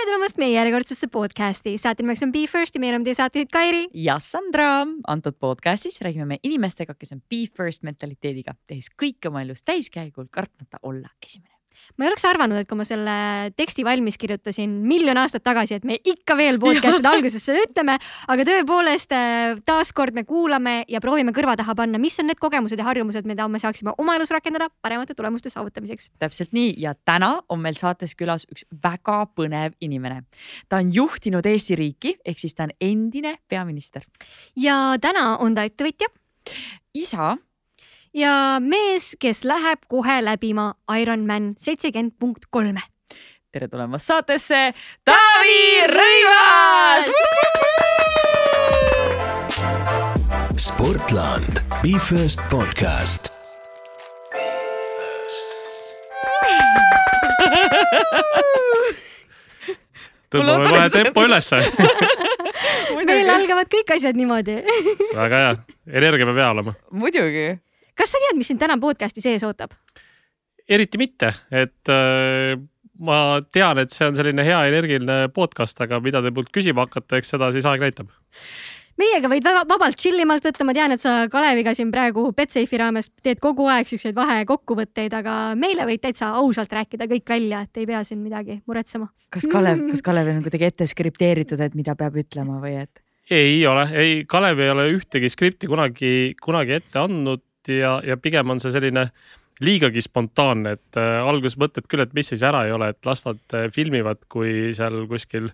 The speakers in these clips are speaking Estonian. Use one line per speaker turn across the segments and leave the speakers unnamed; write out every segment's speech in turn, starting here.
tere tulemast meie järjekordsesse podcasti, saate nimeks on Be First ja meil on teie saatejuht Kairi.
ja Sandra. antud podcastis räägime me inimestega, kes on Be First mentaliteediga, tehes kõike oma elus täiskäigul, kartmata olla esimene
ma ei oleks arvanud, et kui ma selle teksti valmis kirjutasin miljon aastat tagasi, et me ikka veel podcast'ide alguses seda ütleme, aga tõepoolest äh, taaskord me kuulame ja proovime kõrva taha panna, mis on need kogemused ja harjumused, mida me saaksime oma elus rakendada paremate tulemuste saavutamiseks.
täpselt nii ja täna on meil saates külas üks väga põnev inimene. ta on juhtinud Eesti riiki, ehk siis ta on endine peaminister.
ja täna on ta ettevõtja.
isa
ja mees, kes läheb kohe läbima Ironman seitsekümmend punkt kolme.
tere tulemast saatesse, Taavi Rõivas.
Sportland, Be First podcast.
tõmbame kohe tempo ülesse
meil algavad kõik asjad niimoodi
väga hea, energia peab hea olema.
muidugi
kas sa tead, mis sind täna podcast'i sees ootab?
eriti mitte, et äh, ma tean, et see on selline hea energiline podcast, aga mida te mult küsima hakkate, eks seda siis aeg näitab.
meiega võid vabalt chillimalt võtta, ma tean, et sa Kaleviga siin praegu Betsafe'i raames teed kogu aeg siukseid vahekokkuvõtteid, aga meile võid täitsa ausalt rääkida kõik välja, et ei pea siin midagi muretsema.
kas Kalev, kas Kalev on kuidagi ette skripteeritud, et mida peab ütlema või et?
ei ole, ei, Kalev ei ole ühtegi skripti kunagi, kunagi ette andnud ja, ja pigem on see selline liigagi spontaanne, et äh, alguses mõtled küll, et mis siis ära ei ole, et las nad äh, filmivad, kui seal kuskil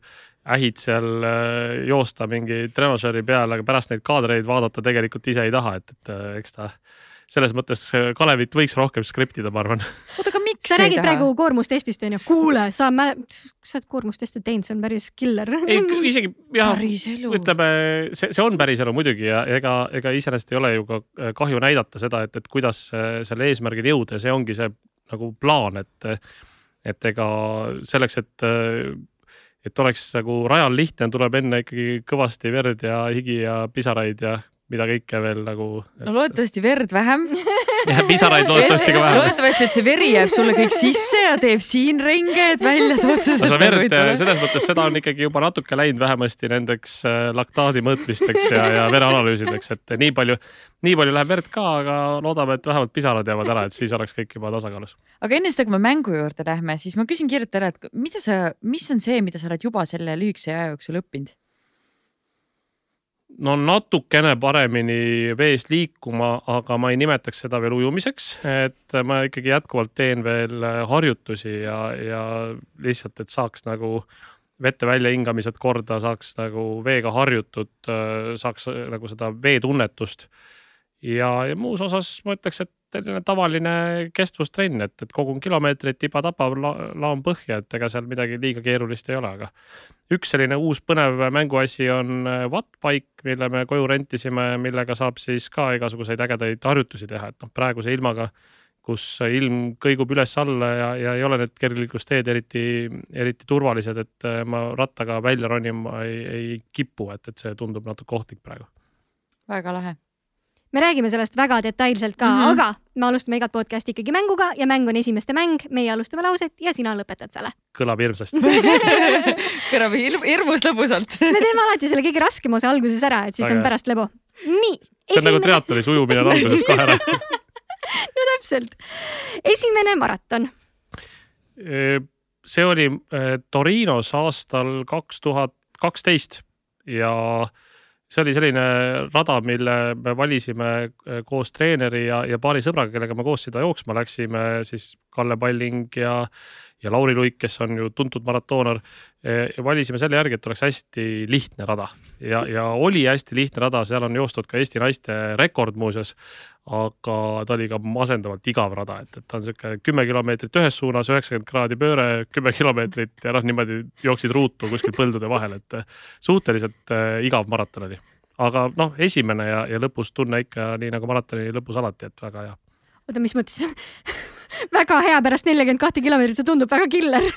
ähid seal äh, joosta mingi trenažööri peal, aga pärast neid kaadreid vaadata tegelikult ise ei taha, et, et äh, eks ta selles mõttes äh, Kalevit võiks rohkem skriptida, ma arvan.
oota, aga
sa räägid praegu koormustestist onju, kuule, sa mäle-, sa oled koormustesti teinud, see on päris killer.
ei, isegi jah,
ütleme,
see, see on päris elu muidugi ja ega, ega iseenesest ei ole ju ka äh, kahju näidata seda, et, et kuidas äh, selle eesmärgini jõuda ja see ongi see nagu plaan, et, et ega selleks, et et oleks nagu rajal lihtne, tuleb enne ikkagi kõvasti verd ja higi ja pisaraid ja mida kõike veel nagu.
no loodetavasti verd vähem
ja pisaraid loodetavasti ka vähem.
loodetavasti, et see veri jääb sulle kõik sisse ja teeb siin ringe, et välja tood
seda. sa verd, selles mõttes seda on ikkagi juba natuke läinud vähemasti nendeks äh, laktaadi mõõtmisteks ja, ja vereanalüüsideks, et nii palju, nii palju läheb verd ka, aga loodame, et vähemalt pisarad jäävad ära, et siis oleks kõik juba tasakaalus.
aga enne seda, kui me mängu juurde lähme, siis ma küsin kiirelt ära, et mida sa, mis on see, mida sa oled juba selle lühikese aja jooksul õppinud?
No natukene paremini vees liikuma, aga ma ei nimetaks seda veel ujumiseks, et ma ikkagi jätkuvalt teen veel harjutusi ja, ja lihtsalt, et saaks nagu vette väljahingamised korda, saaks nagu veega harjutud, saaks nagu seda veetunnetust. ja, ja muus osas ma ütleks, et selline tavaline kestvustrenn, et, et kogun kilomeetreid tiba-tapa la, laon põhja, et ega seal midagi liiga keerulist ei ole, aga üks selline uus põnev mänguasi on äh, Wattbike, mille me koju rentisime, millega saab siis ka igasuguseid ägedaid harjutusi teha, et noh, praeguse ilmaga, kus ilm kõigub üles-alla ja, ja ei ole need kergliiklusteed eriti, eriti turvalised, et äh, ma rattaga välja ronima ei, ei kipu, et, et see tundub natuke ohtlik praegu.
väga lahe
me räägime sellest väga detailselt ka mm, -hmm. aga me alustame igat podcast'i ikkagi mänguga ja mäng on esimeste mäng, meie alustame lauset ja sina lõpetad selle.
kõlab hirmsasti
kõlab hirmus lõbusalt
me teeme alati selle kõige raskema osa alguses ära, et siis Aga. on pärast lebo. nii.
see on nagu triatlonis ujumine on alguses kohe ära
no täpselt. esimene maraton.
see oli Torinos aastal kaks tuhat kaksteist ja see oli selline rada, mille me valisime äh, koos treeneri ja, ja paari sõbraga, kellega me koos seda jooksma läksime, siis Kalle Palling ja, ja Lauri Luik, kes on ju tuntud maratooner. ja valisime selle järgi, et oleks hästi lihtne rada ja, ja oli hästi lihtne rada, seal on joostud ka Eesti naiste rekord muuseas aga ta oli ka masendavalt igav rada, et, et ta on sihuke kümme kilomeetrit ühes suunas, üheksakümmend kraadi pööre, kümme kilomeetrit ja noh, niimoodi jooksid ruutu kuskil põldude vahel, et suhteliselt äh, igav maraton oli. aga noh, esimene ja, ja lõpus tunne ikka nii nagu maratoni lõpus alati, et väga hea.
oota, mis mõttes väga hea pärast neljakümmet kahte kilomeetrit, see tundub väga killer.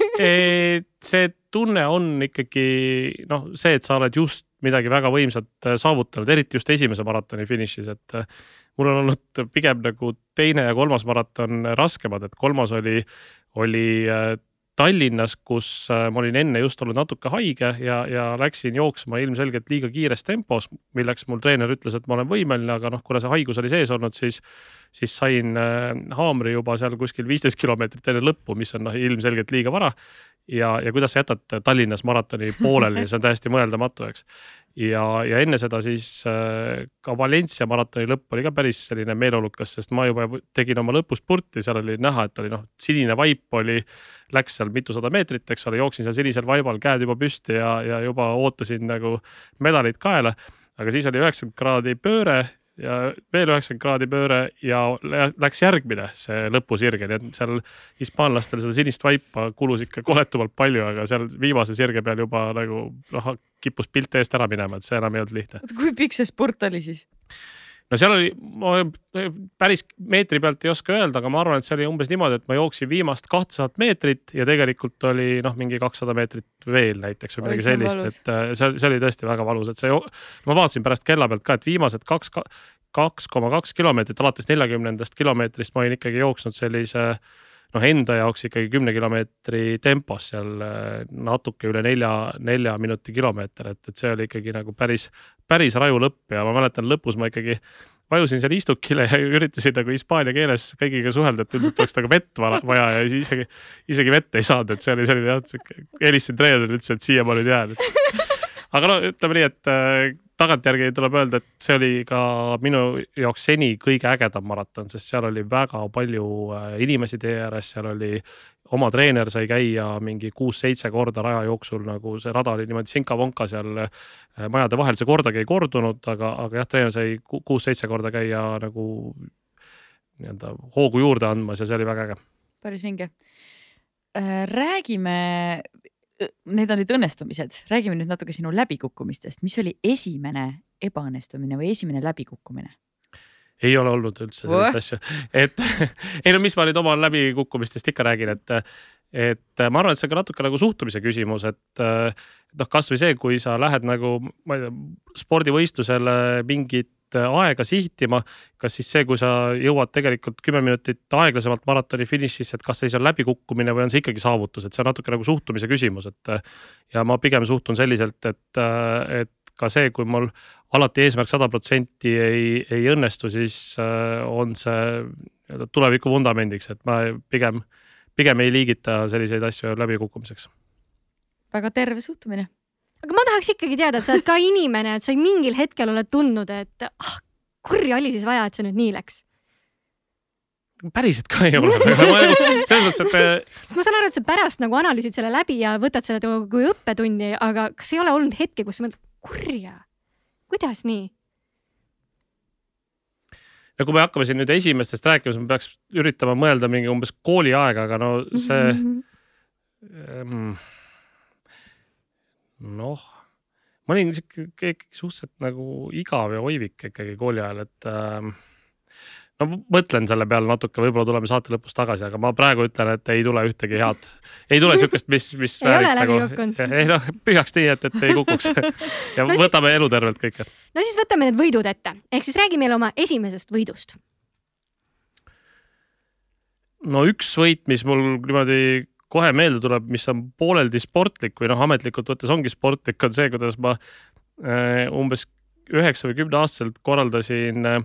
See tunne on ikkagi noh, see, et sa oled just midagi väga võimsat saavutanud, eriti just esimese maratoni finišis, et mul on olnud pigem nagu teine ja kolmas maraton raskemad, et kolmas oli, oli äh, Tallinnas, kus äh, ma olin enne just olnud natuke haige ja, ja läksin jooksma ilmselgelt liiga kiires tempos, milleks mul treener ütles, et ma olen võimeline, aga noh, kuna see haigus oli sees olnud, siis, siis sain äh, haamri juba seal kuskil viisteist kilomeetrit enne lõppu, mis on noh, ilmselgelt liiga vara ja, ja kuidas sa jätad Tallinnas maratoni pooleli, see on täiesti mõeldamatu, eks. ja, ja enne seda siis äh, ka Valencia maratoni lõpp oli ka päris selline meeleolukas, sest ma juba tegin oma lõpuspurti, seal oli näha, et oli noh, sinine vaip oli, läks seal mitusada meetrit, eks ole, jooksin seal sinisel vaibal, käed juba püsti ja, ja juba ootasin nagu medalit kaela aga siis oli üheksakümmend kraadi pööre ja veel üheksakümmend kraadi pööre ja läks järgmine see lõpusirge, nii et seal hispaanlastel seda sinist vaipa kulus ikka koletumalt palju, aga seal viimase sirge peal juba nagu noh, kippus pilt eest ära minema, et see enam ei olnud lihtne.
kui pikk see spurt oli siis?
No seal oli, ma päris meetri pealt ei oska öelda, aga ma arvan, et see oli umbes niimoodi, et ma jooksin viimast kahtesadat meetrit ja tegelikult oli noh, mingi kakssada meetrit veel näiteks või midagi sellist, et äh, see, see oli tõesti väga valus, et see, ma vaatasin pärast kella pealt ka, et viimased kaks, kaks koma kaks kilomeetrit alates neljakümnendast kilomeetrist ma olin ikkagi jooksnud sellise noh, enda jaoks ikkagi kümne kilomeetri tempos seal äh, natuke üle nelja, nelja minuti kilomeeter, et, et see oli ikkagi nagu päris, päris raju lõpp ja ma mäletan lõpus ma ikkagi vajusin seal istukile ja üritasin nagu hispaania keeles kõigiga suhelda, et üldiselt oleks nagu vett vaja ja isegi, isegi vett ei saanud, et see oli selline jah, helistasin treenerile, ütles, et siia ma nüüd jään. Aga no ütleme nii, et äh, tagantjärgi tuleb öelda, et see oli ka minu jaoks seni kõige ägedam maraton, sest seal oli väga palju äh, inimesi tee ääres, seal oli oma treener sai käia mingi kuus-seitse korda raja jooksul, nagu see rada oli niimoodi sinka-vonka seal äh, majade vahel, see kordagi ei kordunud, aga, aga jah, treener sai kuus-seitse korda käia nagu nii-öelda hoogu juurde andmas ja see oli väga äge.
päris vinge. Räägime, need olid õnnestumised, räägime nüüd natuke sinu läbikukkumistest, mis oli esimene ebaõnnestumine või esimene läbikukkumine?
ei ole olnud üldse sellist asja, et ei no mis ma nüüd oma läbikukkumistest ikka räägin, et, et ma arvan, et see on ka natuke nagu suhtumise küsimus, et noh, kasvõi see, kui sa lähed nagu, ma ei tea, spordivõistlusele mingit aega sihtima, kas siis see, kui sa jõuad tegelikult kümme minutit aeglasemalt maratoni finišisse, et kas see siis on läbikukkumine või on see ikkagi saavutus, et see on natuke nagu suhtumise küsimus, et ja ma pigem suhtun selliselt, et, et ka see, kui mul alati eesmärk sada protsenti ei, ei õnnestu, siis äh, on see tuleviku vundamendiks, et ma pigem, pigem ei liigita selliseid asju läbikukkumiseks.
väga terve suhtumine.
Aga ma tahaks ikkagi teada, et sa oled ka inimene, et sa mingil hetkel oled tundnud, et ah, kurja oli siis vaja, et see nüüd nii läks
päriselt ka ei ole nagu selles mõttes, et.
Äh, sest ma saan aru, et sa pärast nagu analüüsid selle läbi ja võtad selle kui õppetunni, aga kas ei ole olnud hetki, kus sa mõtled, kurja, kuidas nii?
ja kui me hakkame siin nüüd esimestest rääkima, siis me peaks üritama mõelda mingi umbes kooliaega, aga no see mm. -hmm. Noh, ma olin sihuke suhteliselt nagu igav ja oivik ikkagi kooli ajal, et äh, no mõtlen selle peale natuke, võib-olla tuleme saate lõpus tagasi, aga ma praegu ütlen, et ei tule ühtegi head, ei tule sihukest, mis, mis
läbi nagu,
ei noh, püüaks nii, et, et ei kukuks ja no võtame siis, elutervelt kõike.
no siis võtame need võidud ette, ehk siis räägi meile oma esimesest võidust.
no üks võit, mis mul niimoodi kohe meelde tuleb, mis on pooleldi sportlik või noh, ametlikult võttes ongi sportlik, on see, kuidas ma äh, umbes üheksa või kümne aastaselt korraldasin äh,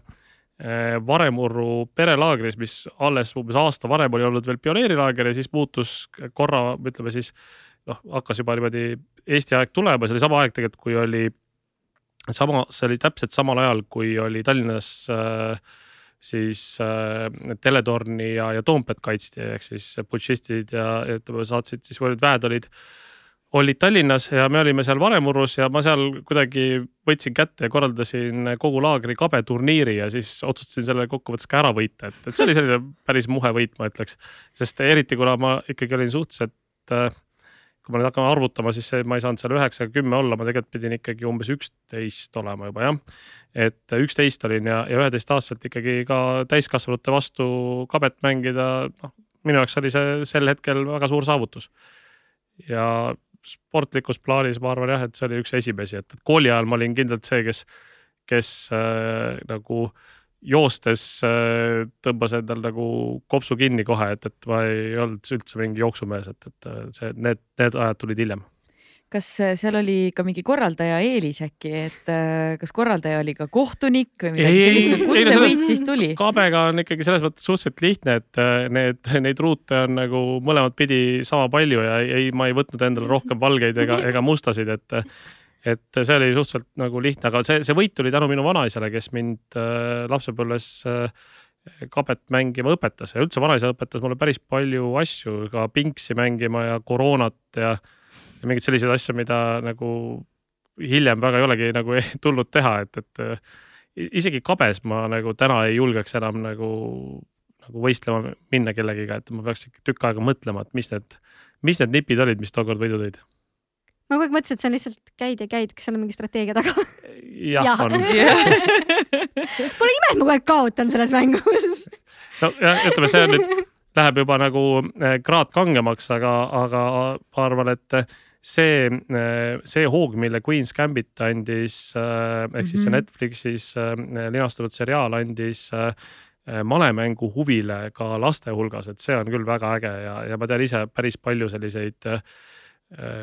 Eh, Varemurru perelaagris, mis alles umbes aasta varem oli olnud veel pioneerilaager ja siis muutus korra, ütleme siis noh, hakkas juba niimoodi Eesti aeg tulema, see oli sama aeg tegelikult, kui oli sama, see oli täpselt samal ajal, kui oli Tallinnas äh, siis äh, Teletorni ja, ja Toompead kaitsti, ehk siis putšistid ja ütleme, saatsid siis, kui need väed olid olid Tallinnas ja me olime seal Varemurus ja ma seal kuidagi võtsin kätte ja korraldasin kogu laagri kabeturniiri ja siis otsustasin selle kokkuvõttes ka ära võita, et, et see oli selline päris muhe võit, ma ütleks. sest eriti kuna ma ikkagi olin suhteliselt, äh, kui ma nüüd hakkan arvutama, siis see, ma ei saanud seal üheksa ega kümme olla, ma tegelikult pidin ikkagi umbes üksteist olema juba jah. et üksteist olin ja, ja üheteistaastaselt ikkagi ka täiskasvanute vastu kabet mängida, noh minu jaoks oli see sel hetkel väga suur saavutus ja sportlikus plaanis ma arvan jah, et see oli üks esimesi, et kooli ajal ma olin kindlalt see, kes, kes äh, nagu joostes äh, tõmbas endal nagu kopsu kinni kohe, et, et ma ei olnud üldse mingi jooksumees, et, et äh, see, need, need ajad tulid hiljem
kas äh, seal oli ka mingi korraldaja eelis äkki, et kas korraldaja oli ka kohtunik või midagi sellist kust see võit siis tuli?
Kabega on ikkagi selles mõttes suhteliselt lihtne, et need, neid ruute on nagu mõlemat pidi sama palju ja ei, ma ei võtnud endale rohkem valgeid ega, ega mustasid, et et see oli suhteliselt nagu lihtne, aga see, see võit tuli tänu minu vanaisale, kes mind äh, lapsepõlves äh, kabet mängima õpetas. Ja üldse vanaisa õpetas mulle päris palju asju, ka pingsi mängima ja koroonat ja, ja mingeid selliseid asju, mida nagu hiljem väga ei olegi nagu tulnud teha, et, et äh, isegi kabes ma nagu täna ei julgeks enam nagu, nagu võistlema minna kellegiga, et ma peaks tükk aega mõtlema, et mis need, mis need nipid olid, mis tookord võidu tõid
ma kogu aeg mõtlesin, et sa lihtsalt käid ja käid, kas seal on mingi strateegia taga?
jah on
Pole ime, et ma kogu aeg kaotan selles mängus.
nojah, ütleme, see nüüd, läheb juba nagu eh, kraad kangemaks, aga, aga ma arvan, et see, eh, see hoog, mille Queen's Gambit andis eh, ehk siis see mhm. Netflixis linastunud seriaal andis malemängu huvile ka laste hulgas, et see on küll väga äge ja, ja ma tean ise päris palju selliseid äh,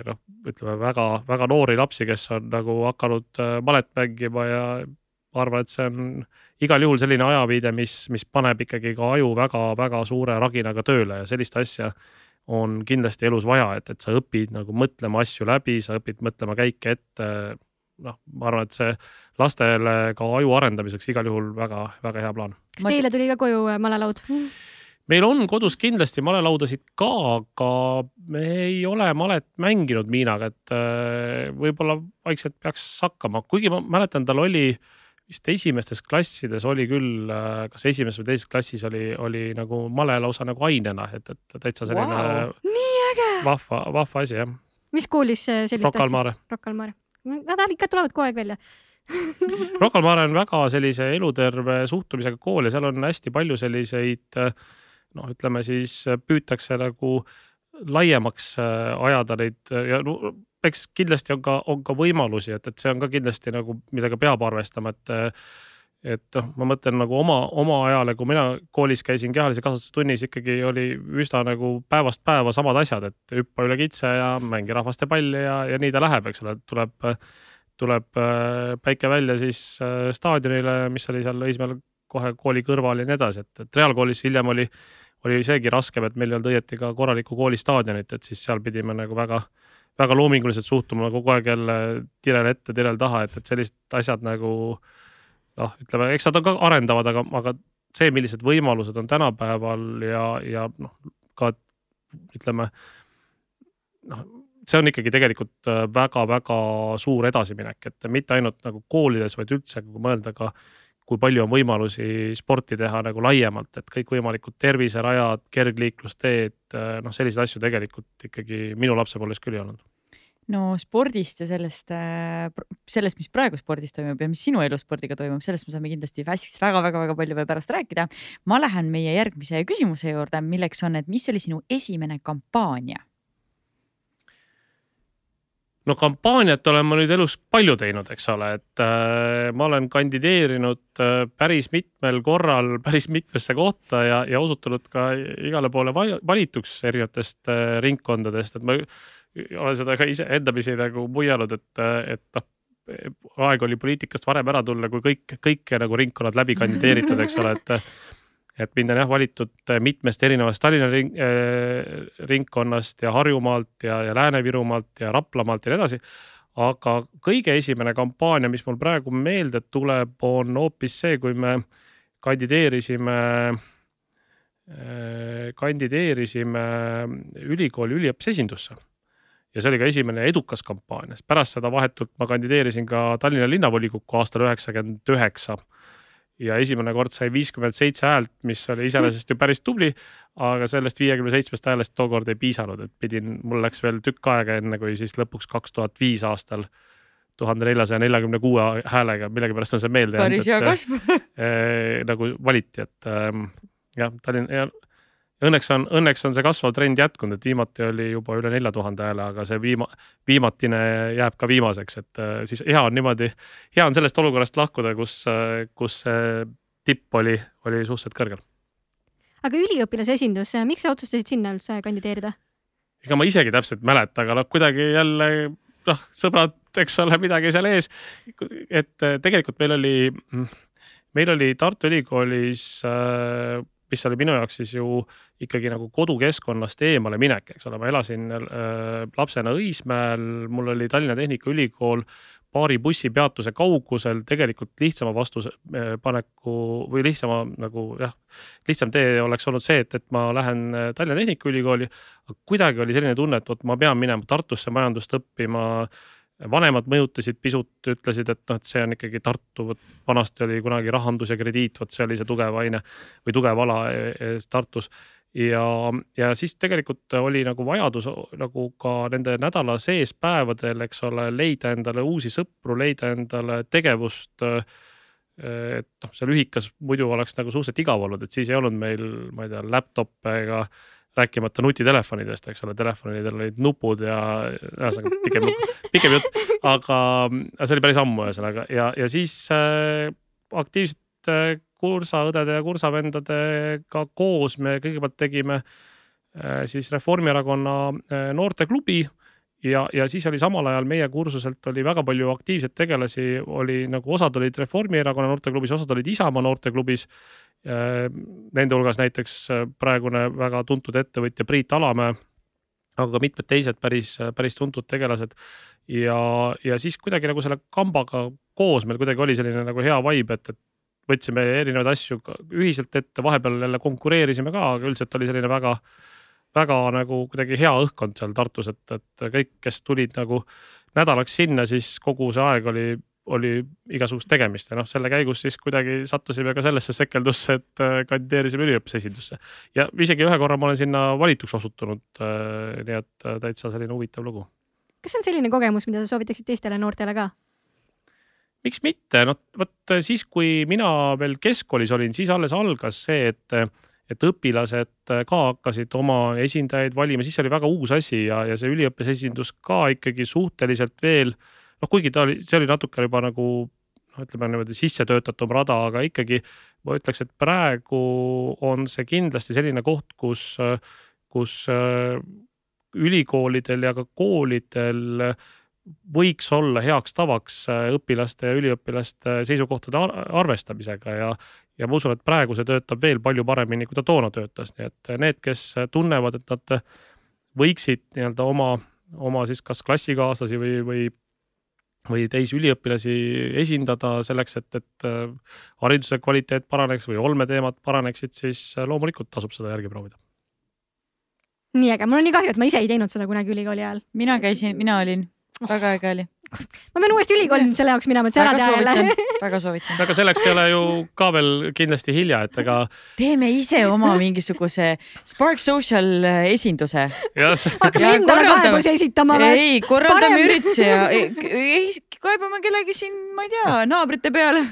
noh, ütleme väga-väga noori lapsi, kes on nagu hakanud eh, malet mängima ja ma arvan, et see on igal juhul selline ajaviide, mis, mis paneb ikkagi ka aju väga-väga suure raginaga tööle ja sellist asja on kindlasti elus vaja, et, et sa õpid nagu mõtlema asju läbi, sa õpid mõtlema käike ette. noh, ma arvan, et see lastele ka aju arendamiseks igal juhul väga-väga hea plaan.
kas teile tuli ka koju eh, malelaud?
meil on kodus kindlasti malelaudasid ka, aga me ei ole malet mänginud Miinaga, et äh, võib-olla vaikselt peaks hakkama, kuigi ma mäletan, tal oli vist esimestes klassides oli küll, äh, kas esimeses või teises klassis oli, oli nagu male lausa nagu ainena, et, et täitsa selline wow.
nii äge,
vahva, vahva asi jah.
mis koolis sellist
Rocca al Mare.
Rocca al Mare, nad ikka tulevad kogu aeg välja
Rocca al Mare on väga sellise eluterve suhtumisega kool ja seal on hästi palju selliseid äh, noh, ütleme siis äh, püütakse nagu laiemaks äh, ajada neid äh, ja no, eks kindlasti on ka, on ka võimalusi, et, et see on ka kindlasti nagu, millega peab arvestama, et et noh, ma mõtlen nagu oma, oma ajale, kui mina koolis käisin kehalise kasvatuse tunnis, ikkagi oli üsna nagu päevast päeva samad asjad, et hüppa üle kitse ja mängi rahvaste palli ja, ja nii ta läheb, eks ole, tuleb, tuleb päike välja siis staadionile, mis oli seal Õismäel kohe kooli kõrval ja nii edasi, et, et reaalkoolis hiljem oli oli seegi raskem, et meil ei olnud õieti ka korralikku koolistaadionit, et siis seal pidime nagu väga, väga loominguliselt suhtuma kogu aeg jälle tirel ette, tirel taha, et, et sellised asjad nagu noh, ütleme, eks nad on ka arendavad, aga, aga see, millised võimalused on tänapäeval ja, ja noh, ka ütleme noh, see on ikkagi tegelikult väga-väga suur edasiminek, et mitte ainult nagu koolides, vaid üldse, kui mõelda ka kui palju on võimalusi sporti teha nagu laiemalt, et kõikvõimalikud terviserajad, kergliiklusteed, noh, selliseid asju tegelikult ikkagi minu lapsepõlves küll ei olnud
no spordist ja sellest, sellest, mis praegu spordis toimub ja mis sinu elus spordiga toimub, sellest me saame kindlasti väga-väga-väga palju veel pärast rääkida. ma lähen meie järgmise küsimuse juurde, milleks on, et mis oli sinu esimene kampaania
no kampaaniat olen ma nüüd elus palju teinud, eks ole, et äh, ma olen kandideerinud äh, päris mitmel korral päris mitmesse kohta ja, ja osutunud ka igale poole valituks erinevatest äh, ringkondadest, et ma olen seda ka ise endapisi nagu muianud, et, äh, et noh, aeg oli poliitikast varem ära tulla, kui kõik, kõik nagu ringkonnad läbi kandideeritud, eks ole, et et mind on jah valitud äh, mitmest erinevast Tallinna ring, äh, ringkonnast ja Harjumaalt ja, ja Lääne-Virumaalt ja Raplamaalt ja nii edasi. aga kõige esimene kampaania, mis mul praegu meelde tuleb, on hoopis see, kui me kandideerisime äh,, kandideerisime ülikooli üliõpilasesindusse ja see oli ka esimene edukas kampaania, sest pärast seda vahetult ma kandideerisin ka Tallinna linnavolikokku aastal üheksakümmend üheksa ja esimene kord sai viiskümmend seitse häält, mis oli iseenesest ju päris tubli. aga sellest viiekümne seitsmest häälest tookord ei piisanud, et pidin, mul läks veel tükk aega, enne kui siis lõpuks kaks tuhat viis aastal tuhande neljasaja neljakümne kuue häälega, millegipärast on see meelde
jäänud. päris hea kasv
äh, nagu valiti, et äh, jah, Tallinna ja õnneks on, õnneks on see kasvav trend jätkunud, et viimati oli juba üle nelja tuhande hääle, aga see viima-, viimatine jääb ka viimaseks, et äh, siis hea on niimoodi, hea on sellest olukorrast lahkuda, kus, äh, kus see tipp oli, oli suhteliselt kõrgel.
aga üliõpilase esindus, miks sa otsustasid sinna üldse kandideerida?
ega ma isegi täpselt ei mäleta, aga noh, kuidagi jälle noh, sõbrad, eks ole, midagi seal ees. et äh, tegelikult meil oli, meil oli Tartu Ülikoolis äh, mis oli minu jaoks siis ju ikkagi nagu kodukeskkonnast eemale minek, eks ole, ma elasin äh, lapsena Õismäel, mul oli Tallinna Tehnikaülikool paari bussipeatuse kaugusel tegelikult lihtsama vastuse äh, paneku või lihtsama nagu jah, lihtsam tee oleks olnud see, et, et ma lähen äh, Tallinna Tehnikaülikooli. kuidagi oli selline tunne, et vot ma pean minema Tartusse majandust õppima vanemad mõjutasid pisut, ütlesid, et noh, et see on ikkagi Tartu, vot vanasti oli kunagi rahandus ja krediit, vot see oli see tugev aine või tugev ala ees Tartus. ja, ja siis tegelikult oli nagu vajadus nagu ka nende nädala sees päevadel, eks ole, leida endale uusi sõpru, leida endale tegevust et noh, see lühikas muidu oleks nagu suhteliselt igav olnud, et siis ei olnud meil, ma ei tea, laptop'e ega rääkimata nutitelefonidest, eks ole, telefonidel olid nupud ja ühesõnaga pikem, pikem jutt, aga see oli päris ammu ühesõnaga ja, ja siis äh, aktiivselt äh, kursaõdede ja kursavendadega koos me kõigepealt tegime äh, siis Reformierakonna äh, noorteklubi ja, ja siis oli samal ajal meie kursuselt oli väga palju aktiivseid tegelasi, oli nagu osad olid Reformierakonna noorteklubis, osad olid Isamaa noorteklubis nende hulgas näiteks äh, praegune väga tuntud ettevõtja Priit Alamäe, aga ka mitmed teised päris, päris tuntud tegelased. ja, ja siis kuidagi nagu selle kambaga koos meil kuidagi oli selline nagu hea vibe, et, et võtsime erinevaid asju ühiselt ette, vahepeal jälle konkureerisime ka, aga üldiselt oli selline väga, väga nagu kuidagi hea õhkkond seal Tartus, et, et kõik, kes tulid nagu nädalaks sinna, siis kogu see aeg oli oli igasugust tegemist ja noh, selle käigus siis kuidagi sattusime ka sellesse sekeldusse, et äh, kandideerisime üliõpilase esindusse. ja isegi ühe korra ma olen sinna valituks osutunud. Äh, nii et äh, täitsa selline huvitav lugu.
kas see on selline kogemus, mida sa soovitaksid teistele noortele ka?
miks mitte, noh vot siis, kui mina veel keskkoolis olin, siis alles algas see, et et õpilased ka hakkasid oma esindajaid valima, siis oli väga uus asi ja, ja see üliõpilase esindus ka ikkagi suhteliselt veel äh, noh, kuigi ta oli, see oli natuke juba nagu noh, ütleme niimoodi sisse töötatum rada, aga ikkagi ma ütleks, et praegu on see kindlasti selline koht, kus, kus äh, ülikoolidel ja ka koolidel võiks olla heaks tavaks äh, õpilaste ja üliõpilaste seisukohtade arvestamisega ja, ja ma usun, et praegu see töötab veel palju paremini, kui ta toona töötas, nii et need, kes tunnevad, et nad võiksid nii-öelda oma, oma siis kas klassikaaslasi või, või või teisi üliõpilasi esindada selleks, et, et äh, hariduse kvaliteet paraneks või olmeteemad paraneksid, siis äh, loomulikult tasub seda järgi proovida.
nii äge, mul on nii kahju, et ma ise ei teinud seda kunagi ülikooli ajal.
mina käisin, mina olin, väga äge oli
ma pean uuesti ülikooli selle jaoks minema, et see ära teha jälle.
väga soovitan.
aga selleks ei ole ju ka veel kindlasti hilja, et ega.
teeme ise oma mingisuguse Spark Social esinduse.
hakkame endale kaebusi esitama
või? ei, korraldame Parem. üritusi ja kaebame kellegi siin, ma ei tea, naabrite peale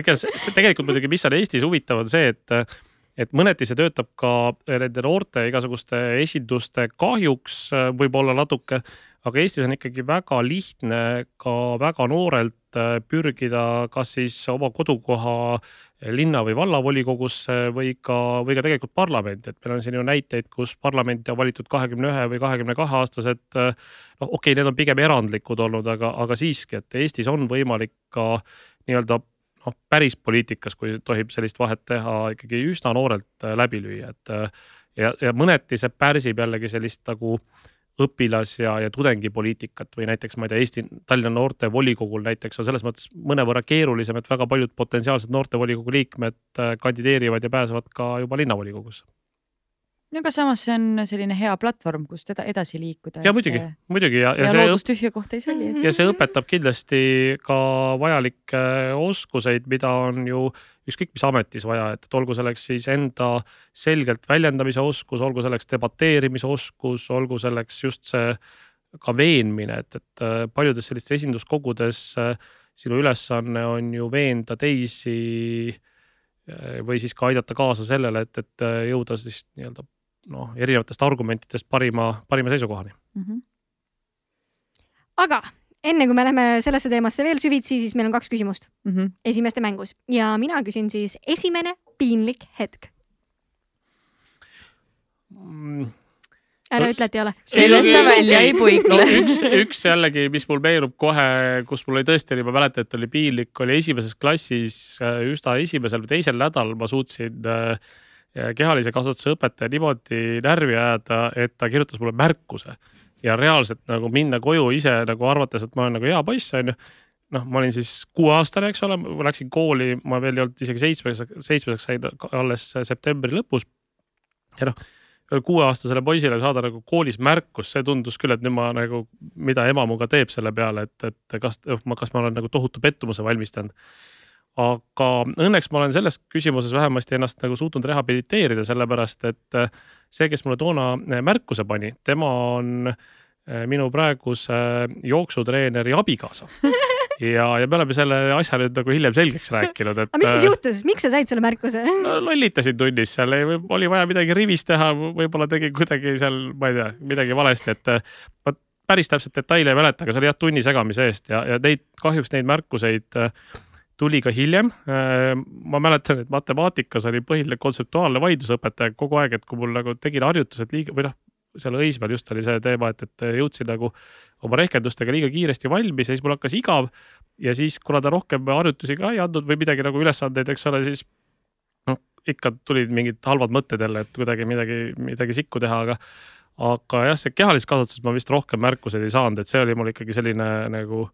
ega see tegelikult muidugi, mis on Eestis huvitav, on see, et et mõneti see töötab ka nende noorte igasuguste esinduste kahjuks võib-olla natuke aga Eestis on ikkagi väga lihtne ka väga noorelt äh, pürgida kas siis oma kodukoha äh, linna või vallavolikogusse või ka, või ka tegelikult parlamenti, et meil on siin ju näiteid, kus parlamenti on valitud kahekümne ühe või kahekümne kahe aastased. Äh, noh, okei okay,, need on pigem erandlikud olnud, aga, aga siiski, et Eestis on võimalik ka nii-öelda noh, päris poliitikas, kui tohib sellist vahet teha, ikkagi üsna noorelt läbi lüüa, et ja, ja mõneti see pärsib jällegi sellist nagu äh, õpilas- ja, ja tudengipoliitikat või näiteks ma ei tea, Eesti Tallinna noortevolikogul näiteks on selles mõttes mõnevõrra keerulisem, et väga paljud potentsiaalsed noortevolikogu liikmed äh, kandideerivad ja pääsevad ka juba linnavolikogusse
no aga samas see on selline hea platvorm, kust edasi liikuda.
ja muidugi, muidugi ja,
ja, ja loodus tühja kohta ei salli.
ja see õpetab kindlasti ka vajalikke oskuseid, mida on ju ükskõik mis ametis vaja, et olgu selleks siis enda selgelt väljendamise oskus, olgu selleks debateerimise oskus, olgu selleks just see ka veenmine, et, et äh, paljudes sellistes esinduskogudes äh, sinu ülesanne on ju veenda teisi äh, või siis ka aidata kaasa sellele, et, et jõuda siis nii-öelda noh, erinevatest argumentidest parima, parima seisukohani
mm. -hmm. aga enne kui me läheme sellesse teemasse veel süvitsi, siis meil on kaks küsimust
mm. -hmm.
esimeste mängus ja mina küsin siis esimene piinlik hetk.
Mm,
ära
No-
ütle, et ei ole.
sellest sa välja ei
no
puikle
üks, üks jällegi, mis mul meenub kohe, kus mul oli tõesti ma mäletan, et oli piinlik, oli esimeses klassis äh, üsna esimesel või teisel nädalal ma suutsin äh, kehalise kasvatuse õpetaja niimoodi närvi ajada, et ta kirjutas mulle märkuse ja reaalselt nagu minna koju ise nagu arvates, et ma olen nagu hea poiss, onju noh, ma olin siis kuueaastane, eks ole, ma läksin kooli, ma veel ei olnud isegi seitsmeseks, seitsmeseks sain alles septembri lõpus. ja noh, kuueaastasele poisile saada nagu koolis märkus, see tundus küll, et nüüd ma nagu, mida ema minuga teeb selle peale, et, et kas ma, kas ma olen nagu tohutu pettumuse valmistanud. Aga õnneks ma olen selles küsimuses vähemasti ennast nagu suutnud rehabiliteerida, sellepärast et äh, see, kes mulle toona äh, märkuse pani, tema on äh, minu praeguse jooksutreeneri abikaasa ja, ja me oleme selle asja nüüd nagu hiljem selgeks rääkinud, et.
aga mis siis juhtus, miks sa said selle märkuse?
no lollitasin tunnis seal, oli vaja midagi rivis teha, võib-olla tegin kuidagi seal, ma ei tea, midagi valesti, et ma päris täpselt detaile ei mäleta, aga see oli jah tunni segamise eest ja, ja neid kahjuks neid märkuseid äh, tuli ka hiljem. ma mäletan, et matemaatikas oli põhiline kontseptuaalne vaidlusõpetaja kogu aeg, et kui mul nagu tegin harjutused liiga või noh, seal Õismäel just oli see teema, et, et jõudsin nagu oma rehkendustega liiga kiiresti valmis ja siis mul hakkas igav ja siis, kuna ta rohkem harjutusi ka ei andnud või midagi nagu ülesandeid, eks ole, siis noh, ikka tulid mingid halvad mõtted jälle, et kuidagi midagi, midagi sikku teha, aga aga jah, see kehalises kasvatuses ma vist rohkem märkuseid ei saanud, et see oli mul ikkagi selline nagu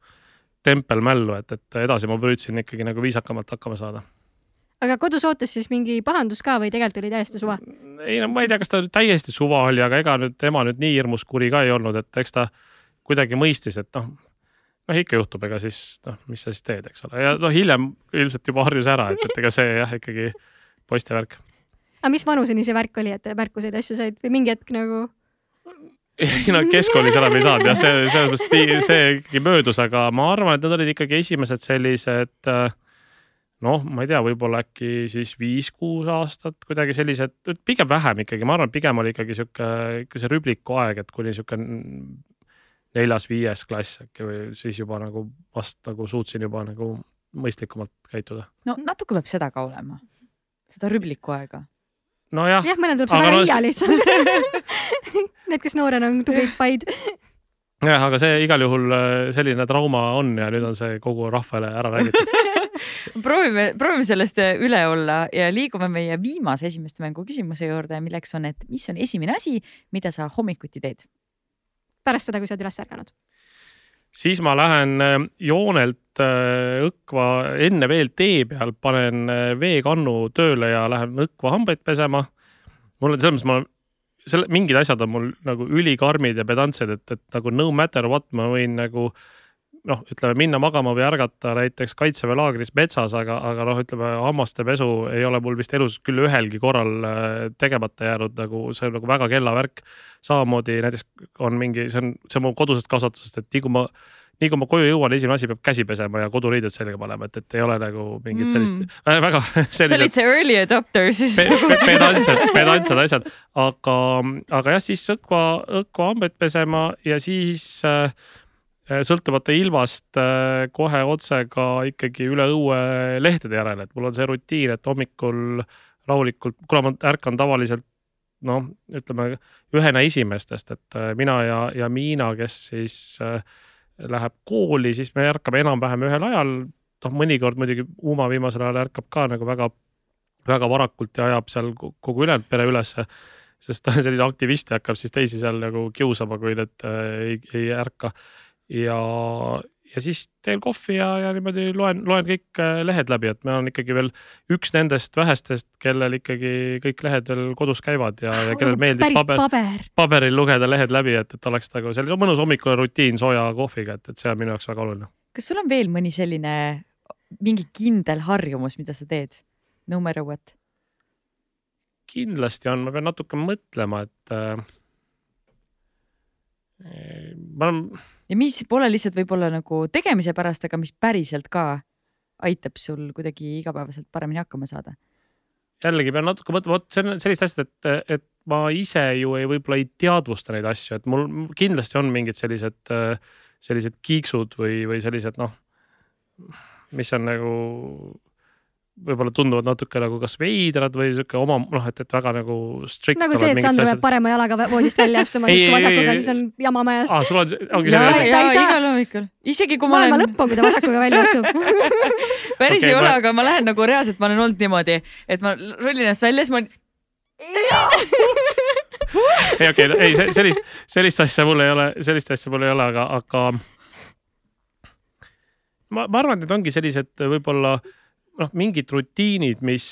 tempel mällu, et, et edasi ma püüdsin ikkagi nagu viisakamalt hakkama saada.
aga kodus ootas siis mingi pahandus ka või tegelikult oli täiesti suva?
ei no ma ei tea, kas ta täiesti suva oli, aga ega nüüd ema nüüd nii hirmus kuri ka ei olnud, et eks ta kuidagi mõistis, et noh, noh ikka juhtub, ega siis noh, mis sa siis teed, eks ole, ja noh, hiljem ilmselt juba harjus ära, et, et ega see jah, ikkagi poiste värk.
aga mis vanuseni see värk oli, et märkuseid asju said või mingi hetk nagu?
Ei no keskkoolis enam ei saanud jah, see selles mõttes nii- see ikkagi möödus, aga ma arvan, et need olid ikkagi esimesed sellised äh, noh, ma ei tea, võib-olla äkki siis viis-kuus aastat kuidagi sellised, pigem vähem ikkagi, ma arvan, pigem oli ikkagi sihuke, ikka see rübliku aeg, et kuni sihuke neljas-viies klass äkki või siis juba nagu vast nagu suutsin juba nagu mõistlikumalt käituda.
no natuke peab seda ka olema, seda rübliku aega.
nojah,
jah, mõnel tuleb see
Aga
väga
no see-
lihtsalt. Need, kes noorena on tublid paid.
jah, aga see igal juhul äh, selline trauma on ja nüüd on see kogu rahvale ära räägitud.
proovime, proovime sellest üle olla ja liigume meie viimase esimeste mängu küsimuse juurde, milleks on, et mis on esimene asi, mida sa hommikuti teed?
pärast seda, kui sa oled üles ärganud.
Siis ma lähen äh, joonelt äh, õkva enne veel tee peal, panen äh, veekannu tööle ja lähen õkva hambaid pesema. mul on selles mõttes, ma selle, mingid asjad on mul nagu ülikarmid ja pedantsed, et, et nagu no matter what ma võin nagu noh, ütleme minna magama või ärgata näiteks kaitseväe laagris metsas, aga, aga noh, ütleme hammaste pesu ei ole mul vist elus küll ühelgi korral äh, tegemata jäänud, nagu see on nagu väga kellavärk. samamoodi näiteks on mingi, see on, see on mu kodusest kasvatusest, et nii kui ma, nii kui ma koju jõuan, esimene asi peab käsi pesema ja koduriided selga panema, et, et ei ole nagu mingit sellist
Mm.
äh, väga
sa olid see early adopter siis
pe- pe- pedantsed, pedantsed asjad, aga, aga jah, siis õkva, õkva hambaid pesema ja siis äh, sõltumata ilmast äh, kohe otse ka ikkagi üle õue lehtede järele, et mul on see rutiin, et hommikul rahulikult, kuna ma ärkan tavaliselt noh, ütleme ühena esimestest, et äh, mina ja, ja Miina, kes siis äh, läheb kooli, siis me ärkame enam-vähem ühel ajal. noh, mõnikord muidugi Uma viimasel ajal ärkab ka nagu väga väga varakult ja ajab seal kogu ülejäänud pere ülesse, sest ta on selline aktivist ja hakkab siis teisi seal nagu kiusama, kui need äh, ei, ei ärka. ja, ja siis teen kohvi ja, ja niimoodi loen, loen kõik äh, lehed läbi, et ma olen ikkagi veel üks nendest vähestest, kellel ikkagi kõik lehed veel kodus käivad ja, ja kellel meeldib
päris
paber,
paber.
paberil lugeda lehed läbi, et, et oleks nagu selline mõnus hommikune rutiin sooja kohviga, et, et see on minu jaoks väga oluline.
kas sul on veel mõni selline, mingi kindel harjumus, mida sa teed? No matter what.
kindlasti on, ma pean natuke mõtlema, et äh, ma olen
ja mis pole lihtsalt võib-olla nagu tegemise pärast, aga mis päriselt ka aitab sul kuidagi igapäevaselt paremini hakkama saada.
jällegi pean natuke mõtlema, vot see on sellist asja, et, et ma ise ju ei, võib-olla ei teadvusta neid asju, et mul kindlasti on mingid sellised sellised kiiksud või, või sellised noh, mis on nagu võib-olla tunduvad natuke nagu kas veidrad või sihuke oma noh, et, et väga nagu strict.
nagu see, et Sandra peab parema jalaga voodist välja astuma, siis kui vasakuga, siis on jama majas.
aa, sul on, ongi
ja,
selline asi.
ta
ja
ei saa-
igal hommikul, isegi kui ma
maailma
olen,
lõpp on, kui ta vasakuga välja astub.
päris
Okei,
ei ole,
ma-
aga ma lähen nagu reaalselt, ma olen olnud niimoodi, et ma rullin ennast välja, siis ma olen
ei okei okay,, ei se- sellist, sellist asja mul ei ole, sellist asja mul ei ole, aga, aga ma, ma arvan, et need ongi sellised võib-olla noh, mingid rutiinid, mis,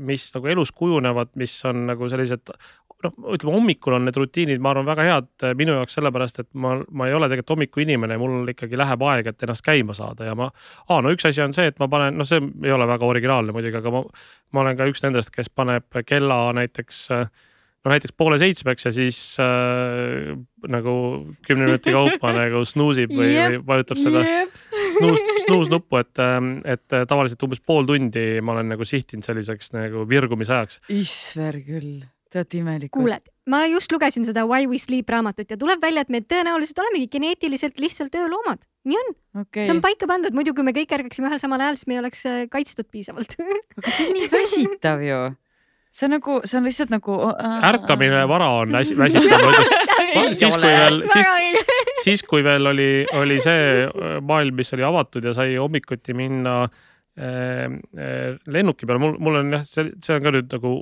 mis nagu elus kujunevad, mis on nagu sellised noh, ütleme hommikul on need rutiinid, ma arvan, väga head minu jaoks sellepärast, et ma, ma ei ole tegelikult hommikuinimene, mul ikkagi läheb aega, et ennast käima saada ja ma. aa, no üks asi on see, et ma panen, noh, see ei ole väga originaalne muidugi, aga ma, ma olen ka üks nendest, kes paneb kella näiteks no näiteks poole seitsmeks ja siis äh, nagu kümne minuti kaupa nagu snuusib või, või vajutab seda snuus, snuusnuppu, et, et tavaliselt umbes pool tundi ma olen nagu sihtinud selliseks nagu virgumisajaks.
issver küll, te olete imelikud.
kuule, ma just lugesin seda Why we sleep raamatut ja tuleb välja, et me tõenäoliselt olemegi geneetiliselt lihtsalt ööloomad. nii on,
okei
see on, paika pandud, muidu kui me kõik ärkaksime ühel samal ajal, siis me ei oleks äh, kaitstud piisavalt.
aga see on nii väsitav ju. see on nagu, see on lihtsalt nagu.
ärkamine vara on äsi- väsitav, siis kui veel, siis, siis kui veel oli, oli see äh, maailm, mis oli avatud ja sai hommikuti minna äh, äh, lennuki peale, mul, mul on jah, see, see on ka nüüd nagu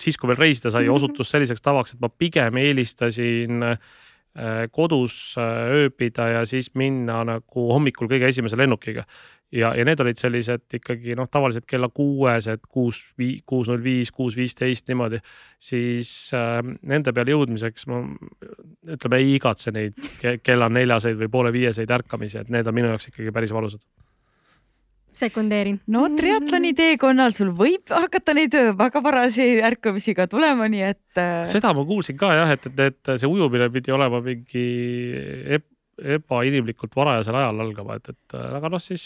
siis, kui veel reisida sai, osutus selliseks tavaks, et ma pigem eelistasin äh, kodus äh, ööbida ja siis minna nagu hommikul kõige esimese lennukiga. ja, ja need olid sellised ikkagi noh, tavaliselt kella kuuesed, kuus, kuus null viis, kuus viisteist niimoodi siis äh, nende peale jõudmiseks ma ütleme, ei igatse neid ke- kella neljaseid või poole viieseid ärkamisi, et need on minu jaoks ikkagi päris valusad.
sekundeerin.
no triatloni teekonnal sul võib hakata neid väga varasi ärkamisi ka tulema, nii et äh,
seda ma kuulsin ka jah, et, et, et see ujumine pidi olema mingi eb, ebainimlikult varajasel ajal algama, et, et aga noh, siis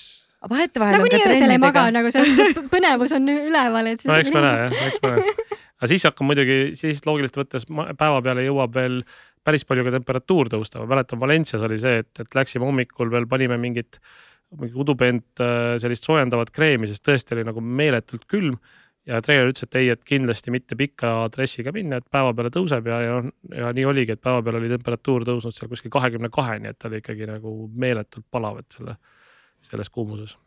vahetevahel
nagunii öösel ei maga, nagu see põnevus on üleval, et.
no eks me näe jah, eks me näe. aga siis hakkab muidugi, siis loogiliselt võttes päeva peale jõuab veel päris palju ka temperatuur tõusta, ma mäletan Valencias oli see, et, et läksime hommikul veel panime mingit mingi udupent äh, sellist soojendavat kreemi, sest tõesti oli nagu meeletult külm ja treener ütles, et ei, et kindlasti mitte pika dressiga minna, et päeva peale tõuseb ja, ja, ja nii oligi, et päeva peal oli temperatuur tõusnud seal kuskil kahekümne kaheni, et ta oli ikkagi nagu meeletult palav, et selle, selles kuumuses.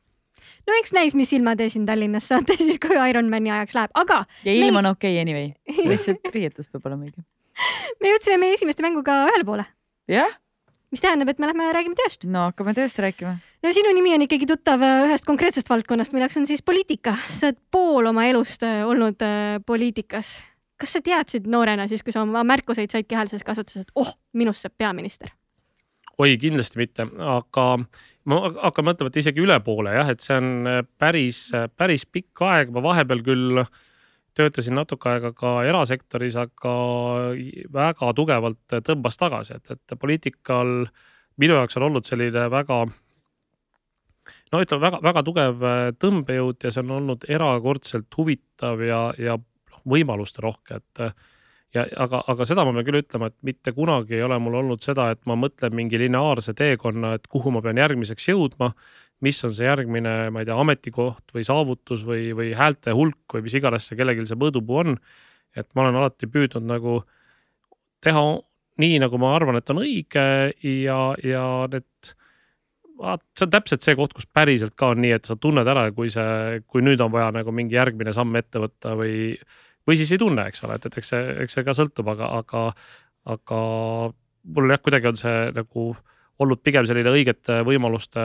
no eks näis, mis ilma te siin Tallinnas saate siis, kui Ironmani ajaks läheb, aga
ja ilm on okei okay anyway, lihtsalt riietus peab olema õige.
me jõudsime meie esimeste mänguga ühele poole,
jah,
mis tähendab, et me lähme räägime tööst.
no hakkame tööst rääkima.
No sinu nimi on ikkagi tuttav äh, ühest konkreetsest valdkonnast, milleks on siis poliitika. sa oled pool oma elust äh, olnud äh, poliitikas. kas sa teadsid noorena siis, kui sa oma märkuseid said kehalises kasutuses, et oh, minust saab peaminister?
oi, kindlasti mitte, aga ma hakkan mõtlema, et isegi üle poole jah, et see on päris, päris pikk aeg, ma vahepeal küll töötasin natuke aega ka erasektoris, aga väga tugevalt tõmbas tagasi, et, et poliitikal minu jaoks on olnud selline väga no ütleme väga, väga tugev äh, tõmbejõud ja see on olnud erakordselt huvitav ja, ja noh, võimaluste rohke, et äh, ja aga, aga seda ma pean küll ütlema, et mitte kunagi ei ole mul olnud seda, et ma mõtlen mingi lineaarse teekonna, et kuhu ma pean järgmiseks jõudma. mis on see järgmine, ma ei tea, ametikoht või saavutus või, või häälte hulk või mis iganes see kellelgi see mõõdupuu on. et ma olen alati püüdnud nagu teha nii, nagu ma arvan, et on õige ja, ja need vaat see on täpselt see koht, kus päriselt ka on nii, et sa tunned ära, kui see, kui nüüd on vaja nagu mingi järgmine samm ette võtta või, või siis ei tunne, eks ole, et, et eks see, eks see ka sõltub, aga, aga, aga mul jah, kuidagi on see nagu olnud pigem selline õigete võimaluste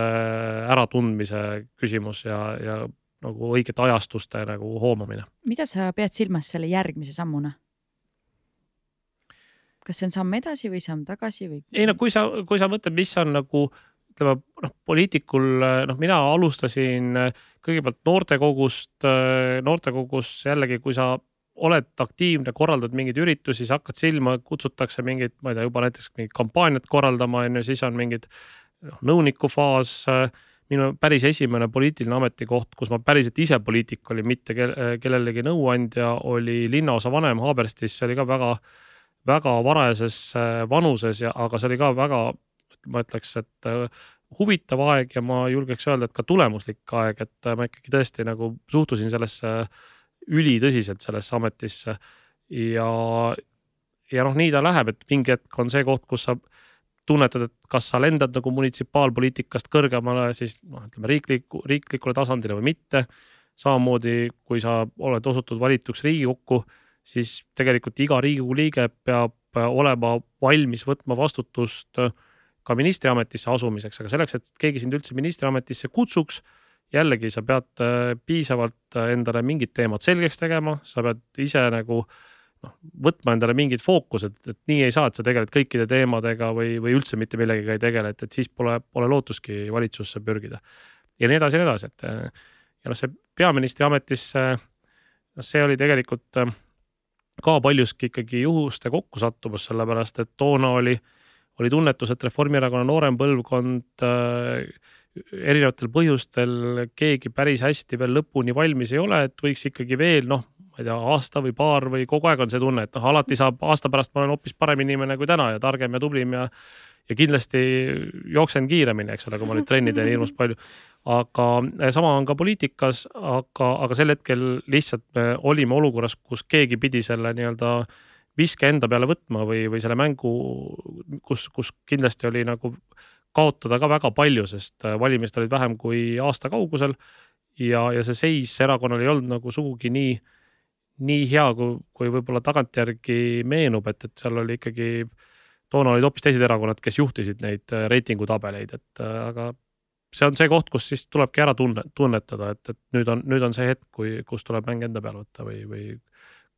äratundmise küsimus ja, ja nagu õigete ajastuste nagu hoomamine.
mida sa pead silmas selle järgmise sammuna? kas see on samm edasi või samm tagasi või?
ei no kui sa, kui sa mõtled, mis on nagu ütleme noh, poliitikul noh, mina alustasin kõigepealt noortekogust, noortekogus jällegi, kui sa oled aktiivne, korraldad mingeid üritusi, sa hakkad silma, kutsutakse mingeid, ma ei tea, juba näiteks mingit kampaaniat korraldama, on ju, siis on mingid noh, nõunikufaas. minu päris esimene poliitiline ametikoht, kus ma päriselt ise poliitik olin, mitte ke- kellelegi nõuandja, oli linnaosavanem Haaberstis, see oli ka väga väga varajases äh, vanuses ja, aga see oli ka väga ma ütleks, et äh, huvitav aeg ja ma julgeks öelda, et ka tulemuslik aeg, et ma ikkagi tõesti nagu suhtusin sellesse ülitõsiselt sellesse ametisse ja, ja noh, nii ta läheb, et mingi hetk on see koht, kus sa tunnetad, et kas sa lendad nagu munitsipaalpoliitikast kõrgemale siis noh, ütleme riikliku, riiklikule tasandile või mitte. samamoodi, kui sa oled osutunud valituks Riigikokku, siis tegelikult iga Riigikogu liige peab olema valmis võtma vastutust ka ministriametisse asumiseks, aga selleks, et keegi sind üldse ministriametisse kutsuks, jällegi sa pead piisavalt endale mingid teemad selgeks tegema, sa pead ise nagu äh, noh, võtma endale mingid fookused, et nii ei saa, et sa tegeled kõikide teemadega või, või üldse mitte millegagi ei tegele, et, et siis pole, pole lootustki valitsusse pürgida. ja nii edasi ja nii edasi, et ja noh, see peaministri ametisse, noh, see oli tegelikult äh, ka paljuski ikkagi juhuste kokkusattumus, sellepärast et toona oli, oli tunnetus, et Reformierakonna noorem põlvkond äh, erinevatel põhjustel keegi päris hästi veel lõpuni valmis ei ole, et võiks ikkagi veel noh, ma ei tea, aasta või paar või kogu aeg on see tunne, et noh, alati saab aasta pärast ma olen hoopis parem inimene kui täna ja targem ja tublim ja ja kindlasti jooksen kiiremini, eks ole, kui ma nüüd trenni teen hirmus palju. aga eh, sama on ka poliitikas, aga, aga sel hetkel lihtsalt me olime olukorras, kus keegi pidi selle nii-öelda viske enda peale võtma või, või selle mängu, kus, kus kindlasti oli nagu kaotada ka väga palju, sest eh, valimised olid vähem kui aasta kaugusel. ja, ja see seis erakonnal ei olnud nagu sugugi nii nii hea, kui, kui võib-olla tagantjärgi meenub, et, et seal oli ikkagi, toona olid hoopis teised erakonnad, kes juhtisid neid äh, reitingutabeleid, et äh, aga see on see koht, kus siis tulebki ära tunne, tunnetada, et, et nüüd on, nüüd on see hetk, kui, kus tuleb mäng enda peale võtta või, või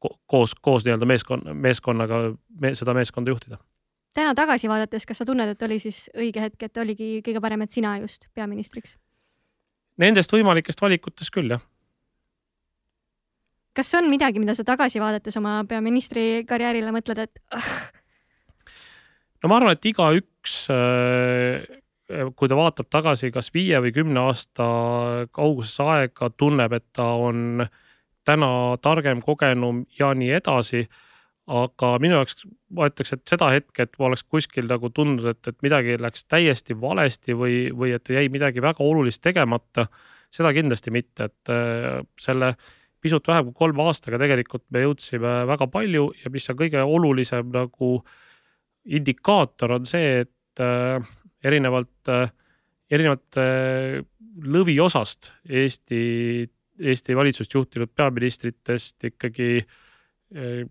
koos, koos nii-öelda meeskonna, meeskonnaga me, seda meeskonda juhtida.
täna tagasi vaadates, kas sa tunned, et oli siis õige hetk, et oligi kõige parem, et sina just peaministriks?
Nendest võimalikest valikutest küll, jah
kas on midagi, mida sa tagasi vaadates oma peaministri karjäärile mõtled, et ah.
no ma arvan, et igaüks, äh, kui ta vaatab tagasi kas viie või kümne aasta kaugusesse aega, tunneb, et ta on täna targem, kogenum ja nii edasi. Aga minu jaoks ma ütleks, et seda hetke, et ma oleks kuskil nagu tundnud, et, et midagi läks täiesti valesti või, või et jäi midagi väga olulist tegemata, seda kindlasti mitte, et äh, selle pisut vähem kui kolme aastaga tegelikult me jõudsime väga palju ja mis on kõige olulisem nagu indikaator on see, et äh, erinevalt äh,, erinevalt lõviosast Eesti, Eesti valitsust juhtinud peaministritest ikkagi äh,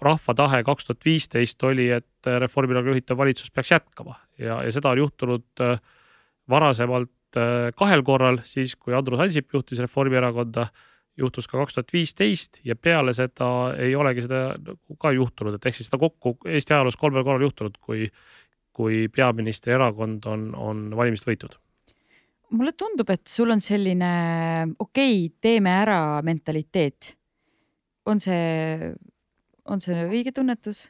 rahva tahe kaks tuhat viisteist oli, et Reformierakonna juhitav valitsus peaks jätkama. Ja, ja seda on juhtunud äh, varasemalt äh, kahel korral, siis kui Andrus Ansip juhtis Reformierakonda juhtus ka kaks tuhat viisteist ja peale seda ei olegi seda nagu ka juhtunud, et ehk siis seda kokku Eesti ajaloos kolmel korral juhtunud, kui, kui peaministri erakond on, on valimised võitnud
mulle tundub, et sul on selline okei okay,, teeme ära mentaliteet. on see, on see õige tunnetus?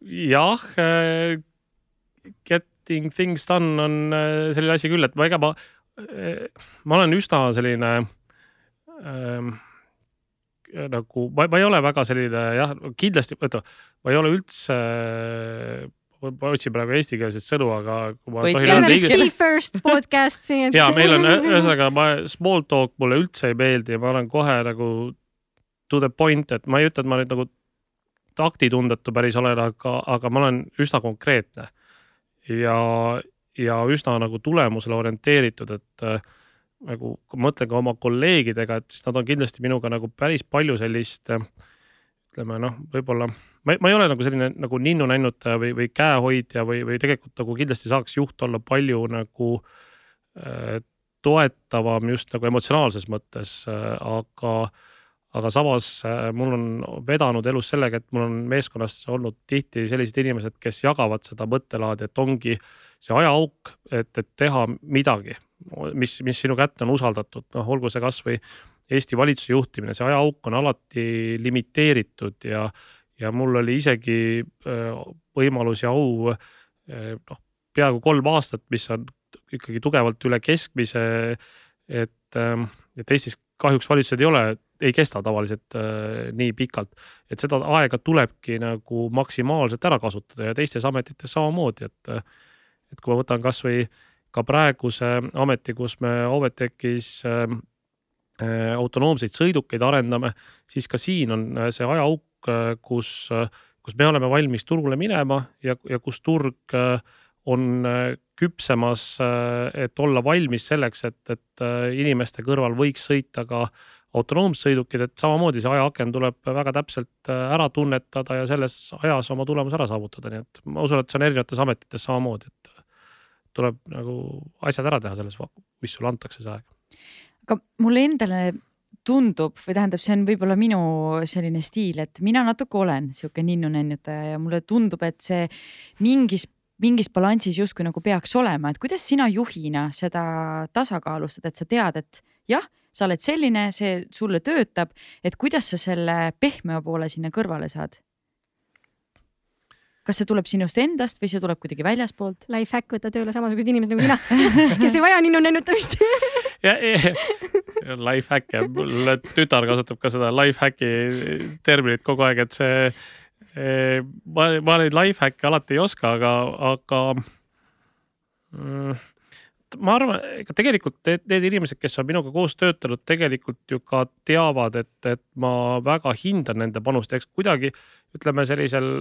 jah, äh, getting things done on äh, selline asi küll, et ma ega ma, äh, ma olen üsna selline ähm, nagu ma, ma ei ole väga selline jah, kindlasti, oota, ma ei ole üldse ma otsin praegu eestikeelset sõnu, aga kui ma
tohin öelda Be first podcast siin.
ja meil on ühesõnaga, ma small talk mulle üldse ei meeldi ja ma olen kohe nagu to the point, et ma ei ütle, et ma nüüd nagu taktitundetu päris olen, aga, aga ma olen üsna konkreetne ja, ja üsna nagu tulemusele orienteeritud, et äh, nagu kui ma mõtlen ka oma kolleegidega, et siis nad on kindlasti minuga nagu päris palju sellist ütleme noh, võib-olla ma, ma ei ole nagu selline nagu ninnu-nännutaja või, või käehoidja või, või tegelikult nagu kindlasti saaks juht olla palju nagu äh, toetavam just nagu emotsionaalses mõttes äh,, aga aga samas äh, mul on vedanud elus sellega, et mul on meeskonnas olnud tihti sellised inimesed, kes jagavad seda mõttelaadi, et ongi see ajaauk, et, et teha midagi mis, mis sinu kätte on usaldatud, noh, olgu see kasvõi Eesti valitsuse juhtimine, see ajaauk on alati limiteeritud ja, ja mul oli isegi võimalus ja au noh, peaaegu kolm aastat, mis on ikkagi tugevalt üle keskmise. et, et Eestis kahjuks valitsused ei ole, ei kesta tavaliselt äh, nii pikalt, et seda aega tulebki nagu maksimaalselt ära kasutada ja teistes ametites samamoodi, et et kui ma võtan kasvõi ka praeguse ameti, kus me Overtechis äh, äh, autonoomseid sõidukeid arendame, siis ka siin on äh, see ajaauk, äh, kus, kus me oleme valmis turule minema ja, ja kus turg on küpsemas, et olla valmis selleks, et, et inimeste kõrval võiks sõita ka autonoomsõidukid, et samamoodi see ajaaken tuleb väga täpselt ära tunnetada ja selles ajas oma tulemuse ära saavutada, nii et ma usun, et see on erinevates ametites samamoodi, et tuleb nagu asjad ära teha selles, mis sulle antakse see aeg.
aga mulle endale tundub või tähendab, see on võib-olla minu selline stiil, et mina natuke olen sihuke ninnu-nennutaja ja mulle tundub, et see mingis, mingis balansis justkui nagu peaks olema, et kuidas sina juhina seda tasakaalustad, et sa tead, et jah, sa oled selline, see sulle töötab, et kuidas sa selle pehme poole sinna kõrvale saad? kas see tuleb sinust endast või see tuleb kuidagi väljaspoolt?
Lifehack, võtta tööle samasugused inimesed nagu sina, kes ei vaja ninnu nennutamist
ja, ja, lifehack ja mul tütar kasutab ka seda lifehack'i terminit kogu aeg, et see, eh, ma, ma neid lifehack'e alati ei oska, aga, aga mm, ma arvan, ega tegelikult need, need inimesed, kes on minuga koos töötanud, tegelikult ju ka teavad, et, et ma väga hindan nende panust, eks kuidagi ütleme sellisel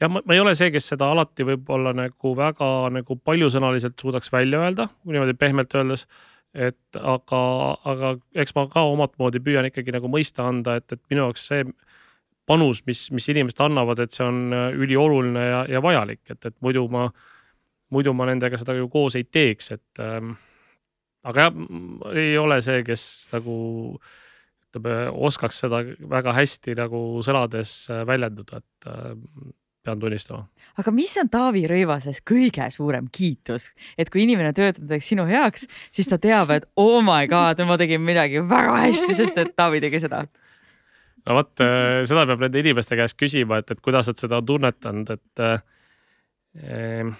jah, ma, ma ei ole see, kes seda alati võib-olla nagu väga nagu paljusõnaliselt suudaks välja öelda, niimoodi pehmelt öeldes. Et aga, aga eks ma ka omat moodi püüan ikkagi nagu mõista anda, et, et minu jaoks see panus, mis, mis inimesed annavad, et see on ülioluline ja, ja vajalik, et, et muidu ma, muidu ma nendega seda ju koos ei teeks, et ähm, aga jah, ei ole see, kes nagu ütleme, oskaks seda väga hästi nagu sõnades väljenduda, et äh, pean tunnistama.
aga mis on Taavi Rõivases kõige suurem kiitus, et kui inimene töötab näiteks sinu heaks, siis ta teab, et oh my god, ma tegin midagi väga hästi, sest et Taavi tegi seda
no vot, äh, seda peab nende inimeste käest küsima, et, et kuidas nad seda on tunnetanud, et äh,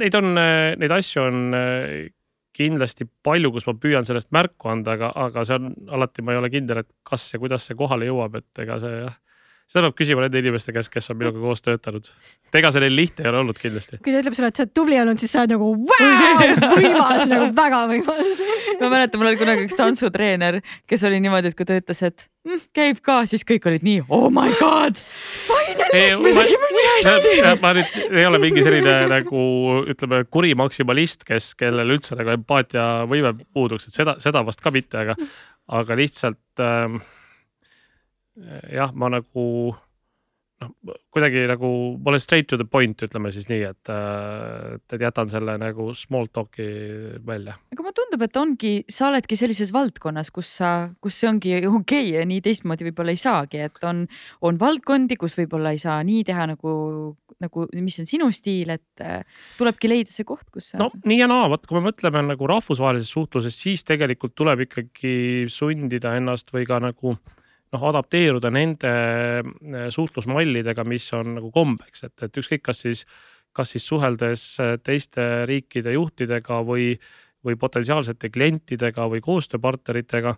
neid on, äh, neid asju on kindlasti palju, kus ma püüan sellest märku anda, aga, aga see on alati, ma ei ole kindel, et kas ja kuidas see kohale jõuab, et ega see jah seda peab küsima nende inimeste käest, kes on minuga koos töötanud. et ega see neil lihtne ei ole olnud kindlasti.
kui ta ütleb sulle, et sa oled tubli olnud, siis sa oled nagu vau, võimas nagu väga võimas
ma mäletan, mul oli kunagi üks tantsutreener, kes oli niimoodi, et kui ta ütles, et mm, käib ka, siis kõik olid nii oh my god. me tegime nii hästi.
ma nüüd ei ole mingi selline nagu ütleme, kuri maksimalist, kes, kellel üldse nagu empaatiavõime puuduks, et seda, seda vast ka mitte, aga, aga lihtsalt ähm, jah, ma nagu noh, kuidagi nagu ma olen straight to the point, ütleme siis nii, et, et, jätan selle nagu small talk'i välja.
aga mulle tundub, et ongi, sa oledki sellises valdkonnas, kus sa, kus see ongi okei okay ja nii teistmoodi võib-olla ei saagi, et on, on valdkondi, kus võib-olla ei saa nii teha nagu, nagu, mis on sinu stiil, et äh, tulebki leida see koht, kus sa.
no nii ja naa, vot kui me mõtleme nagu rahvusvahelises suhtluses, siis tegelikult tuleb ikkagi sundida ennast või ka nagu noh, adapteeruda nende äh, suhtlusmallidega, mis on nagu kombeks, et, et ükskõik, kas siis, kas siis suheldes teiste riikide juhtidega või, või potentsiaalsete klientidega või koostööpartneritega.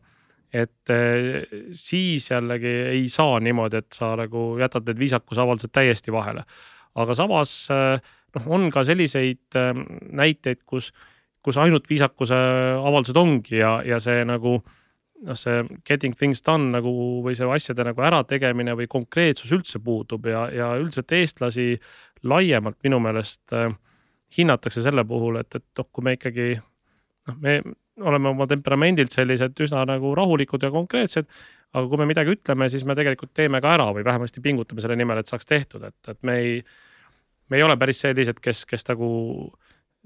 et äh, siis jällegi ei saa niimoodi, et sa nagu jätad need viisakusavaldused täiesti vahele. aga samas noh, on ka selliseid näiteid, kus, kus ainult viisakuse avaldused ongi ja, ja see nagu noh, see getting things done nagu või see asjade nagu ärategemine või konkreetsus üldse puudub ja, ja üldiselt eestlasi laiemalt minu meelest äh, hinnatakse selle puhul, et, et noh, kui me ikkagi noh, me oleme oma temperamendilt sellised üsna nagu rahulikud ja konkreetsed, aga kui me midagi ütleme, siis me tegelikult teeme ka ära või vähemasti pingutame selle nimel, et saaks tehtud, et, et me ei, me ei ole päris sellised, kes, kes nagu,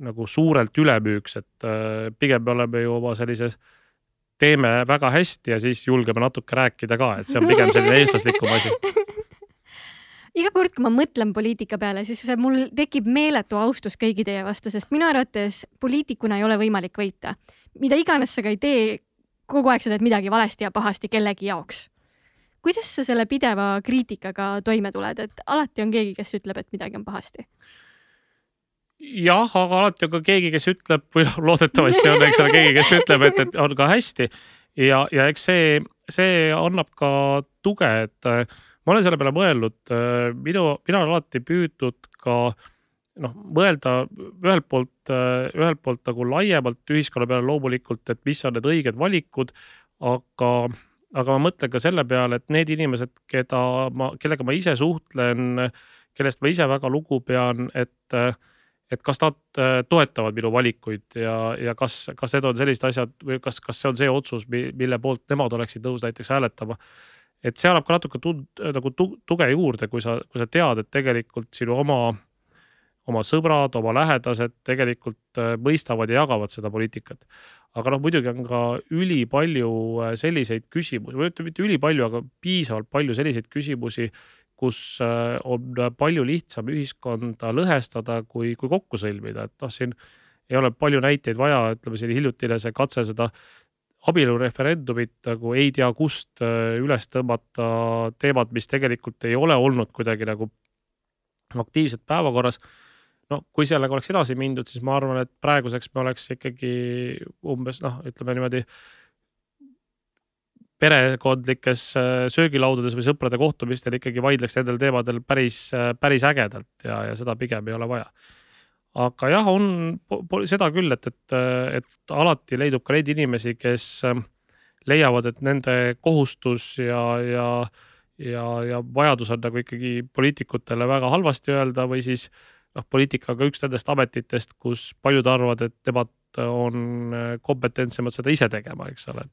nagu suurelt üle müüks, et äh, pigem me oleme ju oma sellises äh, teeme väga hästi ja siis julgeme natuke rääkida ka, et see on pigem selline eestlaslikum asi
iga kord, kui ma mõtlen poliitika peale, siis mul tekib meeletu austus kõigi teie vastu, sest minu arvates poliitikuna ei ole võimalik võita. mida iganes sa ka ei tee, kogu aeg sa teed midagi valesti ja pahasti kellegi jaoks. kuidas sa selle pideva kriitikaga toime tuled, et alati on keegi, kes ütleb, et midagi on pahasti?
Jah, aga alati on ka keegi, kes ütleb või noh, loodetavasti on, eks ole, keegi, kes ütleb, et, et on ka hästi. ja, ja eks see, see annab ka tuge, et äh, ma olen selle peale mõelnud, äh, minu, mina olen alati püüdnud ka noh, mõelda ühelt poolt, ühelt poolt nagu laiemalt ühiskonna peale loomulikult, et mis on need õiged valikud, aga, aga ma mõtlen ka selle peale, et need inimesed, keda ma, kellega ma ise suhtlen, kellest ma ise väga lugu pean, et et kas nad toetavad minu valikuid ja, ja kas, kas need on sellised asjad või kas, kas see on see otsus, mille poolt nemad oleksid nõus näiteks hääletama et see annab ka natuke tund, nagu tuge juurde, kui sa, kui sa tead, et tegelikult sinu oma oma sõbrad, oma lähedased tegelikult äh, mõistavad ja jagavad seda poliitikat. aga noh, muidugi on ka ülipalju äh, selliseid küsimusi, või ütleme mitte ülipalju, aga piisavalt palju selliseid küsimusi, kus äh, on palju lihtsam ühiskonda lõhestada, kui, kui kokku sõlmida, et noh, siin ei ole palju näiteid vaja, ütleme selline hiljutine see katse seda abielureferendumit nagu ei tea kust üles tõmmata teemat, mis tegelikult ei ole olnud kuidagi nagu aktiivselt päevakorras. No kui sellega oleks edasi mindud, siis ma arvan, et praeguseks me oleks ikkagi umbes noh, ütleme niimoodi perekondlikes äh, söögilaudades või sõprade kohtumistel ikkagi vaidleks nendel teemadel päris, äh, päris ägedalt ja, ja seda pigem ei ole vaja. aga jah, on seda küll, et, et, et alati leidub ka neid inimesi, kes äh, leiavad, et nende kohustus ja, ja ja, ja vajadus on nagu ikkagi poliitikutele väga halvasti öelda või siis äh, noh, poliitika on ka üks nendest ametitest, kus paljud arvavad, et nemad on äh, kompetentsemad seda ise tegema, eks ole.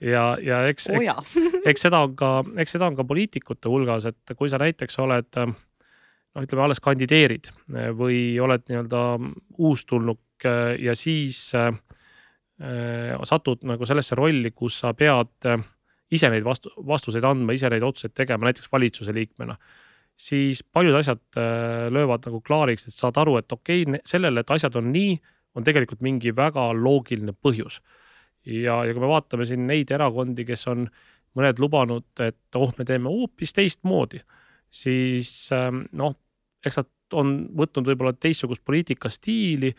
Ja, ja eks
oh,
eks, eks seda on ka, eks seda on ka poliitikute hulgas, et kui sa näiteks oled noh, ütleme alles kandideerid või oled nii-öelda uustulnuk ja siis äh, satud nagu sellesse rolli, kus sa pead ise neid vastu, vastuseid andma, ise neid otsuseid tegema, näiteks valitsuse liikmena siis paljud asjad äh, löövad nagu klaariks, et saad aru, et okei okay,, sellele, et asjad on nii, on tegelikult mingi väga loogiline põhjus. Ja, ja kui me vaatame siin neid erakondi, kes on mõned lubanud, et oh, me teeme hoopis teistmoodi, siis ähm, noh, eks nad on võtnud võib-olla teistsugust poliitikastiili,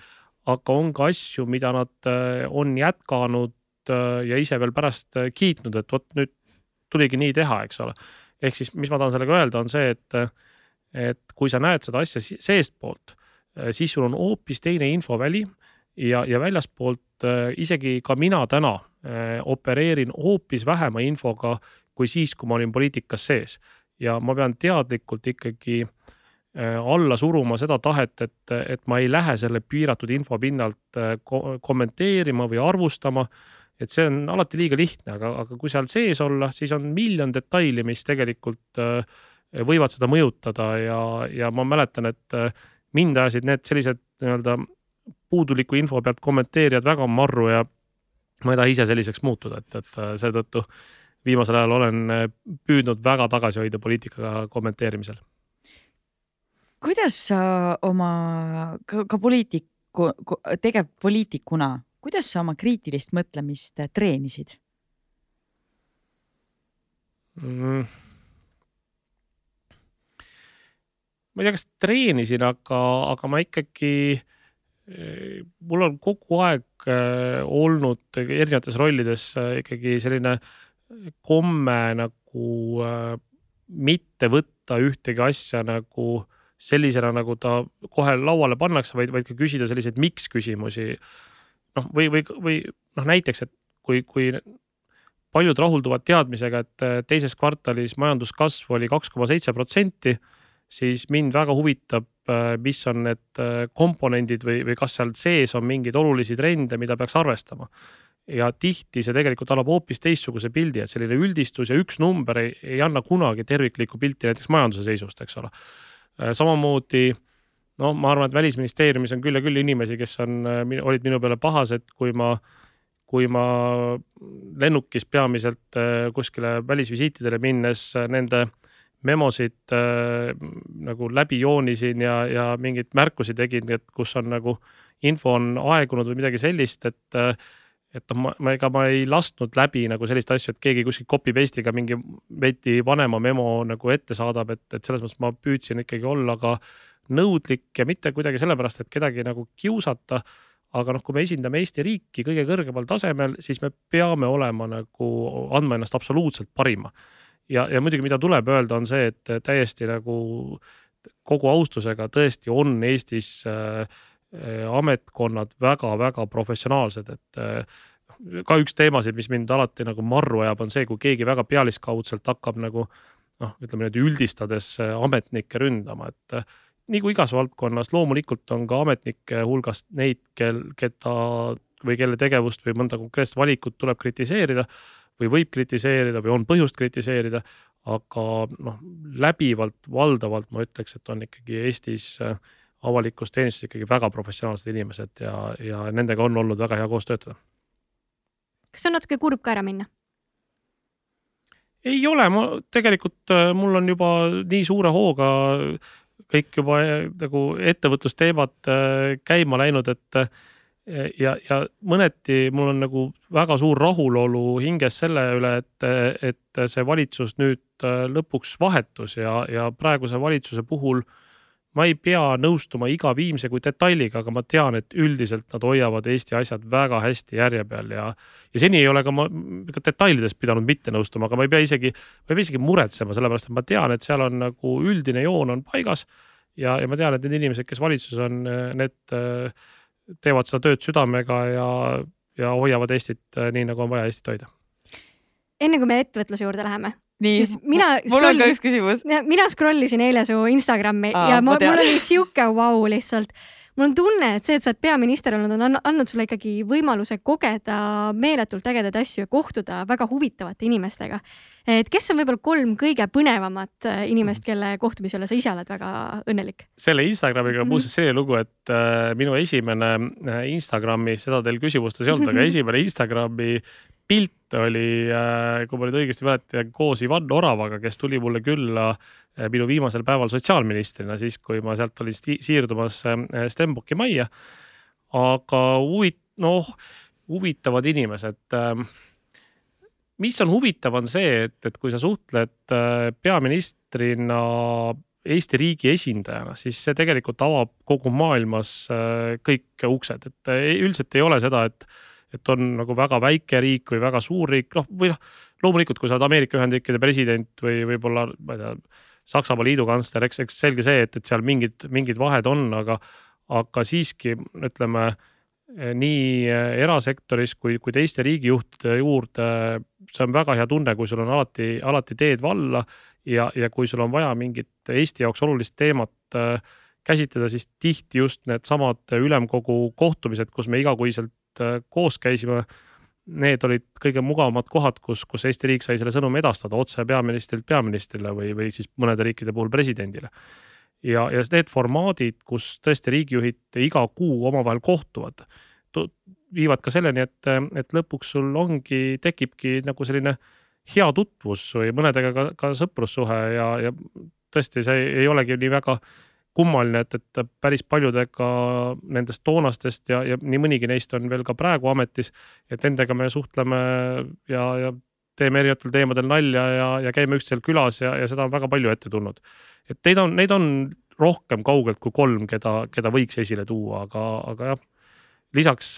aga on ka asju, mida nad äh, on jätkanud äh, ja ise veel pärast kiitnud, et vot nüüd tuligi nii teha, eks ole. Ehk siis, mis ma tahan sellega öelda, on see, et, et kui sa näed seda asja seestpoolt, siis sul on hoopis teine infoväli ja, ja väljaspoolt isegi ka mina täna eh, opereerin hoopis vähema infoga kui siis, kui ma olin poliitikas sees. Ja ma pean teadlikult ikkagi eh, alla suruma seda tahet, et, et ma ei lähe selle piiratud info pinnalt kommenteerima või arvustama. Et see on alati liiga lihtne, aga, aga kui seal sees olla, siis on miljon detaili, mis tegelikult äh, võivad seda mõjutada. Ja, ja ma mäletan, et äh, mind ajasid need sellised nii-öelda puuduliku info pealt kommenteerijad väga marru ja ma ei taha ise selliseks muutuda, et, et äh, seetõttu viimasel ajal olen püüdnud väga tagasi hoida poliitikaga kommenteerimisel.
kuidas sa oma ka, ka poliitiku, tegevpoliitikuna kuidas sa oma kriitilist mõtlemist äh, treenisid
mm.? ma ei tea, kas treenisin, aga, aga ma ikkagi, äh, mul on kogu aeg äh, olnud erinevates rollides ikkagi selline komme nagu mitte võtta ühtegi asja nagu sellisena, nagu ta kohe lauale pannakse, vaid, vaid ka küsida selliseid miks küsimusi noh, või, või, või noh, näiteks, et kui, kui paljud rahulduvad teadmisega, et äh, teises kvartalis majanduskasv oli kaks koma seitse protsenti, siis mind väga huvitab, äh, mis on need äh, komponendid või, või kas seal sees on mingeid olulisi trende, mida peaks arvestama. ja tihti see tegelikult annab hoopis teistsuguse pildi, et selline üldistus ja üks number ei, ei anna kunagi terviklikku pilti näiteks majanduse seisust, eks ole. samamoodi noh, ma arvan, et välisministeeriumis on küll ja küll inimesi, kes on, äh, olid minu peale pahased, kui ma, kui ma lennukis peamiselt äh, kuskile välisvisiitidele minnes äh, nende memosid äh, nagu läbi joonisin ja, ja mingeid märkusi tegin, et kus on nagu info on aegunud või midagi sellist, et et noh, ma, ma, ega ma ei lasknud läbi nagu sellist asju, et keegi kuskil copy paste'iga mingi veidi vanema memo nagu ette saadab, et, et selles mõttes ma püüdsin ikkagi olla ka nõudlik ja mitte kuidagi sellepärast, et kedagi nagu kiusata. aga noh, kui me esindame Eesti riiki kõige kõrgemal tasemel, siis me peame olema nagu, andma ennast absoluutselt parima. Ja, ja muidugi, mida tuleb öelda, on see, et täiesti nagu kogu austusega tõesti on Eestis äh, ametkonnad väga-väga professionaalsed, et ka üks teemasid, mis mind alati nagu marru ajab, on see, kui keegi väga pealiskaudselt hakkab nagu noh, ütleme niimoodi üldistades ametnikke ründama, et nagu igas valdkonnas loomulikult on ka ametnike hulgas neid, kel, keda või kelle tegevust või mõnda konkreetset valikut tuleb kritiseerida või võib kritiseerida või on põhjust kritiseerida. aga noh, läbivalt, valdavalt ma ütleks, et on ikkagi Eestis äh, avalikus teenistuses ikkagi väga professionaalsed inimesed ja, ja nendega on olnud väga hea koos töötada.
kas on natuke kurb ka ära minna?
ei ole, ma tegelikult, äh, mul on juba nii suure hooga kõik juba äh, nagu ettevõtlusteemad käima läinud, et ja, ja mõneti mul on nagu väga suur rahulolu hinges selle üle, et, et see valitsus nüüd äh, lõpuks vahetus ja, ja praeguse valitsuse puhul ma ei pea nõustuma iga viimse kui detailiga, aga ma tean, et üldiselt nad hoiavad Eesti asjad väga hästi järje peal ja, ja seni ei ole ka ma ka detailides pidanud mitte nõustuma, aga ma ei pea isegi, ma ei pea isegi muretsema, sellepärast et ma tean, et seal on nagu üldine joon on paigas ja, ja ma tean, et need inimesed, kes valitsuses on, need äh, teevad seda tööd südamega ja, ja hoiavad Eestit äh, nii, nagu on vaja Eestit hoida.
enne kui me ettevõtluse juurde läheme,
nii,
mina
mul on ka üks küsimus.
mina scroll isin eile su Instagrami Aa, ja ma, mul oli sihuke vau wow lihtsalt mul on tunne, et see, et sa oled peaminister olnud, on andnud sulle ikkagi võimaluse kogeda meeletult ägedaid asju ja kohtuda väga huvitavate inimestega. Et kes on võib-olla kolm kõige põnevamat äh, inimest, kelle kohtumisele sa ise oled väga õnnelik?
selle Instagramiga on muuseas selline lugu, et äh, minu esimene äh, Instagrami, seda teil küsimustes ei olnud, aga esimene Instagrami pilt oli, kui ma nüüd õigesti mäletan, koos Ivan Oravaga, kes tuli mulle külla minu viimasel päeval sotsiaalministrina, siis kui ma sealt olin siirdumas Stenbocki majja. aga huvit-, noh, huvitavad inimesed. Mis on huvitav, on see, et, et kui sa suhtled peaministrina Eesti riigi esindajana, siis see tegelikult avab kogu maailmas kõik uksed, et üldiselt ei ole seda, et, et on nagu väga väike riik või väga suur riik, noh või noh, loomulikult, kui sa oled Ameerika Ühendriikide president või võib-olla, ma ei tea Saksamaa liidukantsler, eks, eks selge see, et, et seal mingid, mingid vahed on, aga, aga siiski ütleme nii erasektoris kui, kui teiste riigijuhtide juurde, see on väga hea tunne, kui sul on alati, alati teed valla ja, ja kui sul on vaja mingit Eesti jaoks olulist teemat äh, käsitleda, siis tihti just needsamad ülemkogu kohtumised, kus me igakuiselt äh, koos käisime need olid kõige mugavamad kohad, kus, kus Eesti riik sai selle sõnumi edastada otse peaministrilt peaministrile või, või siis mõnede riikide puhul presidendile. Ja, ja need formaadid, kus tõesti riigijuhid iga kuu omavahel kohtuvad, viivad ka selleni, et, et lõpuks sul ongi, tekibki nagu selline hea tutvus või mõnedega ka, ka sõprussuhe ja, ja tõesti, see ei olegi nii väga kummaline, et, et päris paljudega nendest toonastest ja, ja nii mõnigi neist on veel ka praegu ametis, et nendega me suhtleme ja, ja teeme erinevatel teemadel nalja ja, ja käime üksteisel külas ja, ja seda on väga palju ette tulnud. et neid on, neid on rohkem kaugelt kui kolm, keda, keda võiks esile tuua, aga, aga jah lisaks,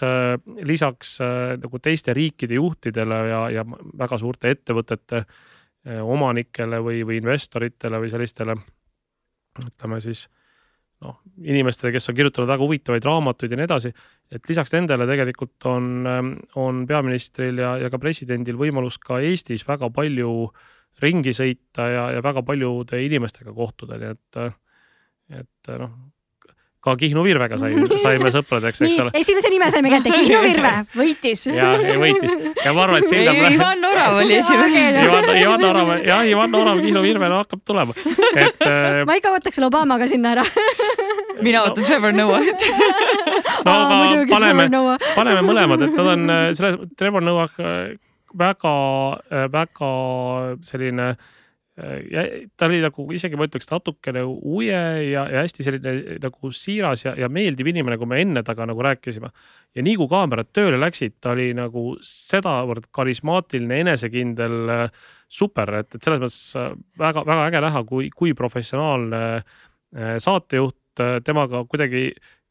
lisaks nagu teiste riikide juhtidele ja, ja väga suurte ettevõtete eh, omanikele või, või investoritele või sellistele ütleme siis noh, inimestele, kes on kirjutanud väga huvitavaid raamatuid ja nii edasi. et lisaks nendele tegelikult on, ähm, on peaministril ja, ja ka presidendil võimalus ka Eestis väga palju ringi sõita ja, ja väga paljude inimestega kohtuda, nii et, et noh ka Kihnu Virvega sain, saime sõpradeks, eks ole.
esimese nime saime kätte, Kihnu Virve võitis.
ja, võitis ja ma arvan, et sinna
praegu. Ivan Orav oli esimene.
Ivan, Ivan Orav, jah, Ivan Orav, Kihnu Virve no, hakkab tulema, et äh....
ma ikka ootaks selle Obamaga sinna ära
mina ootan Trevor Noah't
no aga paneme, paneme mõlemad, et nad on äh, selles, Trevor Noah äh, väga, äh, väga selline äh, ja ta oli nagu isegi ma ütleks natukene uje ja, ja hästi selline nagu siiras ja, ja meeldiv inimene, kui me enne temaga nagu rääkisime. ja nii kui kaamerad tööle läksid, ta oli nagu sedavõrd karismaatiline, enesekindel, super, et, et selles mõttes väga-väga äge näha, kui, kui professionaalne äh, saatejuht temaga kuidagi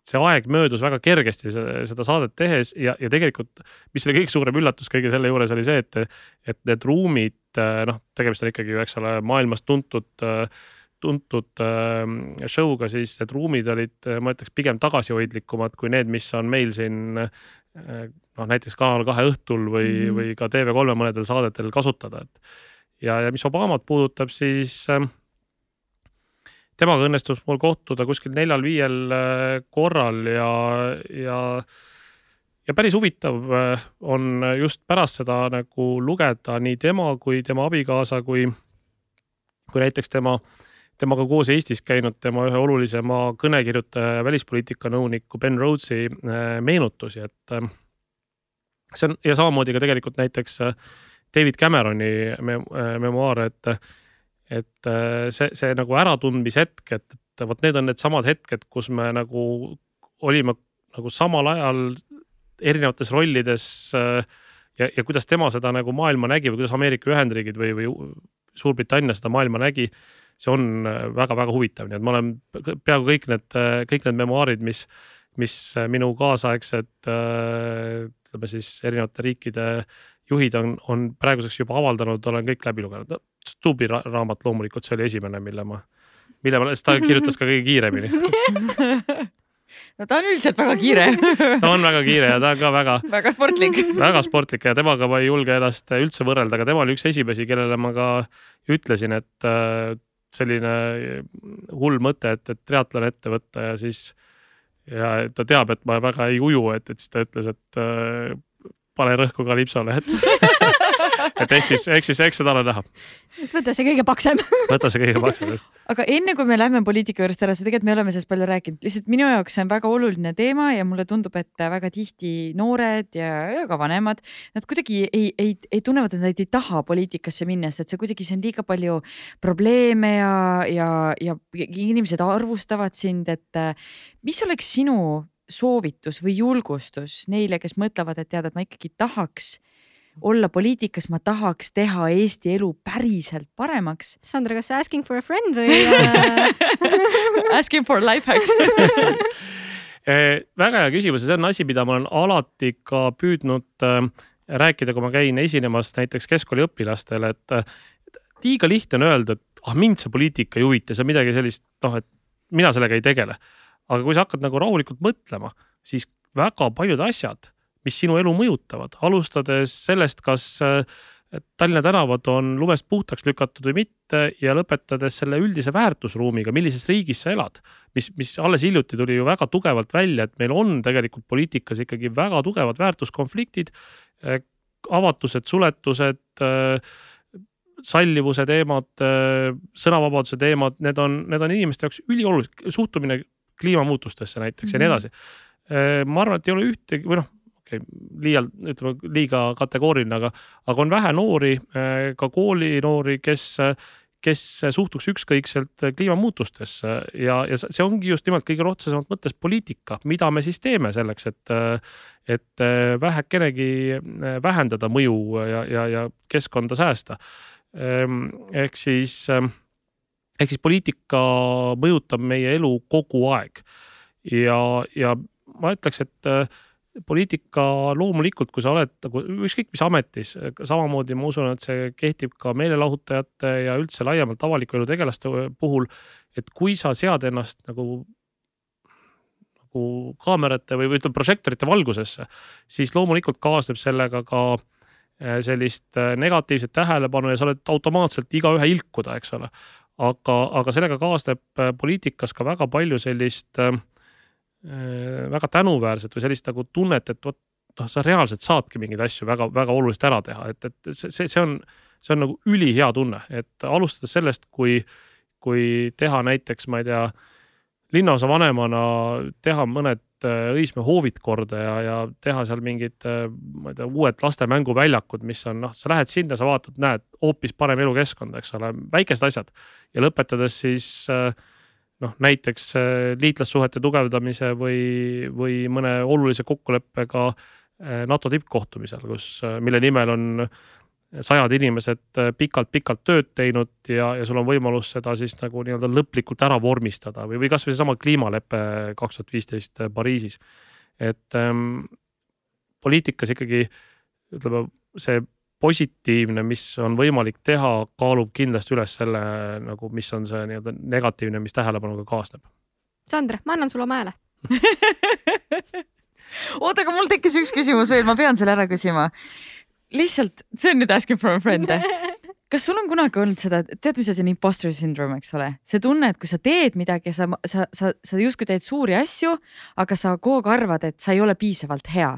see aeg möödus väga kergesti seda saadet tehes ja, ja tegelikult, mis oli kõige suurem üllatus kõige selle juures oli see, et, et need ruumid, noh, tegemist on ikkagi ju, eks ole, maailmas tuntud tuntud äh, show'ga, siis need ruumid olid, ma ütleks pigem tagasihoidlikumad kui need, mis on meil siin äh, noh, näiteks Kanal kahe õhtul või mm, -hmm. või ka TV3 mõnedel saadetel kasutada, et. ja, ja mis Obamat puudutab, siis äh, temaga õnnestus mul kohtuda kuskil neljal-viiel äh, korral ja, ja ja päris huvitav äh, on just pärast seda nagu lugeda nii tema kui tema abikaasa kui, kui näiteks tema, temaga koos Eestis käinud tema ühe olulisema kõnekirjutaja ja välispoliitika nõuniku Ben Rhodesi äh, meenutusi, et äh, see on ja samamoodi ka tegelikult näiteks David Cameroni memuaare, et, et see, see nagu äratundmishetk, et, et vot need on needsamad hetked, kus me nagu olime nagu samal ajal erinevates rollides äh, ja, ja kuidas tema seda nagu maailma nägi või kuidas Ameerika Ühendriigid või, või Suurbritannia seda maailma nägi. see on väga-väga äh, huvitav, nii et ma olen peaaegu kõik need, äh, kõik need memuaarid, mis, mis minu kaasaegsed ütleme siis erinevate riikide juhid on, on praeguseks juba avaldanud, olen kõik läbi lugenud. Stubbi raamat loomulikult, see oli esimene, mille ma, mille ma, ta kirjutas ka kõige kiiremini
no ta on üldiselt väga kiire
ta on väga kiire ja ta on ka väga.
väga sportlik
väga sportlik ja temaga ma ei julge ennast üldse võrrelda, aga tema oli üks esimesi, kellele ma ka ütlesin, et äh, selline hull mõte, et, et triatlon ette võtta ja siis. ja ta teab, et ma väga ei uju, et, et siis ta ütles, et äh, pane rõhku kalipsole, et et ehk siis, ehk siis, eks seda ole näha.
võta see kõige paksem
võta see kõige paksem, just.
aga enne kui me lähme poliitika juurest ära, sest tegelikult me oleme sellest palju rääkinud, lihtsalt minu jaoks see on väga oluline teema ja mulle tundub, et väga tihti noored ja, ja ka vanemad, nad kuidagi ei, ei, ei tunnevad, et nad ei taha poliitikasse minna, sest et see kuidagi, see on liiga palju probleeme ja, ja, ja inimesed arvustavad sind, et mis oleks sinu soovitus või julgustus neile, kes mõtlevad, et tead, et ma ikkagi tahaks olla poliitikas, ma tahaks teha Eesti elu päriselt paremaks.
Sandra, kas asking for a friend või äh...
Asking for life hacks
eh, väga hea küsimus ja see on asi, mida ma olen alati ka püüdnud äh, rääkida, kui ma käin esinemas näiteks keskkooliõpilastele, et liiga lihtne on öelda, et ah mind see poliitika ei huvita, see on midagi sellist, noh, et mina sellega ei tegele. aga kui sa hakkad nagu rahulikult mõtlema, siis väga paljud asjad mis sinu elu mõjutavad, alustades sellest, kas äh, Tallinna tänavad on lumest puhtaks lükatud või mitte ja lõpetades selle üldise väärtusruumiga, millises riigis sa elad. mis, mis alles hiljuti tuli ju väga tugevalt välja, et meil on tegelikult poliitikas ikkagi väga tugevad väärtuskonfliktid, äh, avatused, suletused, äh, sallivuse teemad, sõnavabaduse teemad, need on, need on inimeste jaoks üliolulised, suhtumine kliimamuutustesse näiteks mm -hmm. ja nii mhm. edasi ma arvan, et ei ole ühtegi või noh, liialt, ütleme liiga kategooriline, aga, aga on vähe noori, ka koolinoori, kes, kes suhtuks ükskõikselt kliimamuutustesse ja, ja see ongi just nimelt kõige otsesemalt mõttes poliitika, mida me siis teeme selleks, et, et vähekenegi vähendada mõju ja, ja, ja keskkonda säästa. Ehk siis, ehk siis poliitika mõjutab meie elu kogu aeg ja, ja ma ütleks, et poliitika loomulikult, kui sa oled nagu ükskõik mis ametis, samamoodi ma usun, et see kehtib ka meelelahutajate ja üldse laiemalt avaliku elu tegelaste puhul. et kui sa sead ennast nagu, nagu kaamerate või, ütleme prožektorite valgusesse, siis loomulikult kaasneb sellega ka eh, sellist eh, negatiivset tähelepanu ja sa oled automaatselt igaühe ilkuda, eks ole. aga, aga sellega kaasneb eh, poliitikas ka väga palju sellist Äh, väga tänuväärset või sellist nagu tunnet, et vot noh, sa reaalselt saadki mingeid asju väga-väga olulist ära teha, et, et see, see, on, see on nagu ülihea tunne, et alustades sellest, kui, kui teha näiteks, ma ei tea, linnaosa vanemana teha mõned äh, Õismäe hoovid korda ja, ja teha seal mingid, äh, ma ei tea, uued laste mänguväljakud, mis on noh, sa lähed sinna, sa vaatad, näed hoopis parem elukeskkond, eks ole, väikesed asjad. Ja lõpetades siis äh, noh, näiteks äh, liitlassuhete tugevdamise või, või mõne olulise kokkuleppega äh, NATO tippkohtumisel, kus, äh, mille nimel on sajad inimesed pikalt-pikalt tööd teinud ja, ja sul on võimalus seda siis nagu nii-öelda lõplikult ära vormistada või, või kasvõi seesama kliimalepe kaks tuhat viisteist Pariisis. et ähm, poliitikas ikkagi ütleme, see positiivne, mis on võimalik teha, kaalub kindlasti üles selle nagu, mis on see nii-öelda negatiivne, mis tähelepanuga kaasneb.
Sandra, ma annan sulle oma hääle
oota, aga mul tekkis üks küsimus veel, ma pean selle ära küsima. lihtsalt, see on nüüd asking from a friend kas sul on kunagi olnud seda, tead, mis asi on imposter syndrome, eks ole, see tunne, et kui sa teed midagi, sa, sa, sa, sa justkui teed suuri asju, aga sa kogu aeg arvad, et sa ei ole piisavalt hea.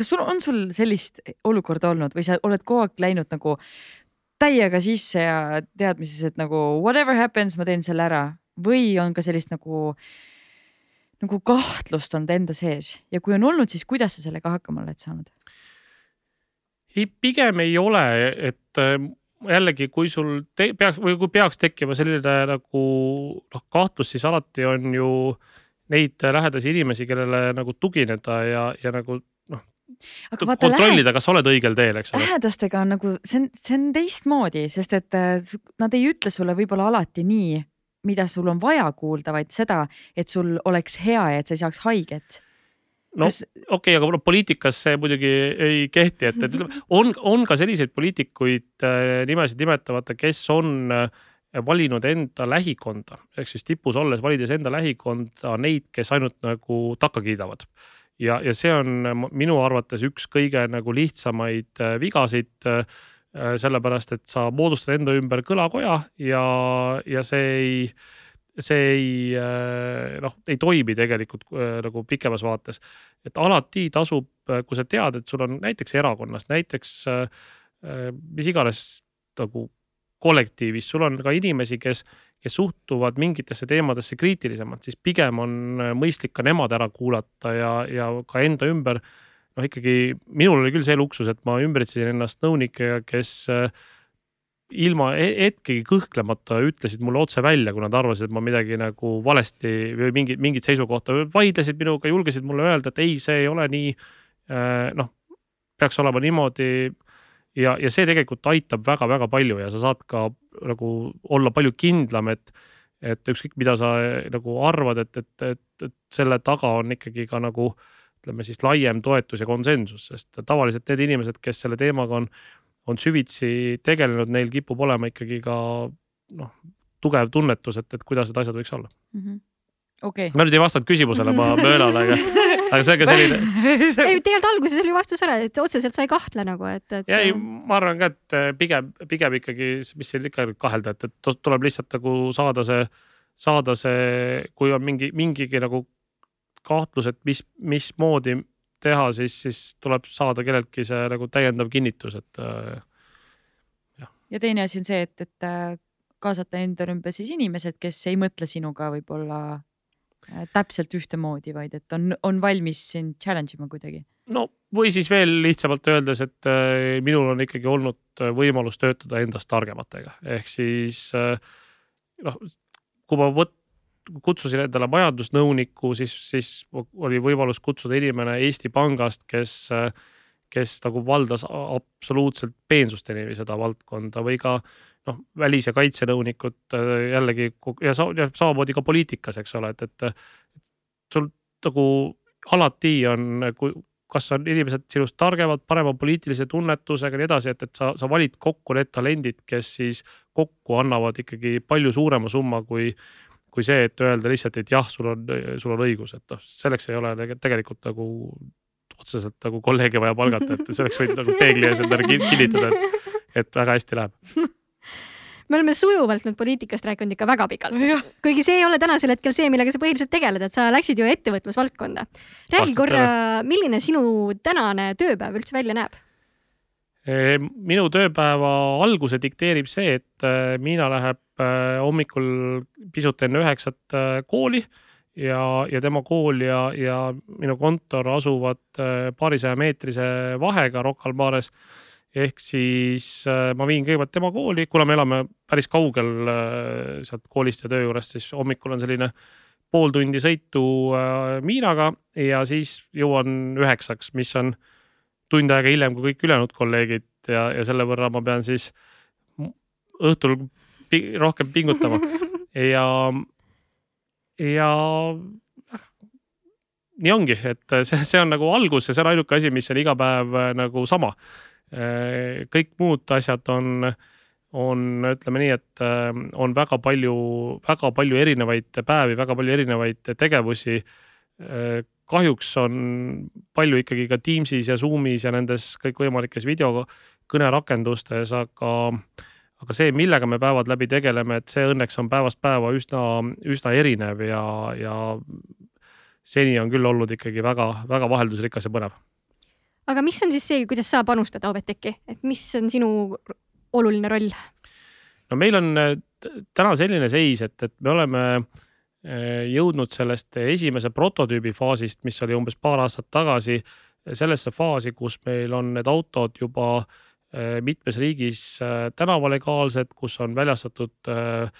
Kas sul on sul sellist olukorda olnud või sa oled kogu aeg läinud nagu täiega sisse ja teadmises, et nagu whatever happens, ma teen selle ära või on ka sellist nagu nagu kahtlust olnud enda sees ja kui on olnud, siis kuidas sa sellega hakkama oled saanud?
ei, pigem ei ole, et äh, jällegi, kui sul te, peaks või kui peaks tekkima selline nagu noh, kahtlus, siis alati on ju neid lähedasi inimesi, kellele nagu tugineda ja, ja nagu noh. kontrollida, kas sa oled õigel teel, eks ole.
lähedastega on nagu, see on, see on teistmoodi, sest et äh, nad ei ütle sulle võib-olla alati nii mida sul on vaja kuulda, vaid seda, et sul oleks hea ja et sa ei saaks haiget
no Kas... okei okay,, aga poliitikas see muidugi ei kehti, et, et ütleme, on, on ka selliseid poliitikuid äh, nimesid nimetamata, kes on äh, valinud enda lähikonda ehk siis tipus olles valides enda lähikonda neid, kes ainult nagu takka kiidavad. Ja, ja see on minu arvates üks kõige nagu lihtsamaid äh, vigasid Äh, sellepärast et sa moodustad enda ümber kõlakoja ja, ja see ei, see ei äh, noh, ei toimi tegelikult äh, nagu pikemas vaates. et alati tasub, kui sa tead, et sul on näiteks erakonnas, näiteks mis iganes nagu kollektiivis, sul on ka inimesi, kes, kes suhtuvad mingitesse teemadesse kriitilisemalt, siis pigem on mõistlik ka nemad ära kuulata ja, ja ka enda ümber äh, noh, ikkagi minul oli küll see luksus, et ma ümbritsesin ennast nõunikega, kes äh, ilma hetkegi kõhklemata ütlesid mulle otse välja, kui nad arvasid, et ma midagi nagu valesti või mingit, mingit seisukohta vaidlesid minuga, julgesid mulle öelda, et ei, see ei ole nii. Äh, noh, peaks olema niimoodi ja, ja see tegelikult aitab väga-väga palju ja sa saad ka nagu olla palju kindlam, et, et ükskõik, mida sa nagu arvad, et, et, et, et selle taga on ikkagi ka nagu ütleme siis laiem toetus ja konsensus, sest tavaliselt need inimesed, kes selle teemaga on, on süvitsi tegelenud, neil kipub olema ikkagi ka noh, tugev tunnetus, et, et kuidas need asjad võiks olla mm.
-hmm. Okay.
ma nüüd ei vastanud küsimusele, ma möönan, aga, aga see on ka selline
ei, tegelikult alguses oli vastus ära, et otseselt sa ei kahtle nagu, et, et.
ja ei, ma arvan ka, et eh, pigem, pigem ikkagi, mis siin ikka kahelda, et, et tuleb lihtsalt nagu saada see, saada see, kui on mingi, mingigi nagu kahtlus, et mis, mismoodi teha, siis, siis tuleb saada kelleltki see nagu täiendav kinnitus, et äh,
jah. ja teine asi on see, et, et äh, kaasata enda ümber siis inimesed, kes ei mõtle sinuga võib-olla äh, täpselt ühtemoodi, vaid et on, on valmis sind challenge ima kuidagi.
no või siis veel lihtsamalt öeldes, et äh, minul on ikkagi olnud äh, võimalus töötada endast targematega, ehk siis äh, noh, kui ma võt-, kutsusin endale majandusnõuniku, siis, siis oli võimalus kutsuda inimene Eesti Pangast, kes, kes nagu valdas absoluutselt peensusteni seda valdkonda või ka noh, välis- ja kaitsenõunikud jällegi ja, sa, ja samamoodi ka poliitikas, eks ole, et, et sul nagu alati on, kui kas on inimesed sinust targemad, parema poliitilise tunnetusega ja nii edasi, et, et sa, sa valid kokku need talendid, kes siis kokku annavad ikkagi palju suurema summa, kui kui see, et öelda lihtsalt, et jah, sul on, sul on õigus, et noh, selleks ei ole tegelikult nagu otseselt nagu kolleege vaja palgata, et selleks võid nagu peegli ees endale kinnitada, et, et väga hästi läheb
me oleme sujuvalt nüüd poliitikast rääkinud ikka väga pikalt, kuigi see ei ole tänasel hetkel see, millega sa põhiliselt tegeled, et sa läksid ju ettevõtlusvaldkonda. räägi korra, milline sinu tänane tööpäev üldse välja näeb?
minu tööpäeva alguse dikteerib see, et äh, Miina läheb äh, hommikul pisut enne üheksat kooli ja, ja tema kool ja, ja minu kontor asuvad paarisaja meetrise vahega Rocca al Mares. Ehk siis ma viin kõigepealt tema kooli, kuna me elame päris kaugel sealt koolist ja töö juurest, siis hommikul on selline pool tundi sõitu Miinaga ja siis jõuan üheksaks, mis on äh, tund aega hiljem kui kõik ülejäänud kolleegid ja, ja selle võrra ma pean siis õhtul pi rohkem pingutama ja, ja nii ongi, et see, see on nagu algus ja see on ainuke asi, mis on iga päev äh, nagu sama. Kõik muud asjad on, on, ütleme nii, et on väga palju, väga palju erinevaid päevi, väga palju erinevaid tegevusi. kahjuks on palju ikkagi ka Teamsis ja Zoom'is ja nendes kõikvõimalikes videokõnerakendustes, aga aga see, millega me päevad läbi tegeleme, et see õnneks on päevast päeva üsna, üsna erinev ja, ja seni on küll olnud ikkagi väga-väga vaheldusrikas ja põnev.
Aga mis on siis see, kuidas sa panustad Aveteki, et mis on sinu oluline roll?
no meil on äh, täna selline seis, et, et me oleme äh, jõudnud sellest esimese prototüübi faasist, mis oli umbes paar aastat tagasi, sellesse faasi, kus meil on need autod juba äh, Äh, mitmes riigis äh, tänavalegaalsed, kus on väljastatud äh,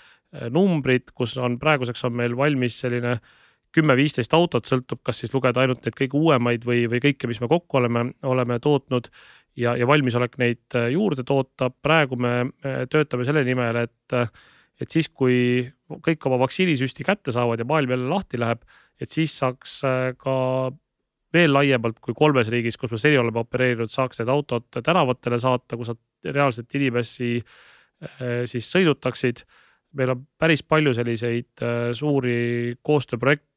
numbrid, kus on praeguseks on meil valmis selline kümme-viisteist autot, sõltub, kas siis lugeda ainult neid kõige uuemaid või, või kõike, mis me kokku oleme, oleme tootnud ja, ja valmisolek neid juurde toota. praegu me töötame selle nimel, et, et siis, kui kõik oma vaktsiinisüsti kätte saavad ja maailm jälle lahti läheb, et siis saaks ka veel laiemalt kui kolmes riigis, kus me seni oleme opereerinud, saaks need autod tänavatele saata, kus nad reaalselt inimesi siis sõidutaksid. meil on päris palju selliseid suuri koostööprojekte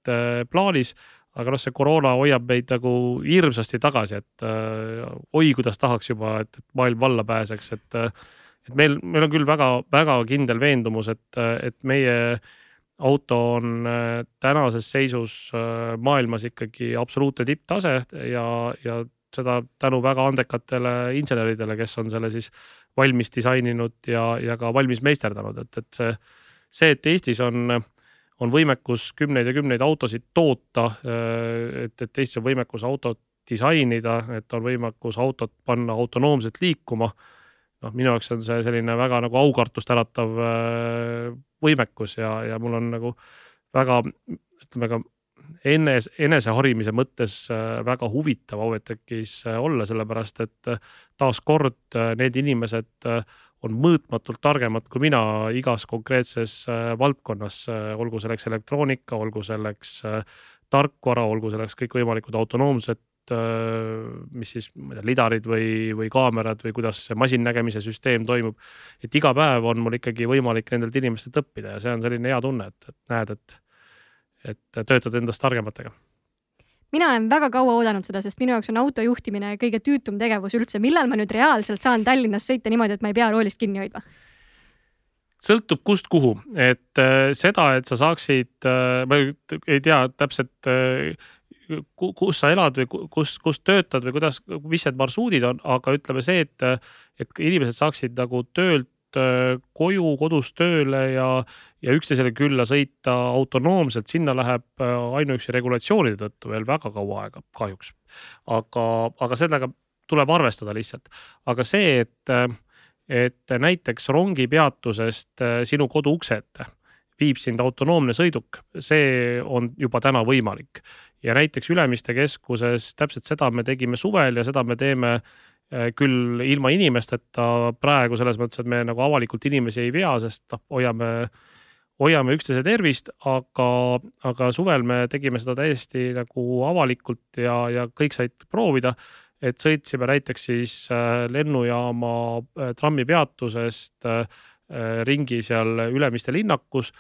plaanis, aga noh, see koroona hoiab meid nagu hirmsasti tagasi, et eh, oi, kuidas tahaks juba, et maailm valla pääseks, et et meil, meil on küll väga-väga kindel veendumus, et, et meie äh, auto on äh, tänases seisus äh, maailmas ikkagi absoluutne tipptase ja, ja seda tänu väga andekatele inseneridele, kes on selle siis valmis disaininud ja, ja ka valmis meisterdanud, et, et see, see, et Eestis on, on võimekus kümneid ja kümneid autosid toota, äh, et, et Eestis on võimekus autot disainida, et on võimekus autot panna autonoomselt liikuma. Noh, minu jaoks on see selline väga nagu aukartust äratav äh, võimekus ja, ja mul on nagu väga, ütleme ka enes, eneseharimise mõttes äh, väga huvitav Auvetekis äh, olla, sellepärast et taaskord need inimesed on mõõtmatult targemad kui mina igas konkreetses valdkonnas, olgu selleks elektroonika, olgu selleks tarkvara, olgu selleks kõikvõimalikud autonoomsed Äh, mis siis, ma ei tea, lidarid või, või kaamerad või kuidas see masinnägemise süsteem toimub. et iga päev on mul ikkagi võimalik nendelt inimestelt õppida ja see on selline hea tunne, et, et näed, et, et töötad endast targematega
mina olen väga kaua oodanud seda, sest minu jaoks on auto juhtimine kõige tüütum tegevus üldse. millal ma nüüd reaalselt saan Tallinnas sõita niimoodi, et ma ei pea roolist kinni hoidma?
sõltub kust kuhu, et äh, seda, et sa saaksid äh,, ma ei tea täpselt äh, kus sa elad või kus, kus töötad või kuidas, mis need marsruudid on, aga ütleme see, et, et inimesed saaksid nagu töölt äh, koju, kodust tööle ja, ja üksteisele külla sõita autonoomselt, sinna läheb äh, ainuüksi regulatsioonide tõttu veel väga kaua aega, kahjuks. aga, aga sellega tuleb arvestada lihtsalt, aga see, et, et näiteks rongipeatusest äh, sinu kodu ukse ette viib sind autonoomne sõiduk, see on juba täna võimalik ja näiteks Ülemiste keskuses täpselt seda me tegime suvel ja seda me teeme äh, küll ilma inimesteta praegu selles mõttes, et me nagu avalikult inimesi ei vea, sest noh, hoiame, hoiame üksteise tervist, aga, aga suvel me tegime seda täiesti nagu avalikult ja, ja kõik said proovida. et sõitsime näiteks siis äh, lennujaama äh, trammipeatusest ringi seal Ülemiste linnakus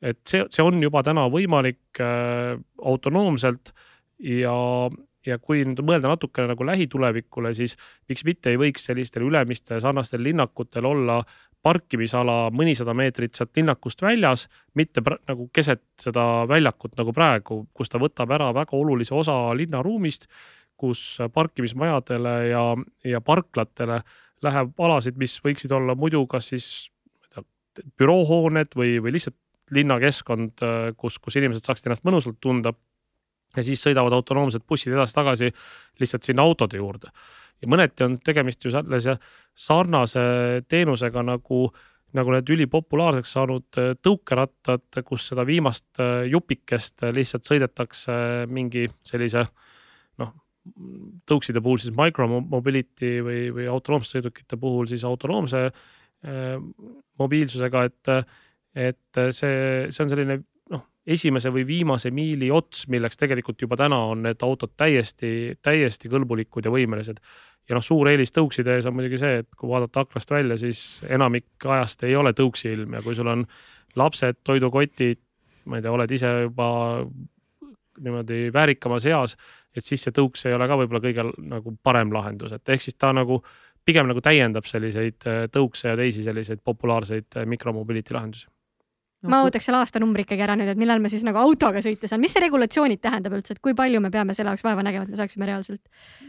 et see, see on juba täna võimalik äh, autonoomselt ja, ja kui nüüd mõelda natukene nagu lähitulevikule, siis miks mitte ei võiks sellistel Ülemiste sarnastel linnakutel olla parkimisala mõnisada meetrit sealt linnakust väljas, mitte nagu keset seda väljakut nagu praegu, kus ta võtab ära väga olulise osa linnaruumist, kus parkimismajadele ja, ja parklatele läheb alasid, mis võiksid olla muidu kas siis büroohooned või, või lihtsalt linnakeskkond, kus, kus inimesed saaksid ennast mõnusalt tunda. Ja siis sõidavad autonoomsed bussid edasi-tagasi lihtsalt sinna autode juurde. ja mõneti on tegemist ju sellise sarnase teenusega nagu, nagu need ülipopulaarseks saanud äh, tõukerattad, kus seda viimast äh, jupikest lihtsalt sõidetakse mingi sellise noh, tõukside puhul siis micromobility või, või autonoomsete sõidukite puhul siis autonoomse äh, mobiilsusega, et et see, see on selline esimese või viimase miili ots, milleks tegelikult juba täna on need autod täiesti, täiesti kõlbulikud ja võimelised. ja noh, suur eelis tõukside ees on muidugi see, et kui vaadata aknast välja, siis enamik ajast ei ole tõuksi ilm. Ja kui sul on lapsed, toidukotid, ma ei tea, oled ise juba niimoodi väärikamas eas, et siis see tõuks ei ole ka võib-olla kõige nagu parem lahendus, et ehk siis ta nagu pigem nagu täiendab selliseid äh, tõukse ja teisi selliseid populaarseid äh, mikromobility lahendusi
ma ootaks selle aastanumbri ikkagi ära nüüd, et millal me siis nagu autoga sõita saan, mis see regulatsioonid tähendab üldse, et kui palju me peame selle jaoks vaeva nägema, et me saaksime reaalselt?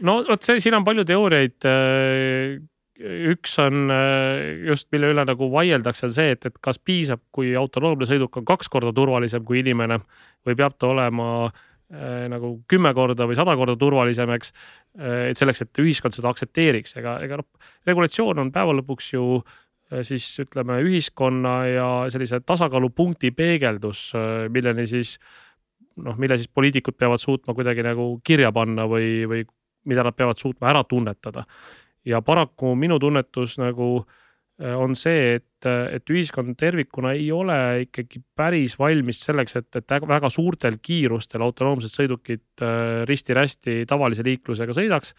no vot see, siin on palju teooriaid. Äh, üks on just, mille üle nagu vaieldakse, on see, et, et kas piisab, kui autonoomne sõiduk on kaks korda turvalisem kui inimene või peab ta olema äh, nagu kümme korda või sada korda turvalisem, eks. et selleks, et ühiskond seda aktsepteeriks, ega, ega noh, regulatsioon on päeva lõpuks ju äh, Äh, siis ütleme ühiskonna ja sellise tasakaalupunkti peegeldus, äh, milleni siis noh, mille siis poliitikud peavad suutma kuidagi nagu kirja panna või, või mida nad peavad suutma ära tunnetada. ja paraku minu tunnetus nagu äh, on see, et, et ühiskond tervikuna ei ole ikkagi päris valmis selleks, et, et väga suurtel kiirustel autonoomsed sõidukid risti-rästi tavalise liiklusega sõidaks.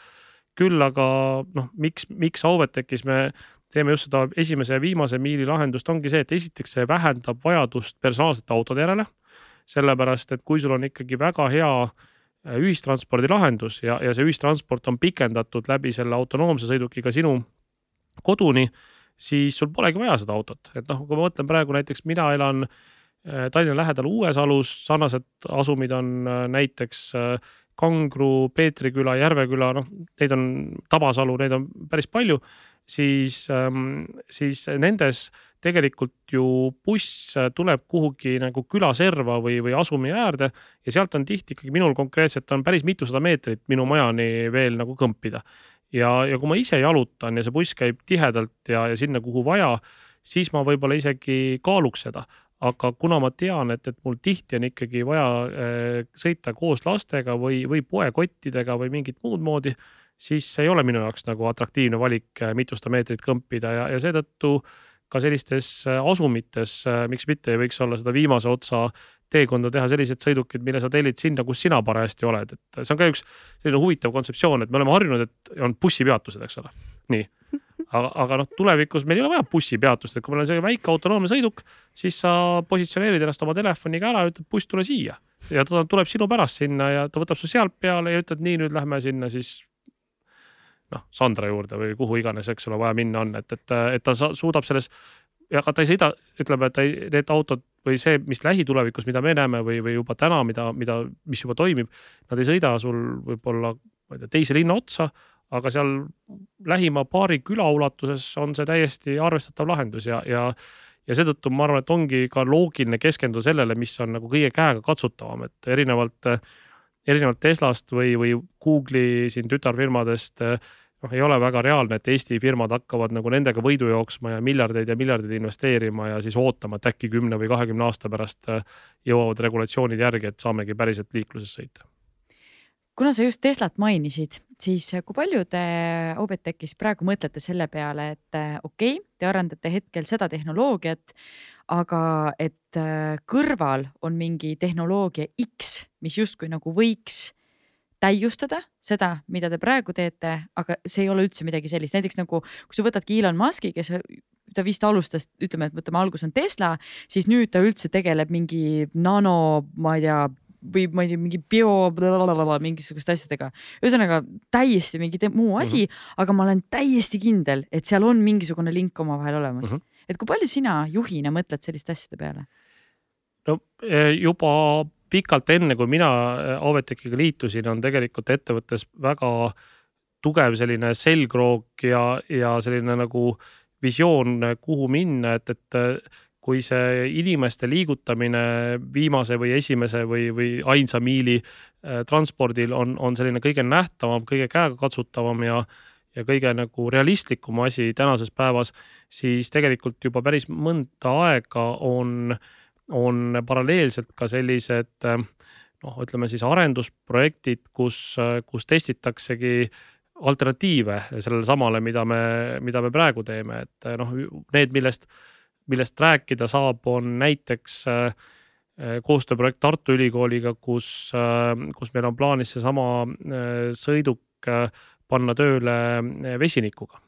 küll aga noh, miks, miks Auvetekis me teeme just seda esimese ja viimase miili lahendust, ongi see, et esiteks see vähendab vajadust personaalsete autode järele. sellepärast, et kui sul on ikkagi väga hea äh, ühistranspordilahendus ja, ja see ühistransport on pikendatud läbi selle autonoomse sõidukiga sinu koduni, siis sul polegi vaja seda autot, et noh, kui ma mõtlen praegu näiteks mina elan äh, Tallinna lähedal Uuesalus, sarnased asumid on äh, näiteks Kangro, Peetriküla, Järveküla, noh, neid on, Tabasalu, neid on päris palju siis, ähm, siis nendes tegelikult ju buss tuleb kuhugi nagu külaserva või, või asumi äärde ja sealt on tihti ikkagi minul konkreetselt on päris mitusada meetrit minu majani veel nagu kõmpida. ja, ja kui ma ise jalutan ja see buss käib tihedalt ja, ja sinna, kuhu vaja, siis ma võib-olla isegi kaaluks seda aga kuna ma tean, et, et mul tihti on ikkagi vaja äh, sõita koos lastega või, või poekottidega või mingit muud moodi siis ei ole minu jaoks nagu atraktiivne valik äh, mitusada meetrit kõmpida ja, ja seetõttu ka sellistes äh, asumites, äh, miks mitte ei võiks olla seda viimase otsa teekonda teha sellised sõidukid, mille sa tellid sinna, kus sina parajasti oled, et see on ka üks selline huvitav kontseptsioon, et me oleme harjunud, et on bussipeatused, eks ole, nii. aga, aga noh, tulevikus meil ei ole vaja bussipeatust, et kui meil on selline väike autonoomne sõiduk, siis sa positsioneerid ennast oma telefoniga ära ütled, buss, tule siia. ja ta tuleb sinu pärast sinna ja ta võtab su sealt peale ja ütled, nii, nüüd lähme sinna siis noh, Sandra juurde või kuhu iganes, eks ole, vaja minna on, et, et, et ta suudab selles ja aga ta ei sõida, ütleme, et ta ei, need autod või see, mis lähitulevikus, mida me näeme või, või juba täna, mida, mida, mis juba toimib, nad ei sõida sul võib-olla, ma ei tea, teise linna otsa, aga seal lähima paari küla ulatuses on see täiesti arvestatav lahendus ja, ja ja seetõttu ma arvan, et ongi ka loogiline keskenduda sellele, mis on nagu kõige käegakatsutavam, et erinevalt, erinevalt Teslast või, või Google'i siin tütarfirmadest äh, noh, ei ole väga reaalne, et Eesti firmad hakkavad nagu nendega võidu jooksma ja miljardeid ja miljardeid investeerima ja siis ootama, et äkki kümne või kahekümne aasta pärast äh, jõuavad regulatsioonid järgi, et saamegi päriselt liikluses sõita.
kuna sa just Teslat mainisid, siis kui palju te Obetechis praegu mõtlete selle peale, et äh, okei okay,, te arendate hetkel seda tehnoloogiat, aga et äh, kõrval on mingi tehnoloogia X, mis justkui nagu võiks täiustada seda, mida te praegu teete, aga see ei ole üldse midagi sellist, näiteks nagu kui sa võtadki Elon Musk'i, kes ta vist alustas, ütleme, et võtame algus on Tesla, siis nüüd ta üldse tegeleb mingi nano, ma ei tea või ma ei tea, mingi bio, mingisuguste asjadega. ühesõnaga täiesti mingi muu asi mm, -hmm. aga ma olen täiesti kindel, et seal on mingisugune link omavahel olemas mm. -hmm. et kui palju sina juhina mõtled selliste asjade peale?
no e, juba pikalt enne, kui mina äh, Avetekiga liitusin, on tegelikult ettevõttes väga tugev selline selgroog ja, ja selline nagu visioon, kuhu minna, et, et äh, kui see inimeste liigutamine viimase või esimese või, või ainsa miili äh, transpordil on, on selline kõige nähtavam, kõige käegakatsutavam ja ja kõige nagu realistlikum asi tänases päevas, siis tegelikult juba päris mõnda aega on äh, on paralleelselt ka sellised noh, ütleme siis arendusprojektid, kus, kus testitaksegi alternatiive sellele samale, mida me, mida me praegu teeme, et noh, need, millest, millest rääkida saab, on näiteks äh, koostööprojekt Tartu Ülikooliga, kus, kus meil on plaanis seesama sõiduk panna tööle vesinikuga.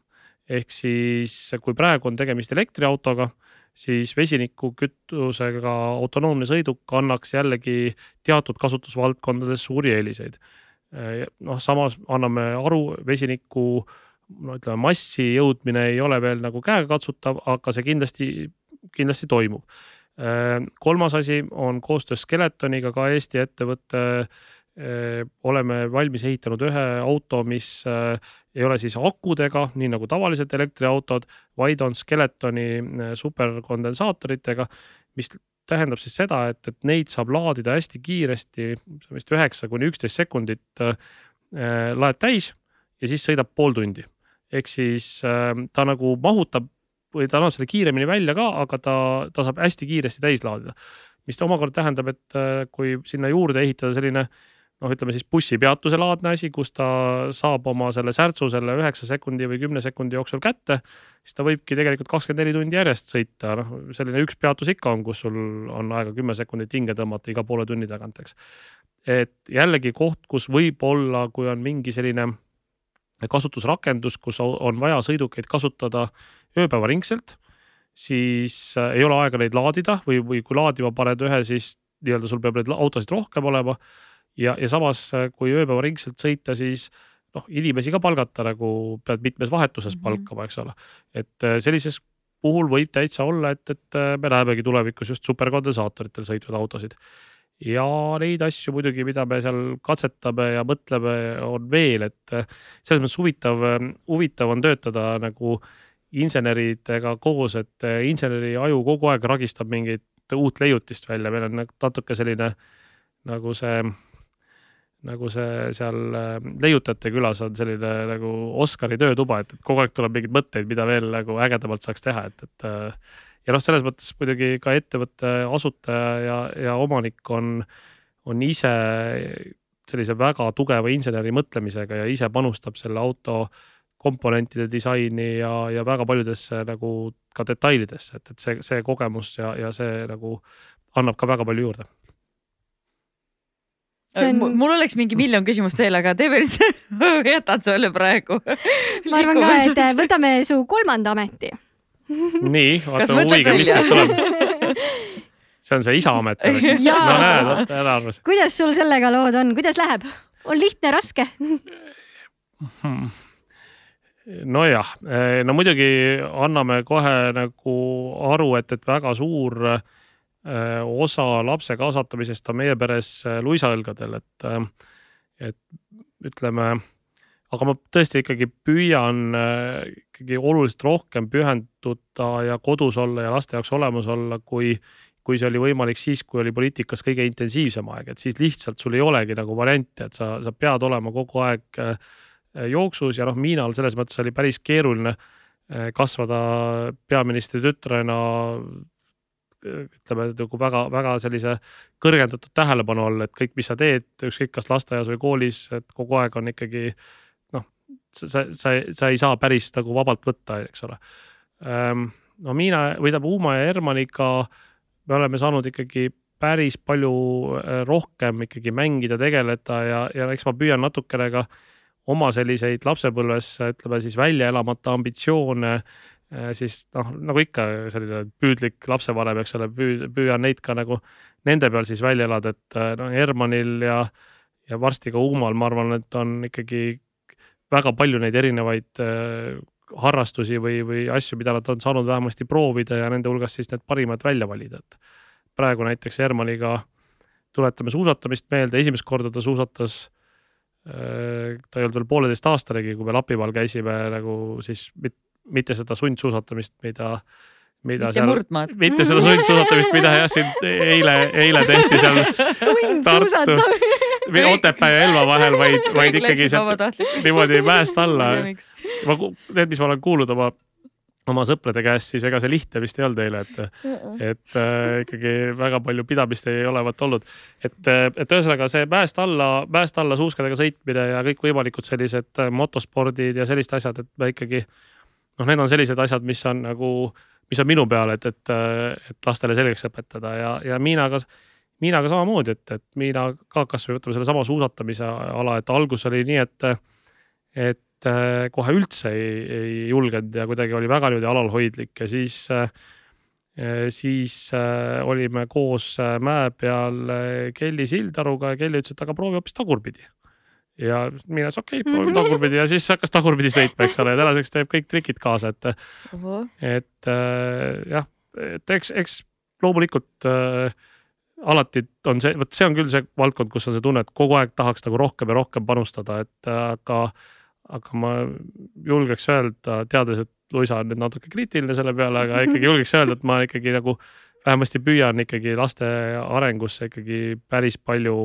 ehk siis, kui praegu on tegemist elektriautoga, siis vesinikukütusega autonoomne sõiduk annaks jällegi teatud kasutusvaldkondades suuri eeliseid. Eh, noh, samas anname aru, vesiniku no ütleme, massi jõudmine ei ole veel nagu käegakatsutav, aga see kindlasti, kindlasti toimub eh, kolmas asi on koostöös Skeletoniga ka Eesti ettevõte oleme valmis ehitanud ühe auto, mis ei ole siis akudega, nii nagu tavalised elektriautod, vaid on Skeletoni superkondensaatoritega, mis tähendab siis seda, et, et neid saab laadida hästi kiiresti, vist üheksa kuni üksteist sekundit laed täis ja siis sõidab pool tundi. ehk siis ta nagu mahutab või ta annab seda kiiremini välja ka, aga ta, ta saab hästi kiiresti täis laadida. mis omakorda tähendab, et kui sinna juurde ehitada selline äh, noh, ütleme siis bussipeatuse laadne asi, kus ta saab oma selle särtsu selle üheksa sekundi või kümne sekundi jooksul kätte, siis ta võibki tegelikult kakskümmend neli tundi järjest sõita, noh selline üks peatus ikka on, kus sul on aega kümme sekundit hinge tõmmata iga poole tunni tagant, eks. et jällegi koht, kus võib-olla, kui on mingi selline kasutusrakendus, kus on vaja sõidukeid kasutada ööpäevaringselt, siis äh, ei ole aega neid laadida või, või kui laadima paned ühe, siis nii-öelda sul peab neid autosid rohkem olema ja, ja samas, äh, kui ööpäevaringselt sõita, siis noh, inimesi ka palgata nagu pead mitmes vahetuses mm -hmm. palkama, eks ole. et äh, sellises puhul võib täitsa olla, et, et äh, me näemegi tulevikus just superkondensaatoritel sõitvaid autosid. ja neid asju muidugi, mida me seal katsetame ja mõtleme, on veel, et selles mõttes huvitav, huvitav on töötada nagu inseneridega koos, et inseneri aju kogu aeg ragistab mingit uut leiutist välja, meil on natuke selline nagu see nagu see seal äh, leiutajate külas on selline nagu Oscari töötuba, et kogu aeg tuleb mingeid mõtteid, mida veel nagu ägedamalt saaks teha, et, et. Äh, ja noh, selles mõttes muidugi ka ettevõtte asutaja ja, ja omanik on, on ise sellise väga tugeva inseneri mõtlemisega ja ise panustab selle auto komponentide disaini ja, ja väga paljudesse nagu ka detailidesse, et, et see, see kogemus ja, ja see nagu annab ka väga palju juurde
on... mul oleks mingi miljon küsimust veel, aga teeme nüüd, jätan selle praegu.
ma arvan ka, et äh, võtame su kolmanda ameti.
nii, vaata huviga, mis sealt tuleb. see on see isa amet. no näed, ära arva.
kuidas sul sellega lood on, kuidas läheb? on lihtne, raske
hmm.? nojah, no muidugi anname kohe nagu aru, et, et väga suur Äh, osa lapse kasvatamisest on meie peres äh, luisaõlgadel, et, äh, et ütleme, aga ma tõesti ikkagi püüan ikkagi oluliselt rohkem pühenduda ja kodus olla ja laste jaoks olemas olla, kui, kui see oli võimalik siis, kui oli poliitikas kõige intensiivsem aeg, et siis lihtsalt sul ei olegi nagu varianti, et sa, sa pead olema kogu aeg jooksus ja noh, Miinal selles mõttes oli päris keeruline kasvada peaministri tütrena ütleme nagu väga-väga sellise kõrgendatud tähelepanu all, et kõik, mis sa teed, ükskõik kas lasteaias või koolis, et kogu aeg on ikkagi noh, sa, sa, sa ei saa päris nagu vabalt võtta, eks ole. Ehm, no Miina või tähendab Uuma ja Hermaniga me oleme saanud ikkagi päris palju eh, rohkem ikkagi mängida, tegeleda ja, ja eks ma püüan natukene ka oma selliseid lapsepõlves ütleme siis välja elamata ambitsioone äh, Äh, siis noh, nagu ikka selline püüdlik lapsevanem, eks ole, püü-, püüan neid ka nagu nende peal siis välja elada, et äh, noh, Hermanil ja, ja varsti ka Uumal, ma arvan, et on ikkagi väga palju neid erinevaid äh, harrastusi või, või asju, mida nad on saanud vähemasti proovida ja nende hulgast siis need parimad välja valida, et praegu näiteks Hermaniga tuletame suusatamist meelde, esimest korda ta suusatas äh, ta ei olnud veel pooleteistaastanegi, kui me Lapimaal käisime nagu siis mitte seda sundsuusatamist, mida mida
mitte seal,
mitte seda sundsuusatamist, mida jah, siin eile, eile tehti seal Tartu või Otepää ja Elva vahel, vaid, vaid ikkagi sealt niimoodi mäest alla. ma, need, mis ma olen kuulnud oma, oma sõprade käest, siis ega see lihtne vist ei olnud eile, et, et äh, ikkagi väga palju pidamist ei olevat olnud. et, et ühesõnaga see mäest alla, mäest alla suuskadega sõitmine ja kõikvõimalikud sellised motospordid ja sellised asjad, et me ikkagi äh, noh, need on sellised asjad, mis on nagu, mis on minu peal, et, et, et lastele selgeks õpetada ja, ja Miinaga, Miinaga samamoodi, et, et Miina ka kasvõi võtame sellesama suusatamise ala, et algus oli nii, et, et äh, kohe üldse ei, ei julgenud ja kuidagi oli väga niimoodi alalhoidlik ja siis äh, siis äh, olime koos mäe peal Kelly Sildaruga ja Kelly ütles, et aga proovi hoopis tagurpidi. Ja mina ütlesin okei okay,, tagurpidi. Ja siis hakkas tagurpidi sõitma, eks ole, ja tänaseks teeb kõik trikid kaasa, et, et äh, jah, et eks, eks loomulikult äh, alati on see, vot see on küll see valdkond, kus on see tunne, et kogu aeg tahaks nagu rohkem ja rohkem panustada, et aga, aga ma julgeks öelda, teades, et Luisa on nüüd natuke kriitiline selle peale, aga ikkagi julgeks öelda, et ma ikkagi nagu vähemasti püüan ikkagi laste arengusse ikkagi päris palju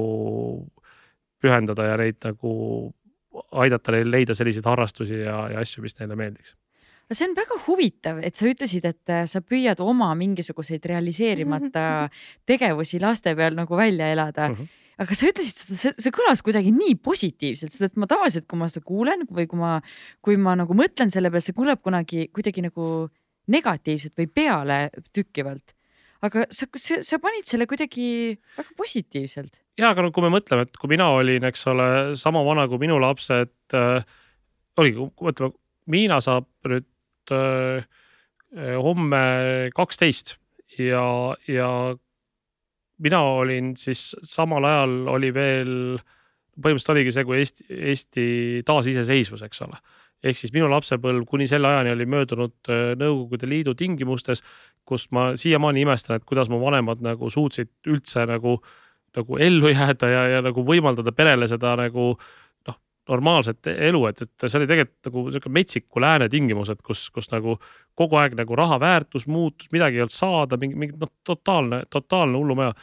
pühendada ja neid nagu aidata neil leida selliseid harrastusi ja, ja asju, mis neile meeldiks
see on väga huvitav, et sa ütlesid, et äh, sa püüad oma mingisuguseid realiseerimata tegevusi laste peal nagu välja elada mm. -hmm aga sa ütlesid seda, see, kõlas kuidagi nii positiivselt, sest et ma tavaliselt, kui ma seda kuulen või kui ma, kui ma nagu mõtlen selle peale, see kõlab kunagi kuidagi nagu negatiivselt või pealetrükkivalt. Aga sa, sa, sa panid selle kuidagi väga positiivselt.
ja, aga no kui me mõtleme, et kui mina olin, eks ole, sama vana kui minu lapsed äh,, oligi, ütleme, Miina saab nüüd äh, homme kaksteist ja, ja mina olin siis samal ajal oli veel, põhimõtteliselt oligi see, kui Eesti, Eesti taasiseseisvus, eks ole. Ehk siis minu lapsepõlv kuni selle ajani oli möödunud äh, Nõukogude Liidu tingimustes, kus ma siiamaani imestan, et kuidas mu vanemad nagu suutsid üldse nagu, nagu ellu jääda ja, ja nagu võimaldada perele seda nagu normaalset elu, et, et see oli tegelikult nagu sihuke metsiku lääne tingimused, kus, kus nagu kogu aeg nagu raha väärtus muutus, midagi ei olnud saada, mingi, mingi noh, totaalne, totaalne hullumaja.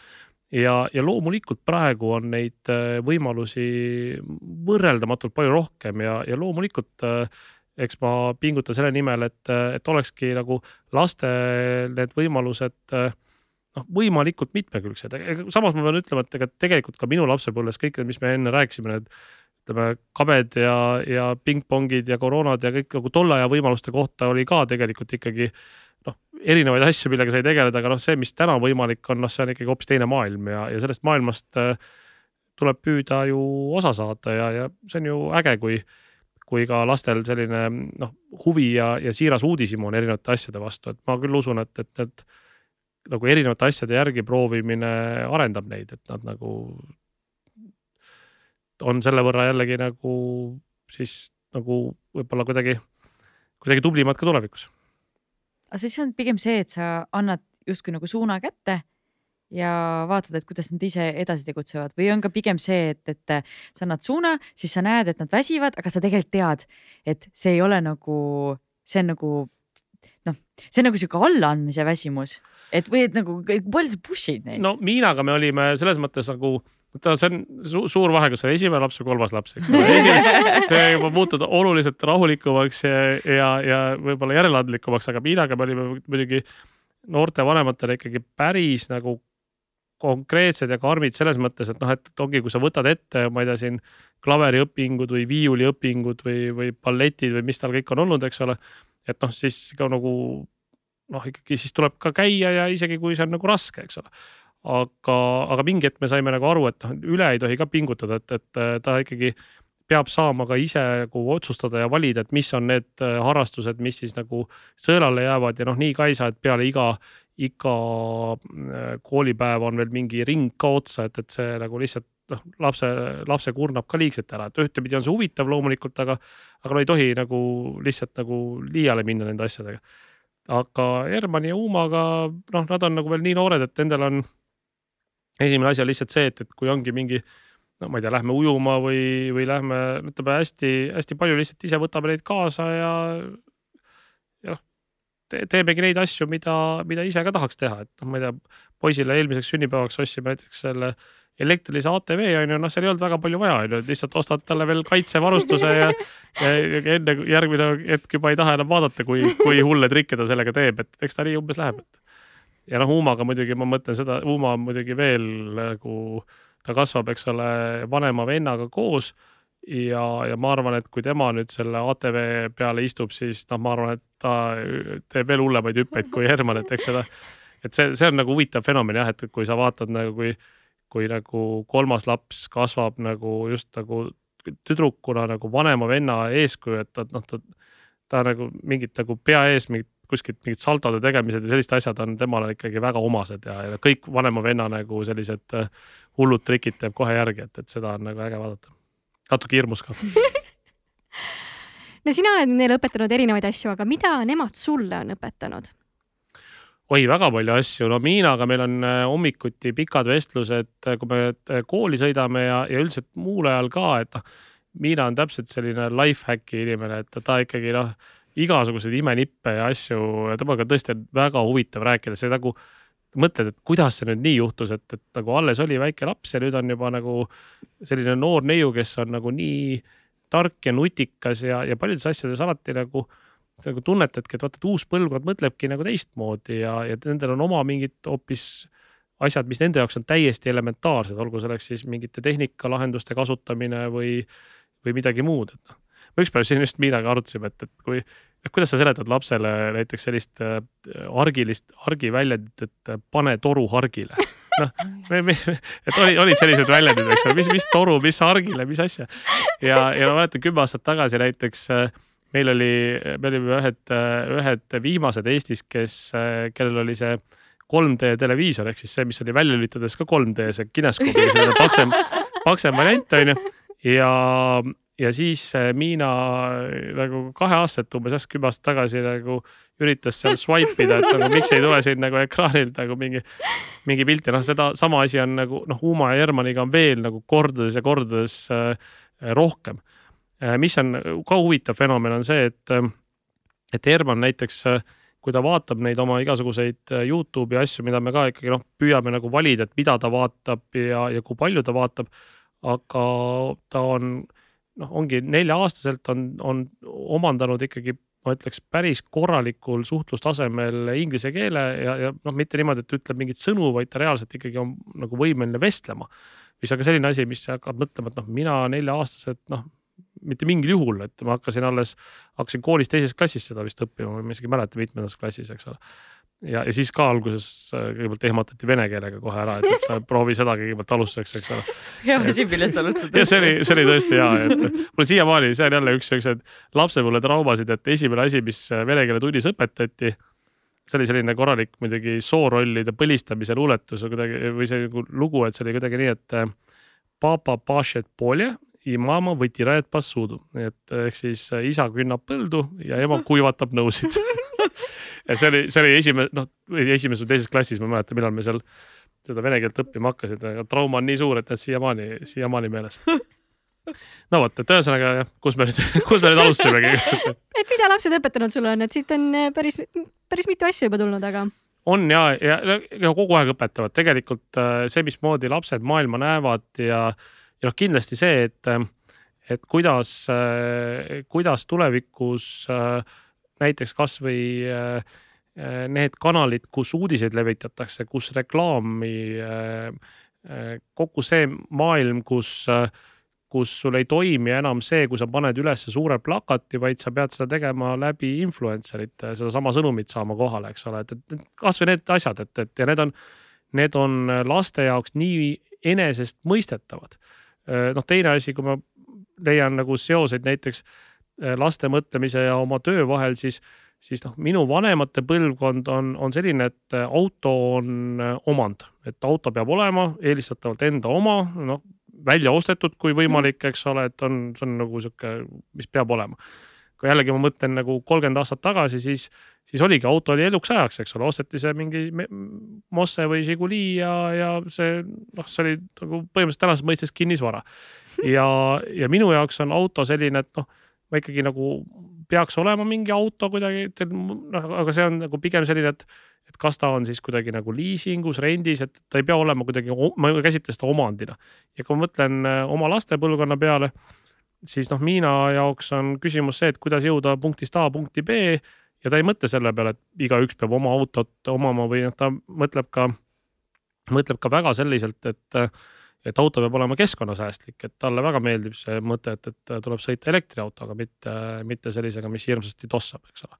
Ja, ja loomulikult praegu on neid äh, võimalusi võrreldamatult palju rohkem ja, ja loomulikult äh, eks ma pingutan selle nimel, et, et olekski nagu lastel need võimalused äh, noh, võimalikult mitmekülgsed, samas ma pean ütlema, et ega tegelikult ka minu lapsepõlves kõik need, mis me enne rääkisime, need ütleme, kabed ja, ja pingpongid ja koroonad ja kõik nagu tolle aja võimaluste kohta oli ka tegelikult ikkagi noh, erinevaid asju, millega sai tegeleda, aga noh, see, mis täna võimalik on, noh, see on ikkagi hoopis teine maailm ja, ja sellest maailmast äh, tuleb püüda ju osa saada ja, ja see on ju äge, kui, kui ka lastel selline noh, huvi ja, ja siiras uudishimu on erinevate asjade vastu, et ma küll usun, et, et need nagu erinevate asjade järgi proovimine arendab neid, et nad nagu on selle võrra jällegi nagu siis nagu võib-olla kuidagi, kuidagi tublimad ka tulevikus.
Aga siis on pigem see, et sa annad justkui nagu suuna kätte ja vaatad, et kuidas nad ise edasi tegutsevad või on ka pigem see, et, et sa annad suuna, siis sa näed, et nad väsivad, aga sa tegelikult tead, et see ei ole nagu, see on nagu noh, see on nagu sihuke allaandmise väsimus, et või et nagu palju sa push'id neid?
no Miinaga me olime selles mõttes nagu vaata, see on su suur vahe, kas on esimene laps või kolmas laps, eks ole. see juba muutud oluliselt rahulikumaks ja, ja, ja võib-olla järeleandlikumaks, aga Miinaga me olime muidugi noorte vanematele ikkagi päris nagu konkreetsed ja karmid selles mõttes, et noh, et ongi, kui sa võtad ette, ma ei tea, siin klaveriõpingud või viiuliõpingud või, või balletid või mis tal kõik on olnud, eks ole. et noh, siis ka nagu noh, ikkagi siis tuleb ka käia ja isegi kui see on nagu raske, eks ole aga, aga mingi hetk me saime nagu aru, et noh, üle ei tohi ka pingutada, et, et ta ikkagi peab saama ka ise nagu otsustada ja valida, et mis on need äh, harrastused, mis siis nagu sõelale jäävad ja noh, nii ka ei saa, et peale iga, iga äh, koolipäev on veel mingi ring ka otsa, et, et see nagu lihtsalt noh, lapse, lapse kurnab ka liigselt ära, et ühtepidi on see huvitav loomulikult, aga, aga no ei tohi nagu lihtsalt nagu liiale minna nende asjadega. aga Hermanni ja Uumaga, noh, nad on nagu veel nii noored, et nendel on esimene asi on lihtsalt see, et, et kui ongi mingi no ma ei tea, lähme ujuma või, või lähme, ütleme hästi-hästi palju lihtsalt ise võtame neid kaasa ja, ja noh te,, teemegi neid asju, mida, mida ise ka tahaks teha, et noh, ma ei tea, poisile eelmiseks sünnipäevaks ostsime näiteks selle elektrilise ATV on ju, noh, seal ei olnud väga palju vaja, on ju, et lihtsalt ostad talle veel kaitsevarustuse ja, ja, ja enne järgmine hetk juba ei taha enam vaadata, kui, kui hulle trikke ta sellega teeb, et eks ta nii umbes läheb, et ja noh, Umaga muidugi ma mõtlen seda, Uma on muidugi veel nagu, ta kasvab, eks ole, vanema vennaga koos ja, ja ma arvan, et kui tema nüüd selle ATV peale istub, siis noh, ma arvan, et ta teeb veel hullemaid hüppeid kui Herman, et eks seda, et see, see on nagu huvitav fenomen jah, et kui sa vaatad nagu, kui, kui nagu kolmas laps kasvab nagu just nagu tüdrukuna nagu vanema venna eeskuju, et ta noh, ta, ta nagu mingit nagu pea ees mingit kuskilt mingid saldode tegemised ja sellised asjad on temale ikkagi väga omased ja, ja kõik vanema venna nagu sellised äh, hullud trikid teeb kohe järgi, et, et seda on nagu äge vaadata. natuke hirmus ka
no sina oled neile õpetanud erinevaid asju, aga mida nemad sulle on õpetanud?
oi, väga palju asju, no Miinaga meil on äh, hommikuti pikad vestlused, äh, kui me kooli sõidame ja, ja üldiselt muul ajal ka, et noh, Miina on täpselt selline life hack'i inimene, et ta ikkagi noh, igasuguseid imenippe ja asju, temaga tõesti on väga huvitav rääkida, see nagu mõtled, et kuidas see nüüd nii juhtus, et, et nagu alles oli väike laps ja nüüd on juba nagu selline noor neiu, kes on nagu nii tark ja nutikas ja, ja paljudes asjades alati nagu, nagu tunnetadki, et vaata, et uus põlvkond mõtlebki nagu teistmoodi ja, ja nendel on oma mingid hoopis asjad, mis nende jaoks on täiesti elementaarsed, olgu selleks siis mingite tehnikalahenduste kasutamine või, või midagi muud, et noh. Ükspäev siin just Miinaga arutasime, et, et kui, kuidas sa seletad lapsele näiteks sellist äh, argilist, argiväljendit, et äh, pane toru hargile noh, et oli, olid sellised väljendid, eks ole, mis, mis toru, mis argile, mis asja. ja, ja ma mäletan kümme aastat tagasi näiteks äh, meil oli, me olime ühed, äh, ühed viimased Eestis, kes, äh, kellel oli see 3D televiisor ehk siis see, mis oli välja lülitades ka 3D, see kineskoop oli selline paksem, paksem variant onju. ja, ja siis Miina nagu kaheaastaselt umbes jah, kümme aastat tagasi nagu üritas seal swipe ida, et nagu miks ei tule siin nagu ekraanilt nagu mingi, mingi pilt ja noh, seda sama asi on nagu noh, Uma ja Hermaniga on veel nagu kordades ja kordades äh, rohkem äh,. mis on ka huvitav fenomen, on see, et, äh, et Herman näiteks äh, kui ta vaatab neid oma igasuguseid äh, Youtube'i asju, mida me ka ikkagi noh, püüame nagu valida, et mida ta vaatab ja, ja kui palju ta vaatab. aga ta on noh, ongi nelja-aastaselt on, on omandanud ikkagi ma ütleks päris korralikul suhtlustasemel inglise keele ja, ja noh, mitte niimoodi, et ütleb mingeid sõnu, vaid ta reaalselt ikkagi on nagu võimeline vestlema. mis on ka selline asi, mis hakkab mõtlema, et noh, mina nelja-aastaselt noh, mitte mingil juhul, et ma hakkasin alles, hakkasin koolis teises klassis seda vist õppima, ma isegi ei mäleta, mitmendas klassis, eks ole ja, ja siis ka alguses äh, kõigepealt ehmatati vene keelega kohe ära, et, et proovi seda kõigepealt alustuseks, eks ole.
hea asi, millest alustada.
ja see oli, see oli tõesti hea, et mul siiamaani, see on jälle üks siukseid lapsepõlve traumasid, et esimene asi, mis vene keele tunnis õpetati, see oli selline korralik muidugi soorollide põlistamise luuletus kuidagi või see nagu lugu, et see oli kuidagi nii, et äh, papa pašet polje i mama võtirajat passudu, et ehk siis äh, isa künnab põldu ja ema kuivatab nõusid et see oli, see oli esimene, noh, esimeses või teises klassis, ma ei mäleta, millal me seal seda vene keelt õppima hakkasime, aga trauma on nii suur, et need siiamaani, siiamaani meeles. no vot, et ühesõnaga jah, kus me nüüd, kus me nüüd alustasimegi
et mida lapsed õpetanud sulle on, et siit on eh, päris, päris mitu asja juba tulnud, aga.
on ja, ja, ja kogu aeg õpetavad tegelikult eh, see, mismoodi lapsed maailma näevad ja, ja noh, kindlasti see, et, et kuidas, kuidas tulevikus näiteks kasvõi need kanalid, kus uudiseid levitatakse, kus reklaami, kogu see maailm, kus, kus sul ei toimi enam see, kui sa paned üles suure plakati, vaid sa pead seda tegema läbi influencer ite, sedasama sõnumit saama kohale, eks ole, et, et kasvõi need asjad, et, et ja need on, need on laste jaoks nii enesestmõistetavad. Noh, teine asi, kui ma leian nagu seoseid näiteks Äh, laste mõtlemise ja oma töö vahel, siis, siis noh, minu vanemate põlvkond on, on selline, et äh, auto on äh, omand, et auto peab olema eelistatavalt enda oma, noh välja ostetud, kui võimalik, eks ole, et on, see on nagu sihuke, mis peab olema. Kui jällegi ma mõtlen nagu kolmkümmend aastat tagasi, siis, siis oligi auto oli eluks ajaks, eks ole, osteti see mingi Mosse või Žiguli ja, ja see noh, see oli nagu põhimõtteliselt tänases mõistes kinnisvara. ja, ja minu jaoks on auto selline, et noh ma ikkagi nagu peaks olema mingi auto kuidagi, noh, aga see on nagu pigem selline, et, et kas ta on siis kuidagi nagu liisingus, rendis, et ta ei pea olema kuidagi, ma ei käsitle seda omandina. ja kui ma mõtlen äh, oma laste põlvkonna peale, siis noh, Miina jaoks on küsimus see, et kuidas jõuda punktist A punkti B ja ta ei mõtle selle peale, et igaüks peab oma autot omama või noh, ta mõtleb ka, mõtleb ka väga selliselt, et et auto peab olema keskkonnasäästlik, et talle väga meeldib see mõte, et, et tuleb sõita elektriautoga, mitte, mitte sellisega, mis hirmsasti tossab, eks ole.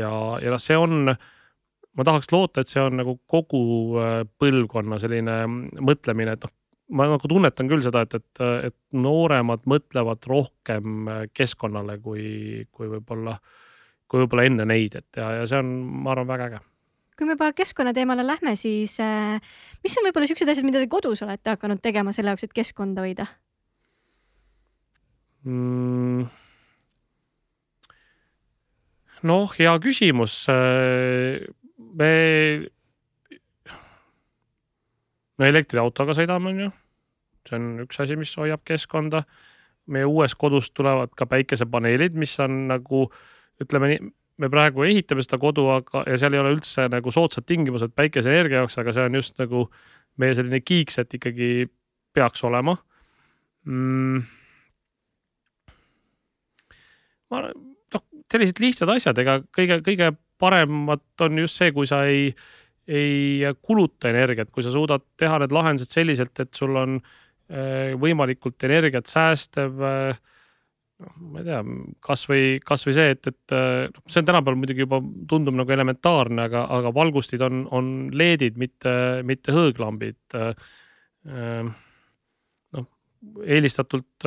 ja, ja noh, see on, ma tahaks loota, et see on nagu kogu äh, põlvkonna selline mõtlemine, et noh, ma nagu tunnetan küll seda, et, et, et nooremad mõtlevad rohkem keskkonnale kui, kui võib-olla, kui võib-olla enne neid, et ja, ja see on, ma arvan, väga äge
kui me juba keskkonnateemale lähme, siis äh, mis on võib-olla siuksed asjad, mida te kodus olete hakanud tegema selle jaoks, et keskkonda hoida
mm.? noh, hea küsimus. me, me elektriautoga sõidame, on ju. see on üks asi, mis hoiab keskkonda. meie uues kodus tulevad ka päikesepaneelid, mis on nagu ütleme nii me praegu ehitame seda kodu, aga, ja seal ei ole üldse nagu soodsad tingimused päikeseenergia jaoks, aga see on just nagu meie selline kiiks, et ikkagi peaks olema mm.. ma, noh, sellised lihtsad asjad, ega kõige, kõige paremat on just see, kui sa ei, ei kuluta energiat, kui sa suudad teha need lahendused selliselt, et sul on äh, võimalikult energiat säästev äh, noh, ma ei tea, kasvõi, kasvõi see, et, et noh, see on tänapäeval muidugi juba tundub nagu elementaarne, aga, aga valgustid on, on LED-id, mitte, mitte hõõglambid. noh, eelistatult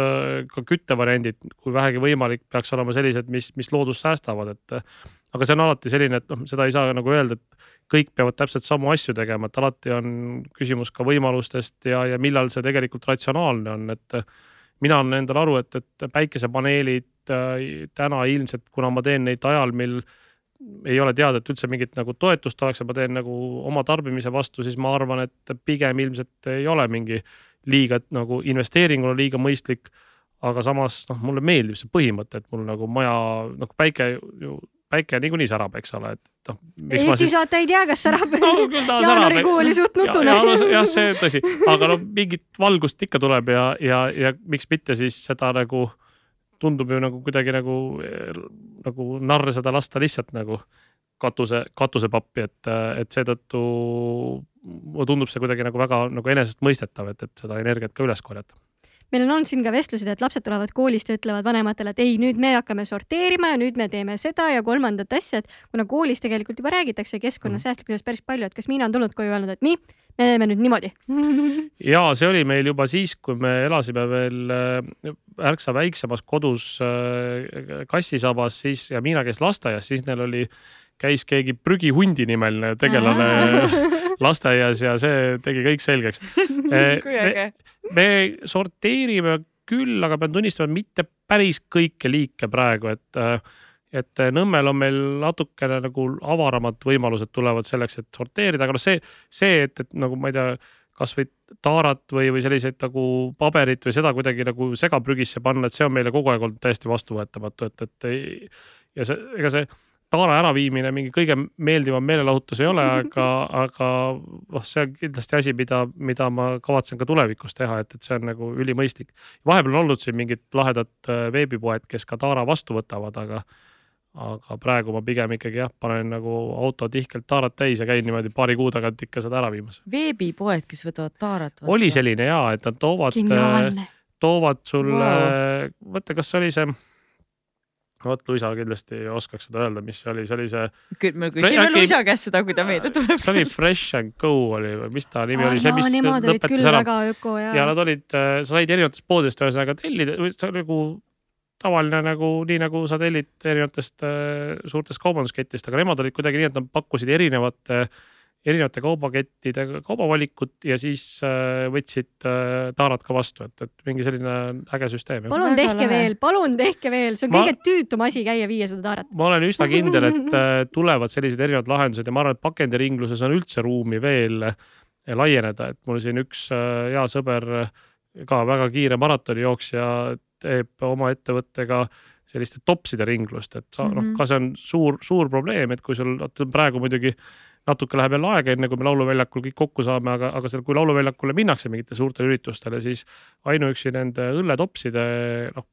ka küttevariandid, kui vähegi võimalik, peaks olema sellised, mis, mis loodust säästavad, et aga see on alati selline, et noh, seda ei saa nagu öelda, et kõik peavad täpselt samu asju tegema, et alati on küsimus ka võimalustest ja, ja millal see tegelikult ratsionaalne on, et mina annan endale aru, et, et päikesepaneelid äh, täna ilmselt, kuna ma teen neid ajal, mil ei ole teada, et üldse mingit nagu toetust oleks ja ma teen nagu oma tarbimise vastu, siis ma arvan, et pigem ilmselt ei ole mingi liiga nagu investeeringuna liiga mõistlik. aga samas noh, mulle meeldib see põhimõte, et mul nagu maja nagu päike ju päike niikuinii särab, eks ole, et noh.
Eestis siis... vaata ei tea, kas särab no,. jaanuarikuu oli suht nutune.
jah ja, ja, see tõsi, aga no mingit valgust ikka tuleb ja, ja, ja miks mitte siis seda nagu tundub ju nagu kuidagi nagu, nagu narr seda lasta lihtsalt nagu katuse, katusepappi, et, et seetõttu mulle tundub see kuidagi nagu väga nagu enesestmõistetav, et, et seda energiat ka üles korjata
meil on olnud siin ka vestlused, et lapsed tulevad koolist ja ütlevad vanematele, et ei, nüüd me hakkame sorteerima ja nüüd me teeme seda ja kolmandat asja, et kuna koolis tegelikult juba räägitakse keskkonnasäästlikkusest päris palju, et kas Miina on tulnud koju öelnud, et nii, me teeme nüüd niimoodi?
Ja see oli meil juba siis, kui me elasime veel äh, ärksa väiksemas kodus äh, kassisabas, siis ja Miina käis lasteaias, siis neil oli, käis keegi prügihundi nimeline tegelane lasteaias ja see tegi kõik selgeks.
Kui äge.
me sorteerime küll, aga pean tunnistama, mitte päris kõiki liike praegu, et, et Nõmmel on meil natukene nagu avaramad võimalused tulevad selleks, et sorteerida, aga noh, see, see, et, et nagu ma ei tea, kasvõi taarat või, või selliseid nagu paberit või seda kuidagi nagu segaprügisse panna, et see on meile kogu aeg olnud täiesti vastuvõetamatu, et, et ja see, ega see taara äraviimine mingi kõige meeldivam meelelahutus ei ole, aga, aga noh, see on kindlasti asi, mida, mida ma kavatsen ka tulevikus teha, et, et see on nagu ülimõistlik. vahepeal on olnud siin mingid lahedad äh, veebipoed, kes ka taara vastu võtavad, aga, aga praegu ma pigem ikkagi jah, panen nagu auto tihkelt taarat täis ja käin niimoodi paari kuu tagant ikka seda ära viimas.
veebipoed, kes võtavad taarat vastu?
oli selline ja, et nad toovad, äh, toovad sulle wow., mõtle, kas see oli see vot Luisa kindlasti oskaks seda öelda, mis see oli, see oli see.
me küsime äkki... Luisa käest seda, kui ta meelde tuleb.
see oli Fresh and Go oli või mis ta nimi ah, oli, see, mis
lõpetas ära. ja,
nad olid, äh, sa said erinevatest poodidest ühesõnaga tellida, nagu tavaline nagu nii nagu sa tellid erinevatest äh, suurtest kaubanduskettidest, aga nemad olid kuidagi nii, et nad pakkusid erinevate äh, erinevate kaubakettide kaubavalikut ja siis äh, võtsid äh, taarad ka vastu, et, et mingi selline äge süsteem.
palun tehke lahe. veel, palun tehke veel, see on ma, kõige tüütum asi käia viia seda taarat.
ma olen üsna kindel, et äh, tulevad sellised erinevad lahendused ja ma arvan, et pakendiringluses on üldse ruumi veel laieneda, et mul siin üks hea sõber, ka väga kiire maratonijooksja, teeb oma ettevõttega selliste topside ringlust, et sa mm -hmm. noh, mhm. ka see on suur, suur probleem, et kui sul praegu muidugi natuke läheb jälle aega, enne kui me lauluväljakul kõik kokku saame, aga, aga seal, kui lauluväljakule minnakse mingitele suurtele üritustele, siis ainuüksi nende õlletopside noh,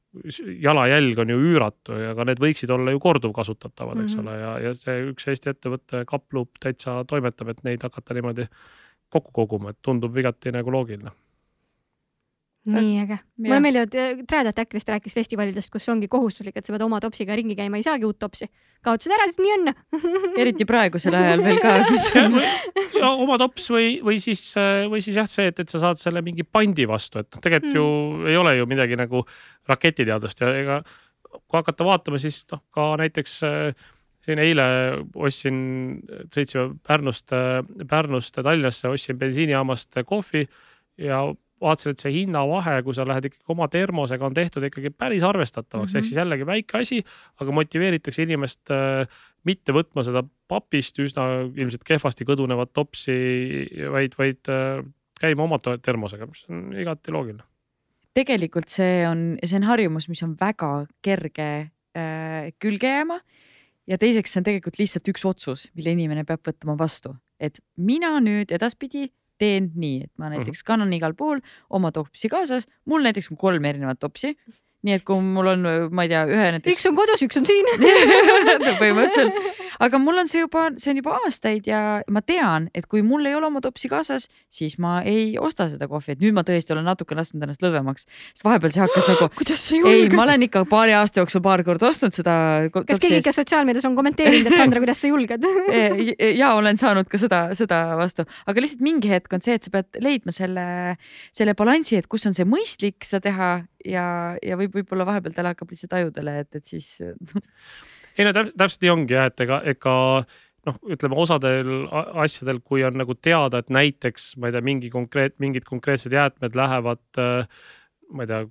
jalajälg on ju üüratu ja ka need võiksid olla ju korduvkasutatavad, eks mm -hmm. ole, ja, ja see üks Eesti ettevõte Kaploop täitsa toimetab, et neid hakata niimoodi kokku koguma, et tundub igati nagu loogiline
nii äge. mulle meeldivad, Träädat äkki vist rääkis festivalidest, kus ongi kohustuslik, et sa pead oma topsiga ringi käima, ei saagi uut topsi. kaotasid ära, sest nii on
eriti praegusel ajal veel ka, kus on
ja, oma tops või, või siis, või siis jah, see, et, et sa saad selle mingi pandi vastu, et noh, tegelikult mm. ju ei ole ju midagi nagu raketiteadust ja ega kui hakata vaatama, siis noh, ka näiteks siin eile ostsin, sõitsime Pärnust, Pärnust Tallinnasse, ostsin bensiinijaamast kohvi ja vaatasin, et see hinnavahe, kui sa lähed ikkagi oma termosega, on tehtud ikkagi päris arvestatavaks mm, -hmm. ehk siis jällegi väike asi, aga motiveeritakse inimest äh, mitte võtma seda papist üsna ilmselt kehvasti kõdunevat topsi, vaid, vaid äh, käima oma termosega, mis on igati loogiline.
tegelikult see on, see on harjumus, mis on väga kerge äh, külge jääma ja teiseks, see on tegelikult lihtsalt üks otsus, mille inimene peab võtma vastu, et mina nüüd edaspidi teen nii, et ma mhm. näiteks kannan igal pool oma topsi kaasas, mul näiteks on kolm erinevat topsi nii et kui mul on, ma ei tea, ühe näiteks.
üks on kodus, üks on siin
põhimõtteliselt, aga mul on see juba, see on juba aastaid ja ma tean, et kui mul ei ole oma topsi kaasas, siis ma ei osta seda kohvi, et nüüd ma tõesti olen natuke lasknud ennast lõdvemaks, sest vahepeal see hakkas nagu.
kuidas sa julged?
ei, ma olen ikka paari aasta jooksul paar korda ostnud seda.
kas keegi ikka sotsiaalmeedias on kommenteerinud, et Sandra, kuidas sa julged
ja olen saanud ka seda, seda vastu, aga lihtsalt mingi hetk on see, et sa pead leidma selle, selle balansi, et kus on see mõistlik seda teha ja, ja võib, võib-olla vahepeal tal hakkab lihtsalt ajudele, et, et siis
ei no täpselt nii ongi jah, et ega, ega noh, ütleme osadel asjadel, kui on nagu teada, et näiteks ma ei tea, mingi konkreet, mingid konkreetsed jäätmed lähevad, ma ei tea,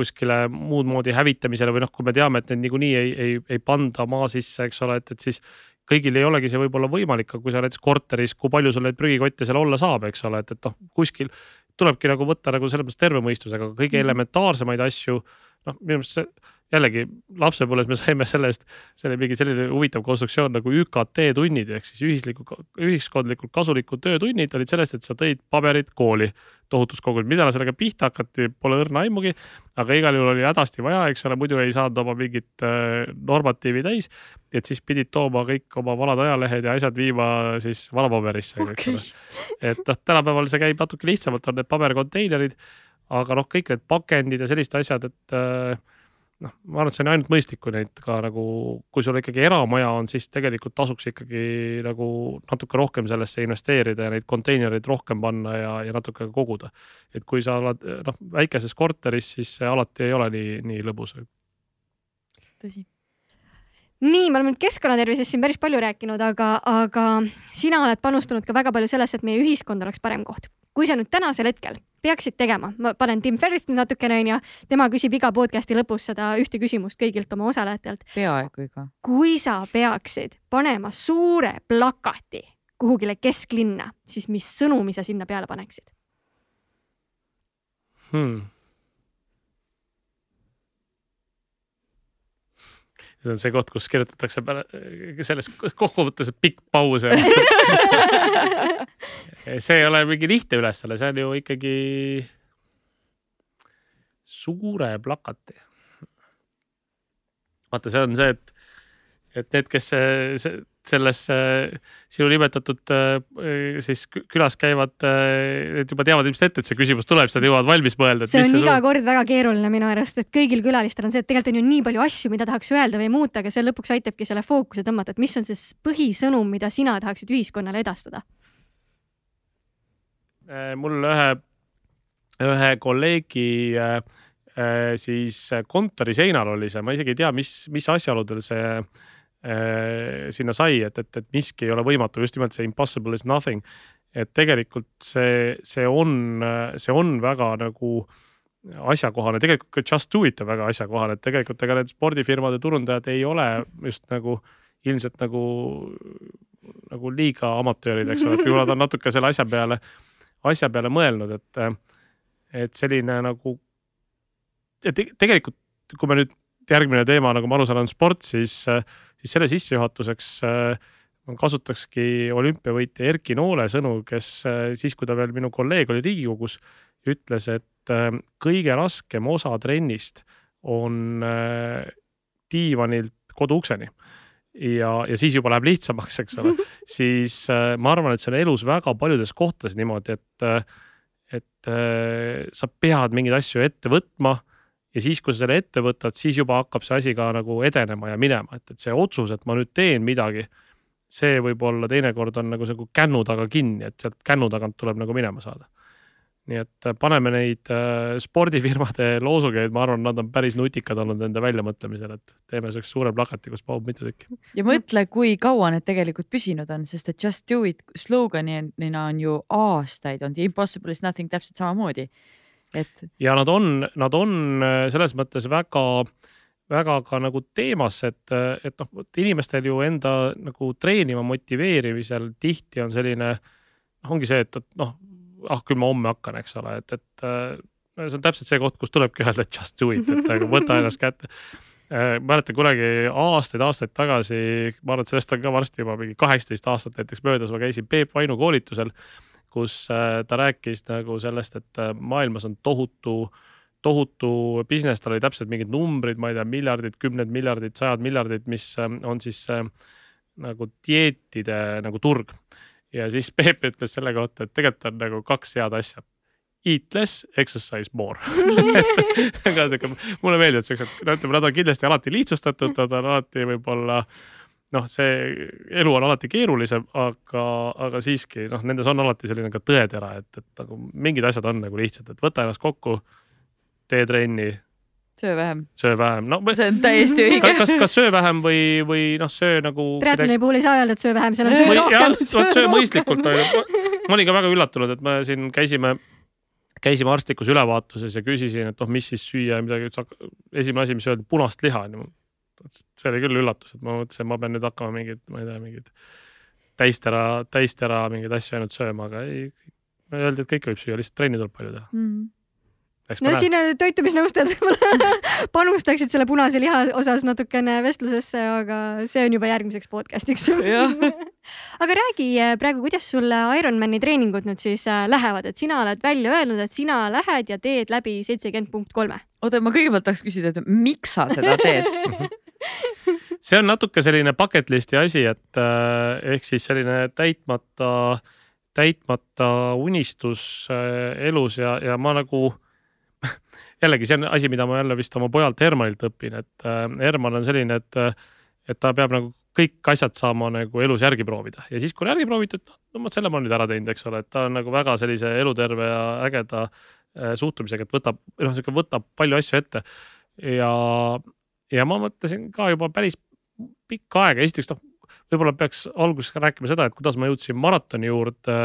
kuskile muud moodi hävitamisele või noh, kui me teame, et need niikuinii ei, ei, ei panda maa sisse, eks ole, et, et siis kõigil ei olegi see võib-olla võimalik, aga kui sa näiteks korteris, kui palju sul neid prügikotte seal olla saab, eks ole, et, et noh, kuskil tulebki nagu võtta nagu selles mõttes terve mõistusega, kõige mhm. elementaarsemaid asju, noh, minu meelest see jällegi lapsepõlves me saime sellest, selle mingi selline huvitav konstruktsioon nagu ÜKT tunnid ehk siis ühisliku, ühiskondlikult kasulikud töötunnid olid sellest, et sa tõid paberit kooli tohutus kogus, mida sellega pihta hakati, pole õrna aimugi. aga igal juhul oli hädasti vaja, eks ole, muidu ei saanud oma mingit äh, normatiivi täis. et siis pidid tooma kõik oma vanad ajalehed ja asjad viima siis valapaberisse okay., et noh, tänapäeval see käib natuke lihtsamalt, on need paberkonteinerid, aga noh, kõik need pakendid ja sellised asjad, et äh, noh, ma arvan, et see on ainult mõistlik, kui neid ka nagu, kui sul ikkagi eramaja on, siis tegelikult tasuks ikkagi nagu natuke rohkem sellesse investeerida ja neid konteinereid rohkem panna ja, ja natuke koguda. et kui sa oled noh, väikeses korteris, siis see alati ei ole nii, nii lõbus.
tõsi
nii, me oleme nüüd keskkonnatervisest siin päris palju rääkinud, aga, aga sina oled panustanud ka väga palju sellesse, et meie ühiskond oleks parem koht. Kui sa nüüd tänasel hetkel peaksid tegema, ma panen Tim Ferrist natukene onju, tema küsib iga podcast'i lõpus seda ühte küsimust kõigilt oma osalejatelt.
peaaegu iga.
kui sa peaksid panema suure plakati kuhugile kesklinna, siis mis sõnumi sa sinna peale paneksid
hmm.? see on see koht, kus kirjutatakse selles kokkuvõttes pikk paus see ei ole mingi lihtne ülesanne, see on ju ikkagi suure plakati. vaata, see on see, et, et need, kes see, see selles sinu nimetatud äh, siis külas käivad, need juba teavad ilmselt ette, et see küsimus tuleb, siis nad jõuavad valmis mõelda.
see on iga kord väga keeruline minu arust, et kõigil külalistel on see, et tegelikult on ju nii palju asju, mida tahaks öelda või muuta, aga see lõpuks aitabki selle fookuse tõmmata, et mis on siis põhisõnum, mida sina tahaksid ühiskonnale edastada?
Äh, mul ühe, ühe kolleegi siis kontori seinal oli see, ma isegi ei tea, mis, mis asjaoludel see Äh, sinna sai, et, et, et miski ei ole võimatu, just nimelt see impossible is nothing. et tegelikult see, see on, see on väga nagu asjakohane, tegelikult ka Just Do It on väga asjakohane, et tegelikult ega need spordifirmade turundajad ei ole just nagu ilmselt nagu, nagu liiga amatöörid, eks ole, et ju nad on natuke selle asja peale, asja peale mõelnud, et, et selline nagu. ja te, tegelikult, kui me nüüd järgmine teema, nagu ma aru saan, on sport, siis siis selle sissejuhatuseks ma kasutakski olümpiavõitja Erki Noole sõnu, kes siis, kui ta veel minu kolleeg oli Riigikogus, ütles, et kõige raskem osa trennist on diivanilt koduukseni ja, ja siis juba läheb lihtsamaks, eks ole siis ma arvan, et see on elus väga paljudes kohtades niimoodi, et et äh, sa pead mingeid asju ette võtma ja siis, kui sa selle ette võtad, siis juba hakkab see asi ka nagu edenema ja minema, et, et see otsus, et ma nüüd teen midagi. see võib-olla teinekord on nagu nagu kännu taga kinni, et sealt kännu tagant tuleb nagu minema saada nii et äh, paneme neid äh, spordifirmade loosungeid, ma arvan, nad on päris nutikad olnud nende väljamõtlemisel, et teeme siukse suure plakati, kus mahub mitu tükki.
ja mõtle, kui kaua need tegelikult püsinud on, sest et just do it sloganina on ju aastaid olnud ja impossible is nothing täpselt samamoodi. et.
ja nad on, nad on äh, selles mõttes väga väga ka nagu teemas, et, et noh, inimestel ju enda nagu treenima motiveerimisel tihti on selline, ongi see, et, et noh, ah küll ma homme hakkan, eks ole, et, et no see on täpselt see koht, kus tulebki öelda, just do it, et nagu võta ennast kätte. Äh, mäletan kunagi aastaid-aastaid tagasi, ma arvan, et sellest on ka varsti juba mingi kaheksateist aastat näiteks möödas, ma käisin Peep Vainu koolitusel, kus äh, ta rääkis nagu sellest, et äh, maailmas on tohutu, tohutu business, tal oli täpselt mingid numbrid, ma ei tea, miljardid, kümned miljardid, sajad miljardid, mis on siis nagu dieetide nagu turg ja siis Peep ütles selle kohta, et tegelikult on nagu kaks head asja. Eat less, exercise more väga sihuke, mulle meeldivad siuksed, no ütleme, nad on kindlasti alati lihtsustatud, nad on alati võib-olla noh, see elu on alati keerulisem, aga, aga siiski noh, nendes on alati selline ka tõetera, et, et nagu mingid asjad on nagu lihtsad, et võta ennast kokku, tee trenni,
söö vähem.
söö vähem, no.
see on täiesti õige.
kas, kas söö vähem või, või noh, söö nagu.
triatloni puhul ei saa öelda, et söö vähem, seal on söö rohkem.
söö mõistlikult on ju. ma olin ka väga üllatunud, et me siin käisime, käisime arstlikus ülevaatuses ja küsisin, et noh, mis siis süüa ja midagi. esimene asi, mis öeldi, punast liha. see oli küll üllatus, et ma mõtlesin, ma pean nüüd hakkama mingeid, ma ei tea, mingeid täistera, täistera mingeid asju ainult sööma, aga ei. Öeldi, et kõike võib süüa, lihtsalt trenni tuleb palju teha mm.
No siin toitumisnõustajad võib-olla panustaksid selle punase liha osas natukene vestlusesse, aga see on juba järgmiseks podcast'iks. Aga räägi eh, praegu, kuidas sul Ironmani treeningud nüüd siis eh, lähevad, et sina oled välja öelnud, et sina lähed ja teed läbi seitsekümmend punkt kolme.
oota, ma kõigepealt tahaks küsida, et miks sa seda teed?
See on natuke selline bucket list'i asi, et äh, ehk siis selline täitmata, täitmata unistus elus ja, ja ma nagu jällegi see on asi, mida ma jälle vist oma pojalt Hermanilt õpin, et äh, Herman on selline, et, et ta peab nagu kõik asjad saama nagu elus järgi proovida ja siis, kui on järgi proovitud, no vot selle ma olen nüüd ära teinud, eks ole, et ta on nagu väga sellise eluterve ja ägeda äh, suhtumisega, et võtab, noh, sihuke võtab palju asju ette. ja, ja ma mõtlesin ka juba päris pikka aega, esiteks noh, võib-olla peaks alguses rääkima seda, et kuidas ma jõudsin maratoni juurde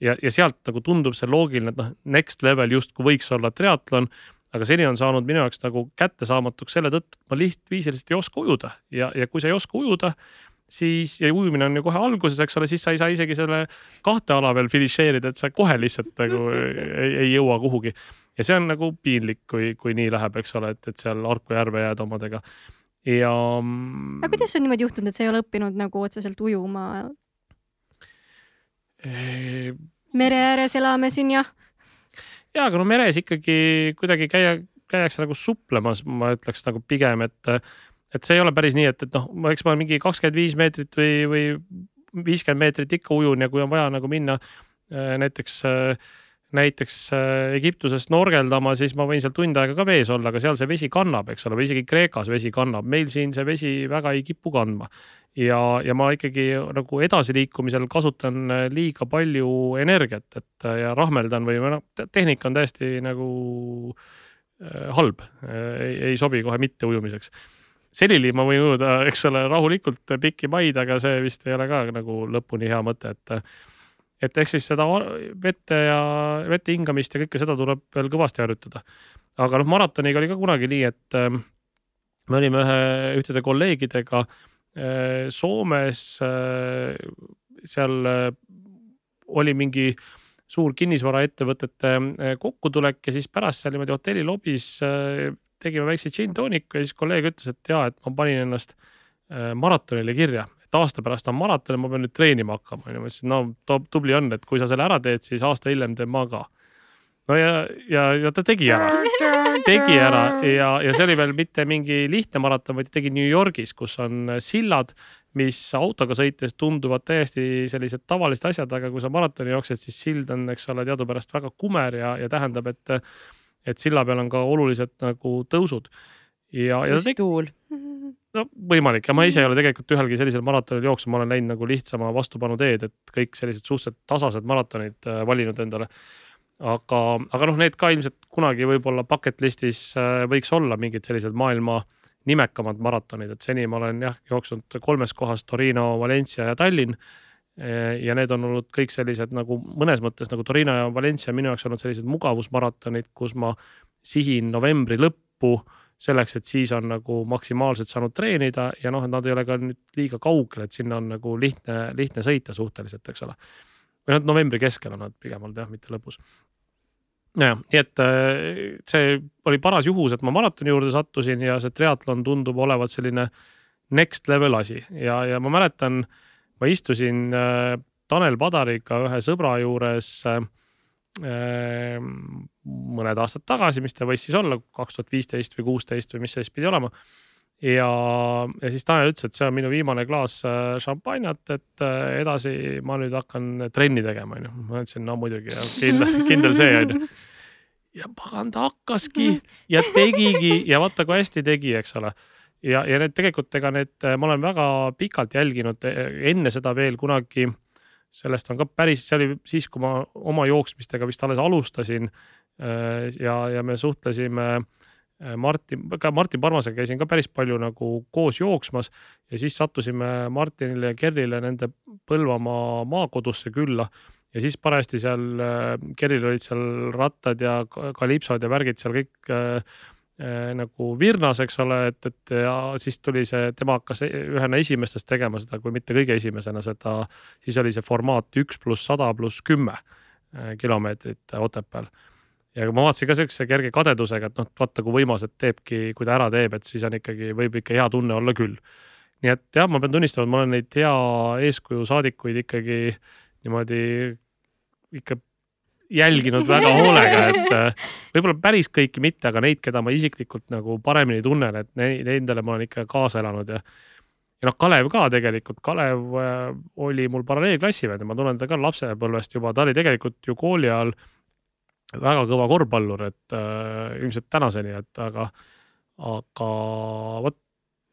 ja, ja sealt nagu tundub see loogiline, et noh, next level justkui võiks olla triatlon aga seni on saanud minu jaoks nagu kättesaamatuks selle tõttu, et ma lihtsalt ei oska ujuda ja, ja kui sa ei oska ujuda, siis ja ujumine on ju kohe alguses, eks ole, siis sa ei saa isegi selle kahte ala veel finišeerida, et sa kohe lihtsalt nagu ei, ei jõua kuhugi. ja see on nagu piinlik, kui, kui nii läheb, eks ole, et, et seal Harku järve jääd omadega ja.
aga kuidas on niimoodi juhtunud, et sa ei ole õppinud nagu otseselt ujuma mere ääres elame siin jah
ja, aga no meres ikkagi kuidagi käia, käiakse nagu suplemas, ma ütleks nagu pigem, et, et see ei ole päris nii, et, et noh, eks ma mingi kakskümmend viis meetrit või, või viiskümmend meetrit ikka ujun ja kui on vaja nagu minna näiteks äh, näiteks äh, Egiptuses norgeldama, siis ma võin seal tund aega ka vees olla, aga seal see vesi kannab, eks ole, või isegi Kreekas vesi kannab, meil siin see vesi väga ei kipu kandma. ja, ja ma ikkagi nagu edasiliikumisel kasutan äh, liiga palju energiat, et äh, ja rahmeldan või noh, tehnika on täiesti nagu äh, halb, ei, ei sobi kohe mitte ujumiseks selili ma võin ujuda, eks ole, rahulikult pikki maid, aga see vist ei ole ka nagu lõpuni hea mõte, et et ehk siis seda vette ja vette hingamist ja kõike seda tuleb veel kõvasti harjutada. aga noh, maratoniga oli ka kunagi nii, et äh, me olime ühe, ühtede kolleegidega äh, Soomes äh,, seal äh, oli mingi suur kinnisvaraettevõtete kokkutulek ja siis pärast seal niimoodi hotelli lobis tegime väikse gin tooniku ja siis kolleeg ütles, et ja, et ma panin ennast maratonile kirja, et aasta pärast on maraton ja ma pean nüüd treenima hakkama. onju, ma ütlesin, no tubli on, et kui sa selle ära teed, siis aasta hiljem teen ma ka. no ja, ja, ja ta tegi ära, tegi ära ja, ja see oli veel mitte mingi lihtne maraton, vaid tegi New Yorgis, kus on sillad, mis autoga sõites tunduvad täiesti sellised tavalised asjad, aga kui sa maratoni jooksed, siis sild on, eks ole, teadupärast väga kumer ja, ja tähendab, et, et silla peal on ka olulised nagu tõusud. Ja, ja tegi,
tuul.
no võimalik. Ja ma ise ei ole tegelikult ühelgi sellisel maratonil jooksnud, ma olen läinud nagu lihtsama vastupanu teed, et kõik sellised suhteliselt tasased maratonid äh, valinud endale. Aga, aga noh, need ka ilmselt kunagi võib-olla bucket list'is äh, võiks olla mingid sellised maailma nimekamad maratonid, et seni ma olen jah jooksnud kolmes kohas Torino, Valencia ja Tallinn. Äh, ja need on olnud kõik sellised nagu mõnes mõttes nagu Torino ja Valencia minu jaoks olnud sellised mugavusmaratonid, kus ma sihin novembri lõppu selleks, et siis on nagu maksimaalselt saanud treenida ja noh, nad ei ole ka nüüd liiga kaugel, et sinna on nagu lihtne, lihtne sõita suhteliselt, eks ole. või noh, novembri keskel on nad pigem olnud jah, mitte lõpus jah, nii et äh, see oli paras juhus, et ma maratoni juurde sattusin ja see triatlon tundub olevat selline next level asi ja, ja ma mäletan, ma istusin äh, Tanel Padariga ühe sõbra juures äh, mõned aastad tagasi, mis ta võis siis olla, kaks tuhat viisteist või kuusteist või mis see siis pidi olema. ja, ja siis Tanel ütles, et see on minu viimane klaas šampanjat, et edasi ma nüüd hakkan trenni tegema, onju. ma ütlesin, no muidugi, kindel, kindel see onju ja pagan ta hakkaski ja tegigi ja vaata, kui hästi tegi, eks ole. ja, ja need tegelikult, ega need, ma olen väga pikalt jälginud enne seda veel kunagi. Sellest on ka päris, see oli siis, kui ma oma jooksmistega vist alles alustasin. ja, ja me suhtlesime Martin, ka Martin Parmasega käisin ka päris palju nagu koos jooksmas ja siis sattusime Martinile ja Kerlile nende Põlvamaa maakodusse külla ja siis parajasti seal äh, Keril olid seal rattad ja kalipsod ja värgid seal kõik äh, äh, nagu virnas, eks ole, et, et ja siis tuli see, tema hakkas ühena esimestest tegema seda, kui mitte kõige esimesena seda, siis oli see formaat üks pluss sada pluss kümme äh, kilomeetrit Otepääl. ja ma vaatasin ka siukse kerge kadedusega, et noh, vaata kui võimas, et teebki, kui ta ära teeb, et siis on ikkagi, võib ikka hea tunne olla küll. nii et jah, ma pean tunnistama, et ma olen neid hea eeskuju saadikuid ikkagi niimoodi ikka jälginud väga hoolega, et äh, võib-olla päris kõiki mitte, aga neid, keda ma isiklikult nagu paremini tunnen, et nendele ma olen ikka kaasa elanud ja. ja noh, Kalev ka tegelikult, Kalev äh, oli mul paralleelklassivend ja ma tunnen teda ka lapsepõlvest juba, ta oli tegelikult ju kooli ajal väga kõva korvpallur, et äh, ilmselt tänaseni, et aga, aga vot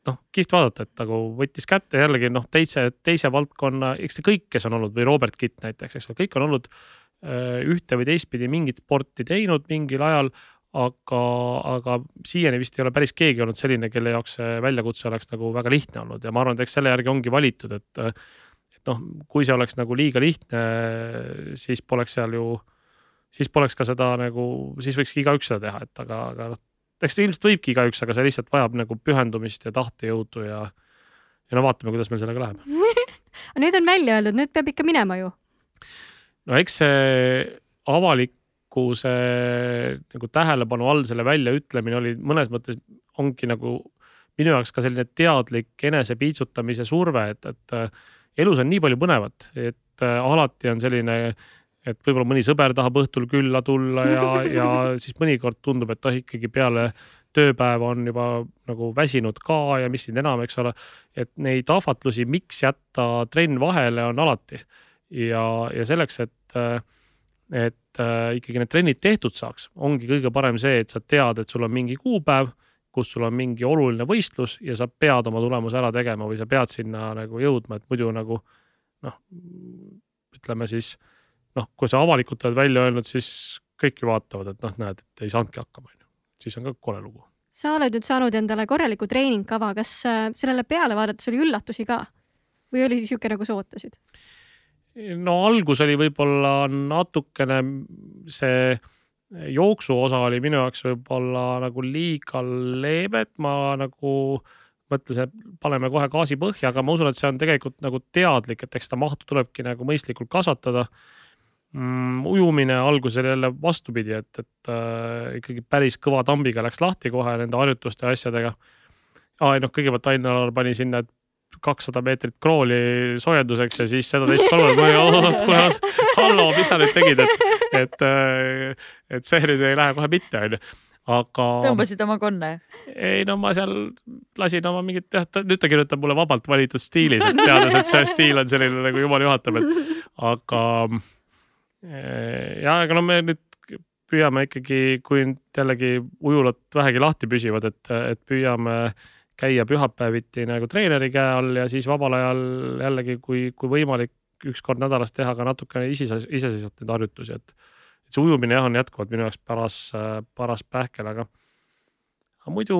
noh, kihvt vaadata, et nagu võttis kätte jällegi noh, teise, teise valdkonna, eks te kõik, kes on olnud või Robert Kitt näiteks, eks ole, kõik on olnud ühte või teistpidi mingit sporti teinud mingil ajal. aga, aga siiani vist ei ole päris keegi olnud selline, kelle jaoks see väljakutse oleks nagu väga lihtne olnud ja ma arvan, et eks selle järgi ongi valitud, et. et noh, kui see oleks nagu liiga lihtne, siis poleks seal ju, siis poleks ka seda nagu, siis võikski igaüks seda teha, et aga, aga noh eks ilmselt võibki igaüks, aga see lihtsalt vajab nagu pühendumist ja tahtejõudu ja, ja no vaatame, kuidas meil sellega läheb
nüüd on välja öeldud, nüüd peab ikka minema ju.
No eks see avalikkuse nagu tähelepanu all selle väljaütlemine oli mõnes mõttes ongi nagu minu jaoks ka selline teadlik enesepiitsutamise surve, et, et äh, elus on nii palju põnevat, et äh, alati on selline et võib-olla mõni sõber tahab õhtul külla tulla ja, ja siis mõnikord tundub, et ah ikkagi peale tööpäeva on juba nagu väsinud ka ja mis siin enam, eks ole. et neid ahvatlusi, miks jätta trenn vahele, on alati ja, ja selleks, et, et äh, ikkagi need trennid tehtud saaks, ongi kõige parem see, et sa tead, et sul on mingi kuupäev kus sul on mingi oluline võistlus ja sa pead oma tulemuse ära tegema või sa pead sinna nagu jõudma, et muidu nagu noh, ütleme siis äh, noh, kui sa avalikult oled välja öelnud, siis kõik ju vaatavad, et noh, näed, et ei saanudki hakkama, onju. siis on ka kole lugu.
sa oled nüüd saanud endale korraliku treeningkava, kas äh, sellele peale vaadates oli üllatusi ka või oli sihuke nagu sa ootasid?
No algus oli võib-olla natukene see jooksu osa oli minu jaoks võib-olla nagu liiga leebe, et ma nagu mõtlesin, et paneme kohe gaasi põhja, aga ma usun, et see on tegelikult nagu teadlik, et eks seda mahtu tulebki nagu mõistlikult kasvatada mm,. ujumine alguses jälle vastupidi, et, et äh, ikkagi päris kõva tambiga läks lahti kohe nende harjutuste ja asjadega. aa, ei noh, kõigepealt Ain-Alar pani sinna, et kakssada meetrit krooli soojenduseks ja siis seda teist kolmandat, ma olin, oot, kuule, hallo, mis sa nüüd tegid, et, et, äh, et see nüüd ei lähe kohe mitte, onju aga.
tõmbasid oma konne?
ei no ma seal lasin oma mingit, jah, nüüd ta kirjutab mulle vabalt valitud stiilis, et teades, et see stiil on selline nagu jumal juhatab, et aga. ja, aga no me nüüd püüame ikkagi, kui jällegi ujulad vähegi lahti püsivad, et, et püüame käia pühapäeviti nagu treeneri käe all ja siis vabal ajal jällegi, kui, kui võimalik, üks kord nädalas teha ka natukene iseseisvalt neid harjutusi, et et see ujumine jah, on jätkuvalt minu jaoks paras, paras pähkel, aga aga muidu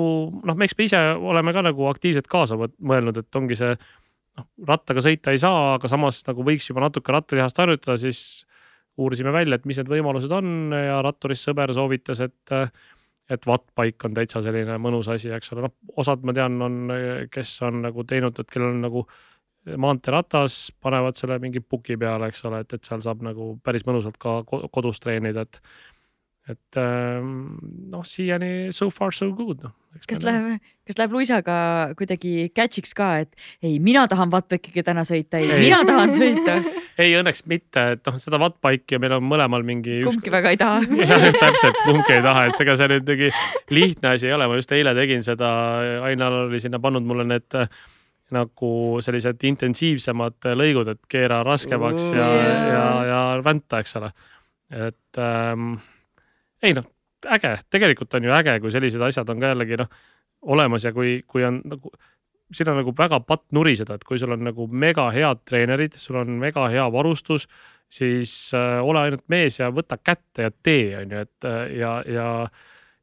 noh, eks me ise oleme ka nagu aktiivselt kaasa mõelnud, et ongi see noh, rattaga sõita ei saa, aga samas nagu võiks juba natuke rattalihast harjutada, siis uurisime välja, et mis need võimalused on ja ratturist sõber soovitas, et et vattpaik on täitsa selline mõnus asi, eks ole, noh, osad ma tean, on, kes on nagu teinud, et kellel on nagu maanteeratas, panevad selle mingi puki peale, eks ole, et, et seal saab nagu päris mõnusalt ka kodus treenida, et et ähm, noh, siiani so far so good no..
kas läheb, kas läheb luisaga kuidagi catch'iks ka, et ei, mina tahan wattbike'iga täna sõita, ei, mina tahan sõita
ei, õnneks mitte, et noh, seda wattbike'i meil on mõlemal mingi.
kumbki üks... väga ei taha
jah, täpselt, kumbki ei taha, et ega see nüüd mingi lihtne asi ei ole, ma just eile tegin seda, Ainar oli sinna pannud mulle need äh, nagu sellised intensiivsemad lõigud, et keera raskemaks ja yeah., ja, ja vänta, eks ole. et ähm, ei noh, äge, tegelikult on ju äge, kui sellised asjad on ka jällegi noh olemas ja kui, kui on nagu siin on nagu väga patt nuriseda, et kui sul on nagu mega head treenerid, sul on mega hea varustus, siis äh, ole ainult mees ja võta kätte ja tee, on ju, et äh, ja, ja,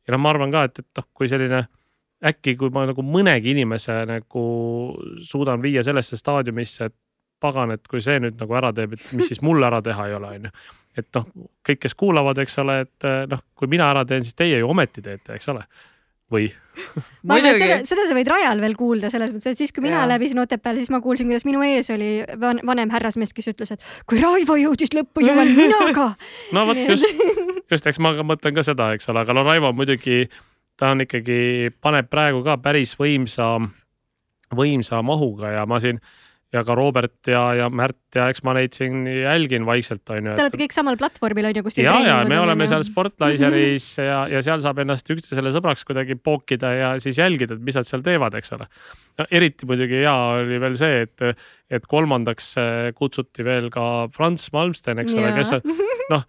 ja noh, ma arvan ka, et, et noh, kui selline äkki kui ma nagu mõnegi inimese nagu suudan viia sellesse staadiumisse, et pagan, et kui see nüüd nagu ära teeb, et mis siis mul ära teha ei ole, on ju. Et noh, kõik, kes kuulavad, eks ole, et noh, kui mina ära teen, siis teie ju ometi teete, eks ole. Või?
Ma arvan, et seda, seda sa võid rajal veel kuulda, selles mõttes, et siis kui mina läbisin Otepääl, siis ma kuulsin, kuidas minu ees oli vanem härrasmees, kes ütles, et kui Raivo jõudis lõppu, jõuan mina ka.
no vot just, just, eks ma mõtlen ka seda, eks ole, aga no Raivo muidugi ta on ikkagi, paneb praegu ka päris võimsa, võimsa mahuga ja ma siin ja ka Robert ja, ja Märt ja eks ma neid siin jälgin vaikselt, on ju.
Te olete kõik samal platvormil, on ju, kus
te ja, ja me oleme seal Sportliseris ja, ja seal saab ennast üksteisele sõbraks kuidagi pookida ja siis jälgida, et mis nad seal teevad, eks ole. no eriti muidugi hea oli veel see, et, et kolmandaks kutsuti veel ka Franz Malmsten, eks ole, kes on noh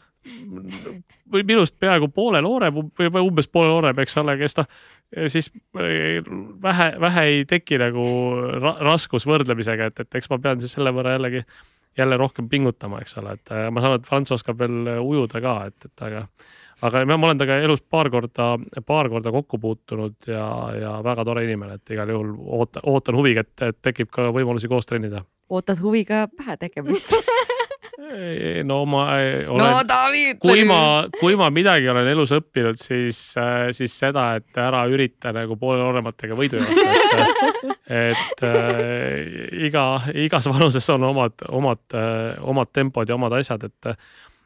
või minust peaaegu poole noorem või umbes poole noorem, eks ole, kes noh, siis eh, vähe, vähe ei teki nagu ra raskus võrdlemisega, et, et eks ma pean siis selle võrra jällegi jälle rohkem pingutama, eks ole, et eh, ma saan aru, et Franz oskab veel ujuda ka, et, et aga, aga ma olen temaga elus paar korda, paar korda kokku puutunud ja, ja väga tore inimene, et igal juhul ootan, ootan huviga, et, tekib ka võimalusi koos treenida.
ootad huviga pähe tegemist
no ma
olen no,
kui ma, kui ma midagi olen elus õppinud, siis, äh, siis seda, et ära ürita nagu poole noorematega võidu joosta, et, äh, iga, igas vanuses on omad, omad, äh, omad tempod ja omad asjad, et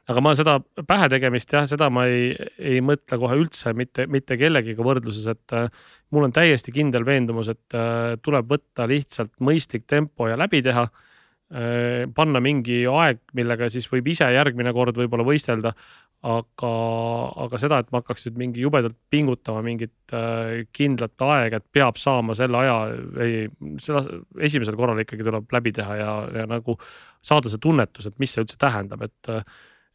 aga ma seda pähe tegemist jah, seda ma ei, ei mõtle kohe üldse mitte, mitte kellegiga võrdluses, et äh, mul on täiesti kindel veendumus, et äh, tuleb võtta lihtsalt mõistlik tempo ja läbi teha. Äh, panna mingi aeg, millega siis võib ise järgmine kord võib-olla võistelda. aga, aga seda, et ma hakkaks nüüd mingi jubedalt pingutama mingit äh, kindlat aega, et peab saama selle aja, ei, seda esimesel korral ikkagi tuleb läbi teha ja, ja nagu saada see tunnetus, et mis see üldse tähendab, et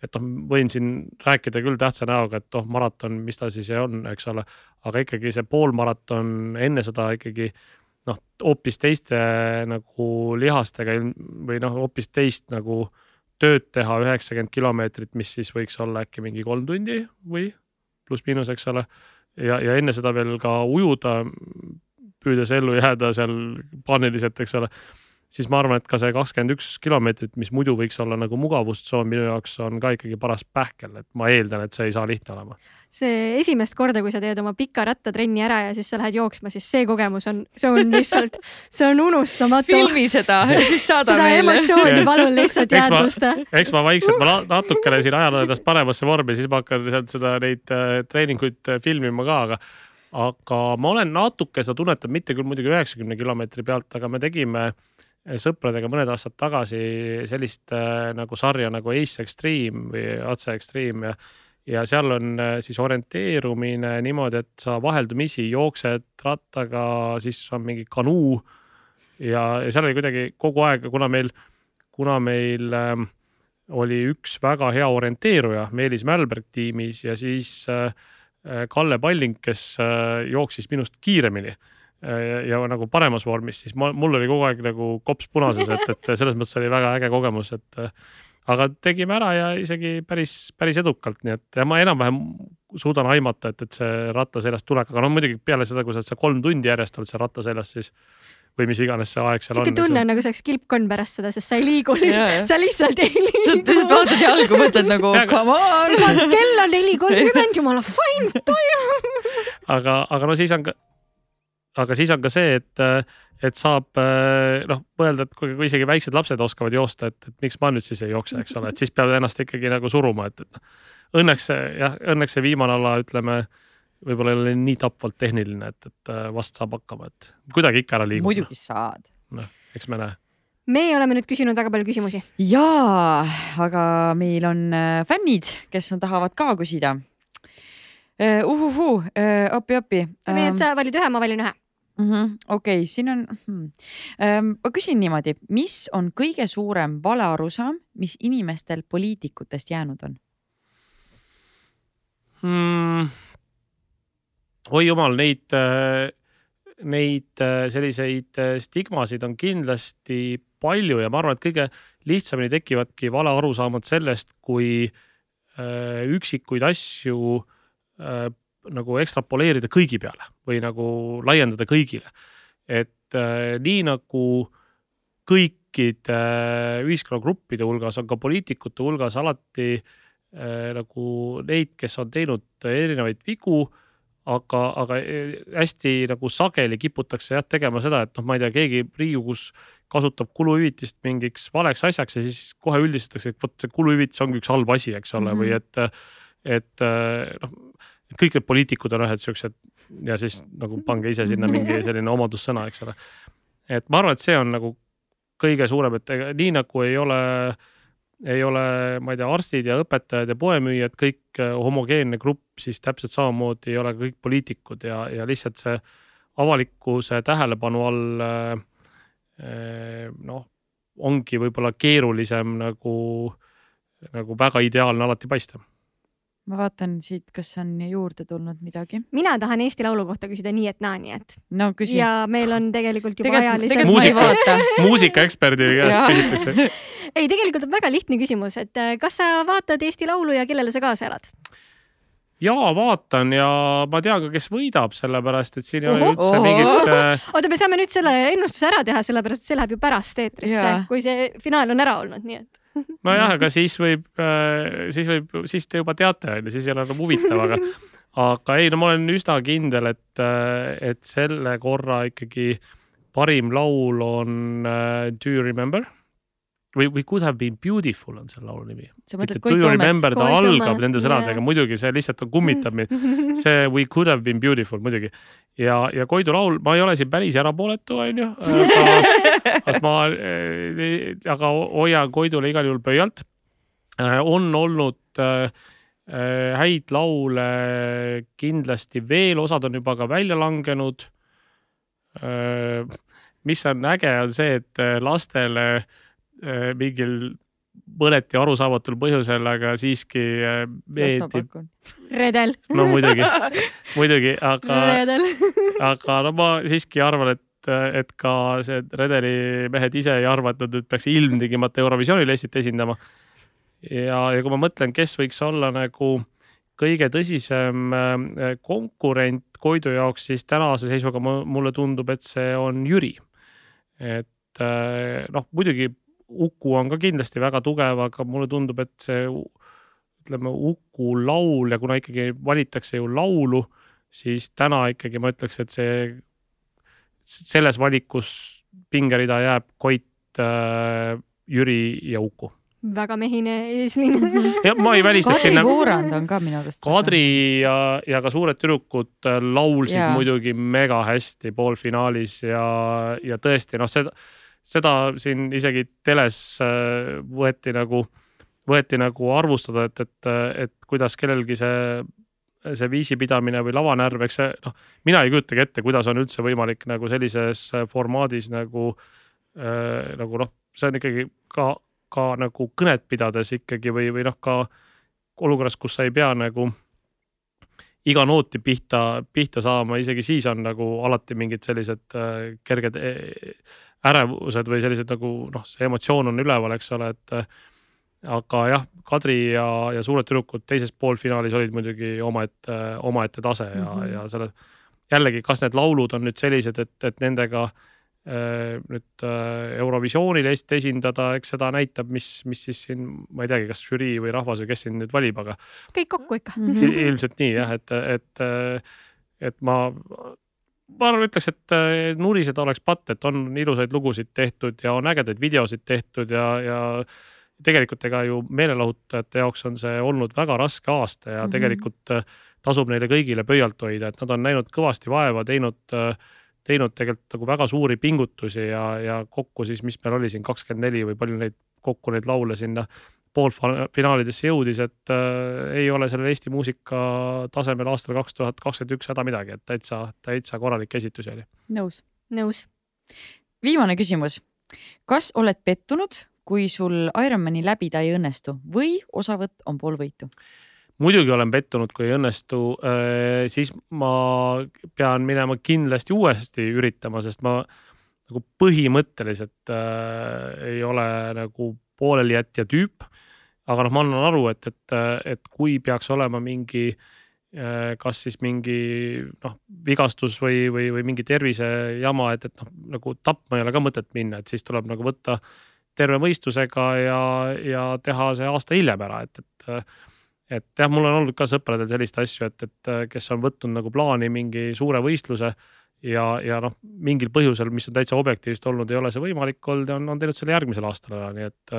et noh, võin siin rääkida küll tähtsa näoga, et oh, maraton, mis ta siis on, eks ole, aga ikkagi see poolmaraton enne seda ikkagi noh, hoopis teiste nagu lihastega või noh, hoopis teist nagu tööd teha üheksakümmend kilomeetrit, mis siis võiks olla äkki mingi kolm tundi või pluss-miinus, eks ole. ja, ja enne seda veel ka ujuda, püüdes ellu jääda seal paaniliselt, eks ole siis ma arvan, et ka see kakskümmend üks kilomeetrit, mis muidu võiks olla nagu mugavustsoon minu jaoks on ka ikkagi paras pähkel, et ma eeldan, et see ei saa lihtne olema.
see esimest korda, kui sa teed oma pika rattatrenni ära ja siis sa lähed jooksma, siis see kogemus on, see on lihtsalt, see on unustamatu.
filmi seda ja siis saada
seda meile. emotsiooni palun lihtsalt jäädvusta.
eks ma vaikselt, ma natukene siin ajan ennast paremasse vormi, siis ma hakkan sealt seda, neid äh, treeninguid äh, filmima ka, aga aga ma olen natuke seda tunnetanud, mitte küll muidugi üheksakümne kilomeetri pealt, aga me tegime eh, sõpradega mõned aastad tagasi sellist äh, nagu sarja nagu Ace Extreme või Atse Extreme ja ja seal on äh, siis orienteerumine niimoodi, et sa vaheldumisi jooksed rattaga, siis on mingi kanuu ja, ja seal oli kuidagi kogu aeg, kuna meil, kuna meil äh, oli üks väga hea orienteeruja Meelis Mälberg tiimis ja siis äh, Äh, Kalle Palling, kes äh, jooksis minust kiiremini ja, ja nagu paremas vormis, siis ma, mul oli kogu aeg nagu kops punases, et, et selles mõttes oli väga äge kogemus, et aga tegime ära ja isegi päris, päris edukalt, nii et ja ma enam-vähem suudan aimata, et, et see ratta seljast tulek, aga no muidugi peale seda, kui sa oled kolm tundi järjest oled seal ratta seljas, siis või mis iganes see aeg seal
Siuke on. sihuke tunne nagu see oleks kilpkonn pärast seda, sest sa ei liigu lihtsalt, sa lihtsalt ei liigu.
sa lihtsalt vaatad jalgu, mõtled nagu come on.
kell on neli kolmkümmend, jumala fine, toimub.
aga, aga no siis on ka, aga siis on ka see, et, et saab noh, mõelda, et kui, kui isegi väiksed lapsed oskavad joosta, et, et miks ma nüüd siis ei jookse, eks ole, et siis peab ennast ikkagi nagu suruma, et, et õnneks jah, õnneks see viimane ala, ütleme võib-olla ei ole nii tapvalt tehniline, et, et äh, vast saab hakkama, et kuidagi ikka ära liigub.
muidugi saad.
noh, eks me näe.
me oleme nüüd küsinud väga palju küsimusi.
jaa, aga meil on äh, fännid, kes on, tahavad ka küsida uh,. uhuhuu uh,, appi-appi.
nii et sa valid ühe, ma valin ühe
mm -hmm.. okei okay,, siin on hmm., um, ma küsin niimoodi, mis on kõige suurem valearusaam, mis inimestel poliitikutest jäänud on
hmm.? oi jumal, neid, äh, neid äh, selliseid äh, stigmasid on kindlasti palju ja ma arvan, et kõige lihtsamini tekivadki valearusaamad sellest, kui üksikuid asju nagu ekstrapoleerida kõigi peale või nagu laiendada kõigile. et nii nagu kõikide ühiskonnagruppide hulgas on ka poliitikute hulgas alati nagu neid, kes on teinud erinevaid vigu aga, aga eh, hästi nagu sageli kiputakse jah tegema seda, et noh, ma ei tea, keegi Riigikogus kasutab kuluhüvitist mingiks valeks asjaks ja siis kohe üldistatakse, et vot see kuluhüvitis ongi üks halb asi, eks ole mm, -hmm. või et, et eh, noh, kõik need poliitikud on ühed siuksed ja siis nagu pange ise sinna mingi selline omadussõna, eks ole. et ma arvan, et see on nagu kõige suurem, et ega nii nagu ei ole ei ole, ma ei tea, arstid ja õpetajad ja poemüüjad kõik äh, homogeenne grupp, siis täpselt samamoodi ei ole kõik poliitikud ja, ja lihtsalt see avalikkuse tähelepanu all äh, äh, noh, ongi võib-olla keerulisem nagu, nagu väga ideaalne alati paista
ma vaatan siit, kas on juurde tulnud midagi.
mina tahan Eesti Laulu kohta küsida nii et naa, nii et.
no küsi.
ja meil on tegelikult juba ajalised.
muusika, muusikaeksperdi käest küsitakse
ei, tegelikult on väga lihtne küsimus, et äh, kas sa vaatad Eesti Laulu ja kellele sa kaasa elad?
ja vaatan ja ma tean ka, kes võidab, sellepärast et siin ei ole üldse mingit
äh.... oota, me saame nüüd selle ennustuse ära teha, sellepärast et see läheb ju pärast eetrisse, kui see finaal on ära olnud, nii et
nojah, aga siis võib, äh, siis võib, siis te juba teate, onju, siis ei ole enam huvitav, aga, aga ei, no ma olen üsna kindel, et, äh, et selle korra ikkagi parim laul on uh, Do you remember? Või, või Could have been beautiful on selle laulu nimi. Do you remember, ta algab nende sõnadega yeah., muidugi see lihtsalt kummitab mind. see We could have been beautiful muidugi. ja, ja Koidu laul, ma ei ole siin päris erapooletu, onju. aga ma, eh, aga hoian Koidule igal juhul pöialt. Eh, on olnud äh, häid laule kindlasti veel, osad on juba ka välja langenud. mis on äge, on see, et lastele mingil mõneti arusaamatul põhjusel, aga siiski äh, meeldib.
redel.
no muidugi, muidugi, aga, aga no ma siiski arvan, et, et ka see redeli mehed ise ei arva, et nad nüüd peaks ilmtingimata Eurovisioonil Eestit esindama. ja, ja kui ma mõtlen, kes võiks olla nagu kõige tõsisem äh, konkurent Koidu jaoks, siis tänase seisuga mulle tundub, et see on Jüri. et noh, muidugi Uku on ka kindlasti väga tugev, aga mulle tundub, et see ütleme, Uku laul ja kuna ikkagi valitakse ju laulu, siis täna ikkagi ma ütleks, et see, selles valikus pingerida jääb Koit äh,, Jüri ja Uku
väga mehine eesliin
ja ma ei välistaks
Kadri
sinna
Voorand on ka minu arust.
Kadri ja, ja ka suured tüdrukud äh, laulsid ja. muidugi mega hästi poolfinaalis ja, ja tõesti noh, seda, seda siin isegi teles äh, võeti nagu, võeti nagu arvustada, et, et, et kuidas kellelgi see, see viisipidamine või lavanärv, eks see noh, mina ei kujutagi ette, kuidas on üldse võimalik nagu sellises formaadis nagu äh,, nagu noh, see on ikkagi ka, ka nagu kõnet pidades ikkagi või, või noh, ka olukorras, kus sa ei pea nagu iga nooti pihta, pihta saama, isegi siis on nagu alati mingid sellised äh, kerged eh, ärevused või sellised nagu noh, see emotsioon on üleval, eks ole, et aga jah, Kadri ja, ja suured tüdrukud teises poolfinaalis olid muidugi omaette, omaette tase ja mm. -hmm. ja selle jällegi, kas need laulud on nüüd sellised, et, et nendega äh, nüüd äh, Eurovisioonil Eestit esindada, eks seda näitab, mis, mis siis siin, ma ei teagi, kas žürii või rahvas või kes siin nüüd valib, aga
kõik kokku ikka.
Il- ilmselt nii jah, et, et, et ma, ma arvan, ütleks, et äh, nuriseda oleks patt, et on ilusaid lugusid tehtud ja on ägedaid videosid tehtud ja, ja tegelikult ega ju meelelahutajate jaoks on see olnud väga raske aasta ja mm. -hmm. tegelikult äh, tasub neile kõigile pöialt hoida, et nad on näinud kõvasti vaeva, teinud, teinud tegelikult nagu väga suuri pingutusi ja, ja kokku siis, mis meil oli siin kakskümmend neli või palju neid kokku neid laule sinna poolfinaalidesse jõudis, et äh, ei ole sellel Eesti muusika tasemel aastal kaks tuhat kakskümmend üks häda midagi, et täitsa, täitsa korralik esitusi oli.
nõus.
nõus.
viimane küsimus. kas oled pettunud, kui sul Ironmani läbida ei õnnestu või osavõtt on pool võitu?
muidugi olen pettunud, kui ei õnnestu, siis ma pean minema kindlasti uuesti üritama, sest ma nagu põhimõtteliselt äh, ei ole nagu poolelijätja tüüp. aga noh, ma annan aru, et, et, et kui peaks olema mingi äh, kas siis mingi noh, vigastus või, või, või mingi tervisejama, et, et noh, nagu tapma ei ole ka mõtet minna, et siis tuleb nagu võtta terve mõistusega ja, ja teha see aasta hiljem ära, et, et et jah, mul on olnud ka sõpradel selliseid asju, et, et kes on võtnud nagu plaani mingi suure võistluse ja, ja noh, mingil põhjusel, mis on täitsa objektiivselt olnud, ei ole see võimalik olnud ja on, on teinud selle järgmisel aastal ära, nii et,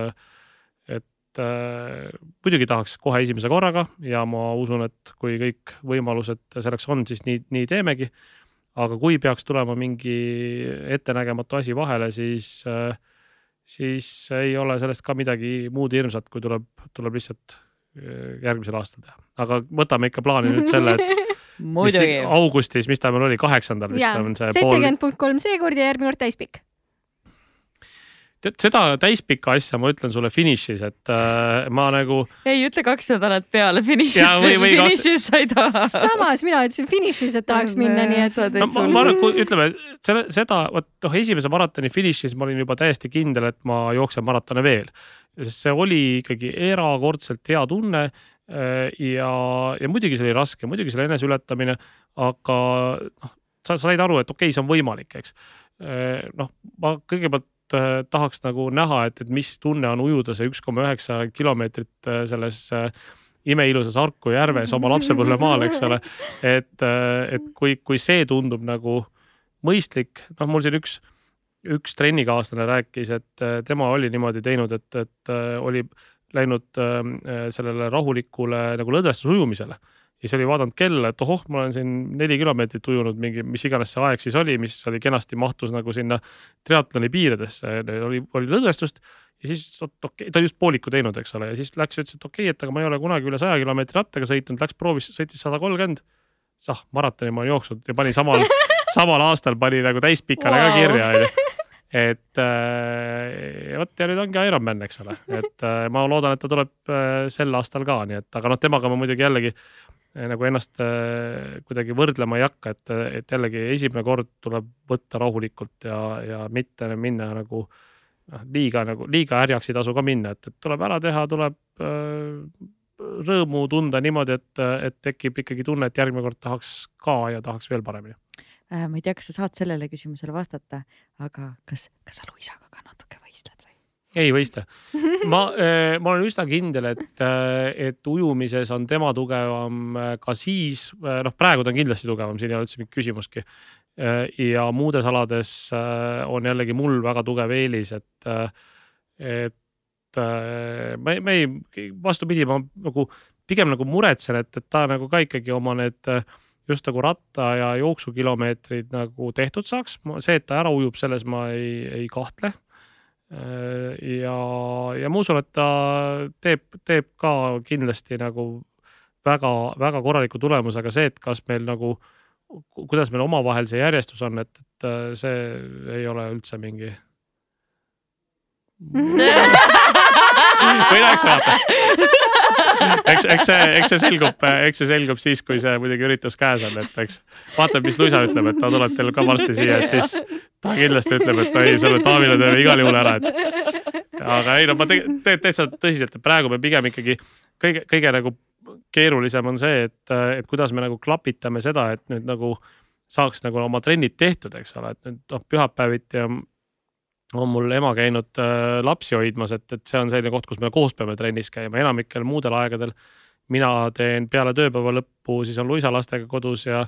et äh, muidugi tahaks kohe esimese korraga ja ma usun, et kui kõik võimalused selleks on, siis nii, nii teemegi. aga kui peaks tulema mingi ettenägematu asi vahele, siis äh, siis ei ole sellest ka midagi muud hirmsat, kui tuleb, tuleb lihtsalt äh, järgmisel aastal teha. aga võtame ikka plaani nüüd selle, et
muidugi.
augustis, mis ta meil oli, kaheksandal vist
ja
on see
seitsekümmend punkt kolm seekord ja järgmine kord täispikk.
tead seda täispikka asja ma ütlen sulle finišis, et äh, ma nagu
ei ütle kaks nädalat peale finišis finišis sa ei taha.
samas mina ütlesin finišis, et tahaks minna, nii et
no, ma, ma arvan, kui ütleme selle, seda, vot noh, esimese maratoni finišis ma olin juba täiesti kindel, et ma jooksen maratone veel. sest see oli ikkagi erakordselt hea tunne ja, ja muidugi see oli raske, muidugi selle eneseületamine, aga noh, sa sa said aru, et okei okay,, see on võimalik, eks. noh, ma kõigepealt äh, tahaks nagu näha, et, et mis tunne on ujuda see üks koma üheksa kilomeetrit äh, selles äh, imeilusas Harku järves oma lapsepõlvemaal, eks ole. et, et kui, kui see tundub nagu mõistlik, noh, mul siin üks, üks trennikaaslane rääkis, et äh, tema oli niimoodi teinud, et, et äh, oli läinud äh, sellele rahulikule nagu lõdvestusujumisele ja siis oli vaadanud kella, et ohoh, ma olen siin neli kilomeetrit ujunud mingi, mis iganes see aeg siis oli, mis oli kenasti mahtus nagu sinna triatloni piiridesse, oli, oli lõdvestust ja siis okei okay,, ta oli just pooliku teinud, eks ole, ja siis läks, ütles, et okei okay,, et aga ma ei ole kunagi üle saja kilomeetri rattaga sõitnud, läks proovis, sõitis sada kolmkümmend. ah, maratoni ma olen jooksnud ja pani samal, samal aastal pani nagu täispikale wow. Ka kirja, onju et äh, vot ja nüüd ongi Ironman, eks ole, et äh, ma loodan, et ta tuleb äh, sel aastal ka, nii et, aga noh, temaga ma muidugi jällegi äh, nagu ennast äh, kuidagi võrdlema ei hakka, et, et jällegi esimene kord tuleb võtta rahulikult ja, ja mitte minna nagu noh, liiga nagu liiga härjaks ei tasu ka minna, et, et tuleb ära teha, tuleb äh, rõõmu tunda niimoodi, et, et tekib ikkagi tunne, et järgmine kord tahaks ka ja tahaks veel paremini.
Äh, ma ei tea, kas sa saad sellele küsimusele vastata, aga kas, kas sa Luisaga ka natuke võistled või?
ei võista. ma, ma olen üsna kindel, et, et ujumises on tema tugevam äh, ka siis, noh, praegu ta on kindlasti tugevam, siin ei ole üldse mingit küsimustki. ja muudes alades äh, on jällegi mul väga tugev eelis, et, et äh, ma ei, ma ei, vastupidi, ma nagu pigem nagu muretsen, et, et ta nagu ka ikkagi oma need äh, just nagu ratta ja jooksukilomeetrid nagu tehtud saaks. see, et ta ära ujub, selles ma ei, ei kahtle. Äh, ja, ja ma usun, et ta teeb, teeb ka kindlasti nagu väga-väga korraliku tulemuse, aga see, et kas meil nagu, kuidas meil omavahel see järjestus on, et, et äh, see ei ole üldse mingi või eks vaata eks, eks see, eks see selgub, eks see selgub siis, kui see muidugi üritus käes on, et eks vaatame, mis Luisa ütleb, et ta tuleb teil ka varsti siia, et siis ta kindlasti ütleb, et oi, selle Taavile teeme igal juhul ära, et. aga ei no ma tegelikult täitsa tõsiselt, et praegu me pigem ikkagi kõige, kõige nagu keerulisem on see, et, et kuidas me nagu klapitame seda, et nüüd nagu saaks nagu oma trennid tehtud, eks ole, et nüüd noh, pühapäeviti on on mul ema käinud äh, lapsi hoidmas, et, et see on selline koht, kus me koos peame trennis käima, enamikel muudel aegadel mina teen peale tööpäeva lõppu, siis on Luisa lastega kodus ja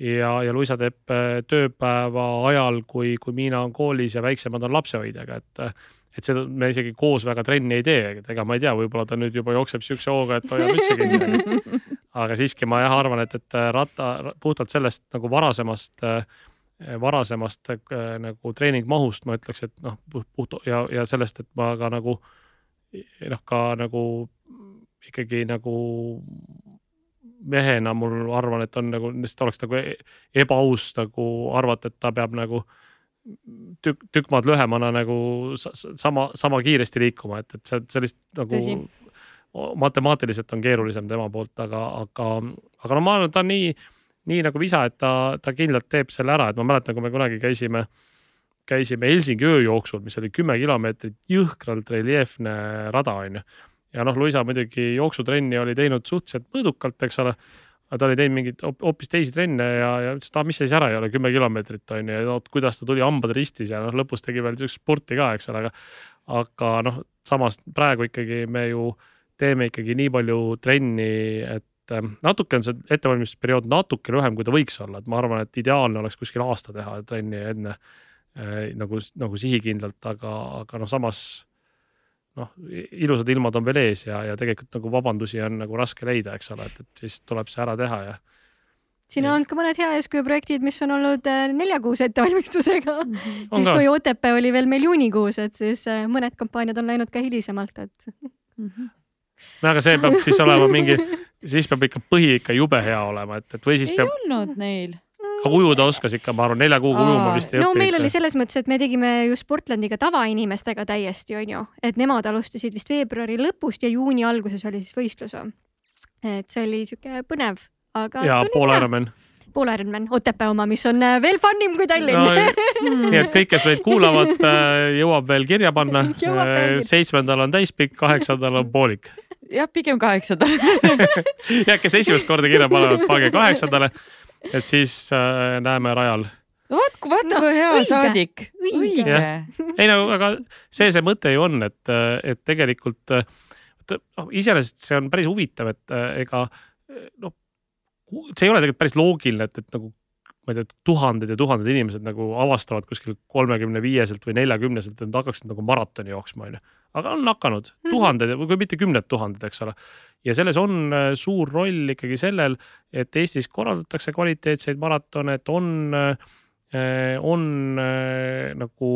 ja, ja Luisa teeb äh, tööpäeva ajal, kui, kui Miina on koolis ja väiksemad on lapsehoidjaga, et et seda me isegi koos väga trenni ei tee, et ega ma ei tea, võib-olla ta nüüd juba jookseb siukse hooga, et hoiab üldse kinni. aga siiski ma jah arvan, et, et ratta puhtalt sellest nagu varasemast äh, varasemast äh, nagu treeningmahust ma ütleks, et noh, puht ja, ja sellest, et ma ka nagu noh, ka nagu ikkagi nagu mehena mul arvan, et on nagu, lihtsalt oleks nagu e-, ebaaus nagu arvata, et ta peab nagu tükk, tükk maad lühemana nagu sama, sama kiiresti liikuma, et, et see, lihtsalt nagu Tõsi. matemaatiliselt on keerulisem tema poolt, aga, aga, aga no ma arvan, et ta on nii nii nagu visa, et ta, ta kindlalt teeb selle ära, et ma mäletan, kui me kunagi käisime, käisime Helsingi ööjooksul, mis oli kümme kilomeetrit jõhkralt reljeefne rada, on ju. ja noh, Luisa muidugi jooksutrenni oli teinud suhteliselt mõõdukalt, eks ole. aga ta oli teinud mingeid hoopis teisi trenne ja, ja ütles, et ah, mis siis ära ei ole, kümme kilomeetrit on ju, ja no, kuidas ta tuli hambad ristis ja noh, lõpus tegi veel siukest sporti ka, eks ole, aga. aga noh, samas praegu ikkagi me ju teeme ikkagi nii palju trenni, et et ähm, natuke on see ettevalmistusperiood natuke lühem, kui ta võiks olla, et ma arvan, et ideaalne oleks kuskil aasta teha trenni enne äh, nagu, nagu sihikindlalt, aga, aga noh, samas noh, ilusad ilmad on veel ees ja, ja tegelikult nagu vabandusi on nagu raske leida, eks ole, et, et siis tuleb see ära teha ja
siin on olnud ka mõned hea eeskuju projektid, mis on olnud äh, neljakuuse ettevalmistusega mm. -hmm. siis kui Otepää oli veel meil juunikuus, et siis äh, mõned kampaaniad on läinud ka hilisemalt, et mm.
-hmm no aga see peab siis olema mingi, siis peab ikka põhi ikka jube hea olema, et, et või siis
ei
peab.
ei olnud neil
aga ujuda oskas ikka, ma arvan, nelja kuuga ujuma vist ei
no,
õppinud.
meil oli selles mõttes, et me tegime just Portlandiga tavainimestega täiesti, onju, et nemad alustasid vist veebruari lõpust ja juuni alguses oli siis võistlus. et see oli sihuke põnev, aga.
ja pool Ironman
pool Ironman, Otepää oma, mis on äh, veel fun im kui Tallinn
no,. nii et kõik, kes meid kuulavad, äh, jõuab veel kirja panna. seitsmendal on täispikk, kaheksandal on poolik
jah, pigem kaheksandale
jah, kes esimest korda kirja panevad, pange kaheksandale, et siis äh, näeme rajal.
vot, vaata no, kui hea õige. saadik. õige.
ei no aga see, see mõte ju on, et, et tegelikult noh, iseenesest see on päris huvitav, et ega noh, see ei ole tegelikult päris loogiline, et, et nagu ma ei tea, tuhanded ja tuhanded inimesed nagu avastavad kuskil kolmekümne viieselt või neljakümneselt, et nad hakkaksid nagu maratoni jooksma, onju aga on hakanud mhm. tuhanded mm, -hmm. kui mitte kümned tuhanded, eks ole. ja selles on äh, suur roll ikkagi sellel, et Eestis korraldatakse kvaliteetseid maratone, et on, äh, on äh, nagu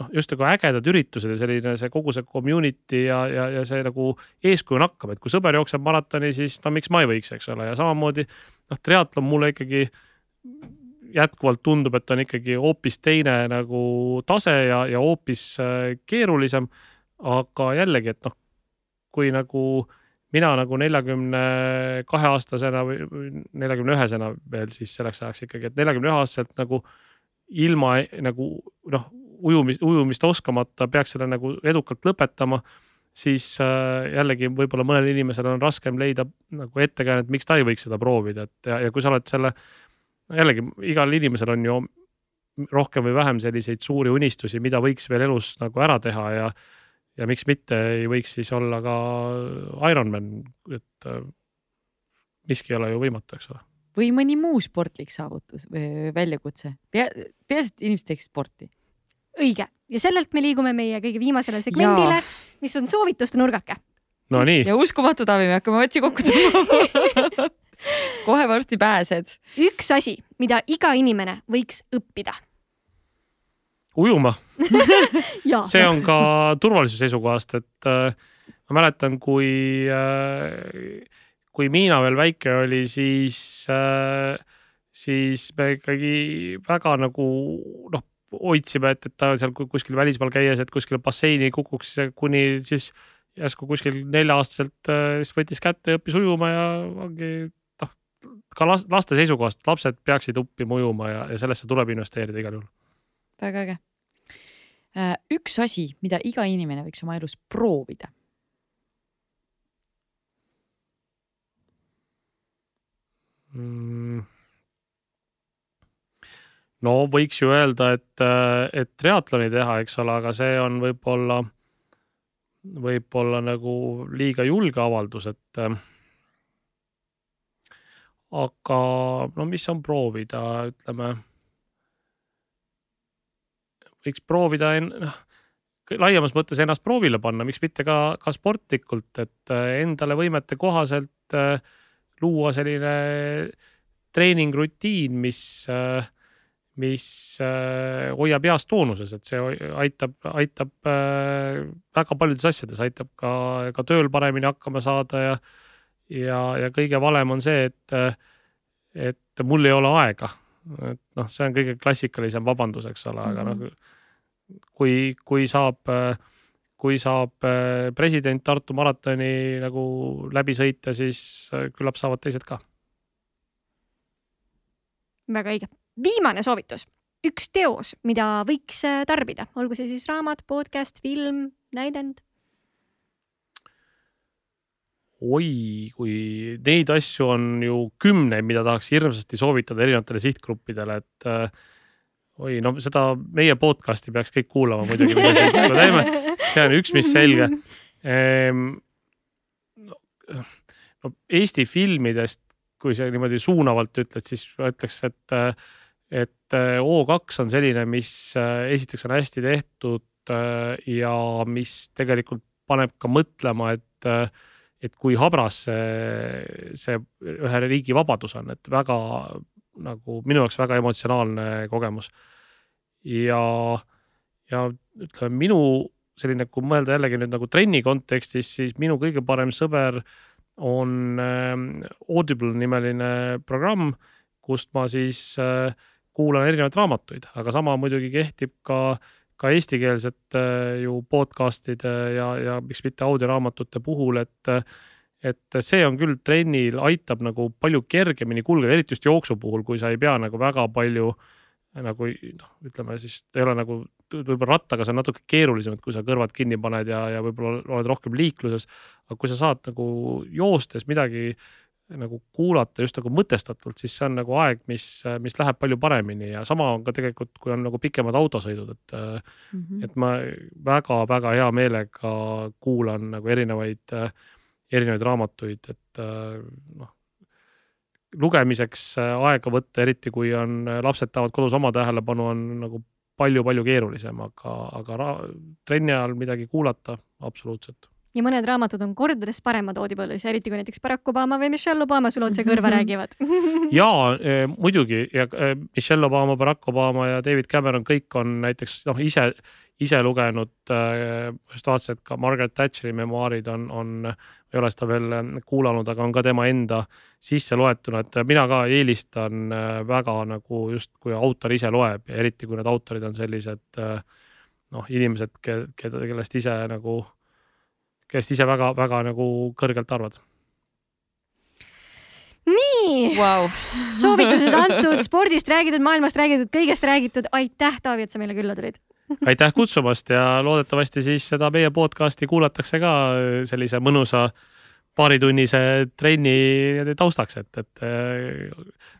noh, just nagu ägedad üritused ja selline see kogu see community ja, ja, ja see nagu eeskuju nakkav, et kui sõber jookseb maratoni, siis no miks ma ei võiks, eks ole, ja samamoodi noh, triatlon mulle ikkagi jätkuvalt tundub, et on ikkagi hoopis teine nagu tase ja, ja hoopis keerulisem. Aga jällegi, et noh, kui nagu mina nagu neljakümne kahe aastasena või neljakümne ühesena veel siis selleks ajaks ikkagi, et neljakümne ühe aastaselt nagu ilma nagu noh, ujumist, ujumist oskamata peaks selle nagu edukalt lõpetama, siis äh, jällegi võib-olla mõnel inimesel on raskem leida nagu ettekäänet, miks ta ei võiks seda proovida, et ja, ja kui sa oled selle, jällegi igal inimesel on ju rohkem või vähem selliseid suuri unistusi, mida võiks veel elus nagu ära teha ja ja miks mitte ei võiks siis olla ka Ironman, et äh, miski ei ole ju võimatu, eks ole.
või mõni muu sportlik saavutus või väljakutse, pea, peaasi, et inimesed teeksid sporti.
õige ja sellelt me liigume meie kõige viimasele segmendile. mis on soovituste nurgake.
Nonii,
ja uskumatu, Taavi, me hakkame otsi kokku tõmbama. kohe varsti pääsed.
üks asi, mida iga inimene võiks õppida.
ujuma,
ja
see on ka turvalisuse seisukohast, et äh, ma mäletan, kui äh,, kui Miina veel väike oli, siis äh,, siis me ikkagi väga nagu noh, hoidsime, et, et ta seal ku- kuskil välismaal käies, et kuskile basseini ei kukuks, kuni siis järsku kuskil nelja-aastaselt äh, siis võttis kätte ja õppis ujuma ja ongi ka las- laste seisukohast, lapsed peaksid õppima ujuma ja, ja sellesse tuleb investeerida igal juhul.
väga äge. üks asi, mida iga inimene võiks oma elus proovida.
Mm. no võiks ju öelda, et, et triatloni teha, eks ole, aga see on võib-olla, võib-olla nagu liiga julge avaldus, et. Aga no mis on proovida, ütleme. võiks proovida noh laiemas mõttes ennast proovile panna, miks mitte ka, ka sportlikult, et endale võimete kohaselt äh, luua selline treeningrutiin, mis, mis äh, hoiab heas toonuses, et see aitab, aitab äh, väga paljudes asjades, aitab ka, ka tööl paremini hakkama saada ja ja, ja kõige valem on see, et, et mul ei ole aega. et noh, see on kõige klassikalisem vabandus, eks ole, aga noh, kui, kui saab, kui saab äh, president Tartu maratoni nagu läbi sõita, siis äh, küllap saavad teised ka.
väga õige. viimane soovitus, üks teos, mida võiks äh, tarbida, olgu see siis raamat, podcast, film, näidend.
oi, kui neid asju on ju kümneid, mida tahaks hirmsasti soovitada erinevatele sihtgruppidele, et äh, oi, no seda meie podcast'i peaks kõik kuulama muidugi, mida siin praegu teeme, see on üks, mis selge ehm,. No, no Eesti filmidest, kui sa niimoodi suunavalt ütled, siis ma ütleks, et, et O2 on selline, mis äh, esiteks on hästi tehtud äh, ja mis tegelikult paneb ka mõtlema, et äh, et kui habras see, see ühe riigi vabadus on, et väga nagu minu jaoks väga emotsionaalne kogemus. ja, ja ütleme minu selline, kui mõelda jällegi nüüd nagu trenni kontekstis, siis minu kõige parem sõber on äh, Audible nimeline programm, kust ma siis äh, kuulan erinevaid raamatuid, aga sama muidugi kehtib ka ka eestikeelsete ju podcast'ide ja, ja miks mitte audioraamatute puhul, et et see on küll trennil, aitab nagu palju kergemini kulgeda, eriti just jooksu puhul, kui sa ei pea nagu väga palju nagu noh, ütleme siis ei ole nagu võib-olla rattaga see on natuke keerulisem, et kui sa kõrvad kinni paned ja, ja võib-olla oled rohkem liikluses. aga kui sa saad nagu joostes midagi nagu kuulata just nagu mõtestatult, siis see on nagu aeg, mis, mis läheb palju paremini ja sama on ka tegelikult, kui on nagu pikemad autosõidud, et
Mhm.
et ma väga-väga hea meelega kuulan nagu erinevaid, erinevaid raamatuid, et noh. lugemiseks aega võtta, eriti kui on, lapsed tahavad kodus oma tähelepanu, on nagu palju-palju keerulisem, aga, aga trenni ajal midagi kuulata, absoluutselt.
Ja mõned raamatud on kordades paremad Audible'is, eriti kui näiteks Barack Obama või Michelle Obama sulle otse kõrva räägivad.
ja eh, muidugi ja eh, Michelle Obama, Barack Obama ja David Cameron, kõik on näiteks noh, ise, ise lugenud just vaatasin, et ka Margaret Thatcheri memuaarid on, on, ei ole seda veel eh, kuulanud, aga on ka tema enda sisse loetuna, et mina ka eelistan väga nagu just, kui autor ise loeb ja eriti kui need autorid on sellised noh, inimesed, keda, kellest ise nagu, kellest ise väga-väga nagu kõrgelt arvad.
nii,
Vau,
soovitused antud, spordist räägitud, maailmast räägitud, kõigest räägitud. aitäh, Taavi, et sa meile külla tulid.
aitäh kutsumast ja loodetavasti siis seda meie podcast'i kuulatakse ka sellise mõnusa paaritunnise trenni taustaks, et, et äh,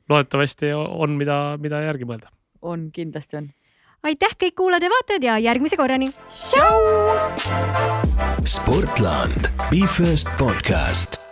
loodetavasti on, mida, mida järgi mõelda.
on, kindlasti on.
aitäh, kõik kuulajad ja vaatajad ja järgmise korrani.
Sportland, Be First podcast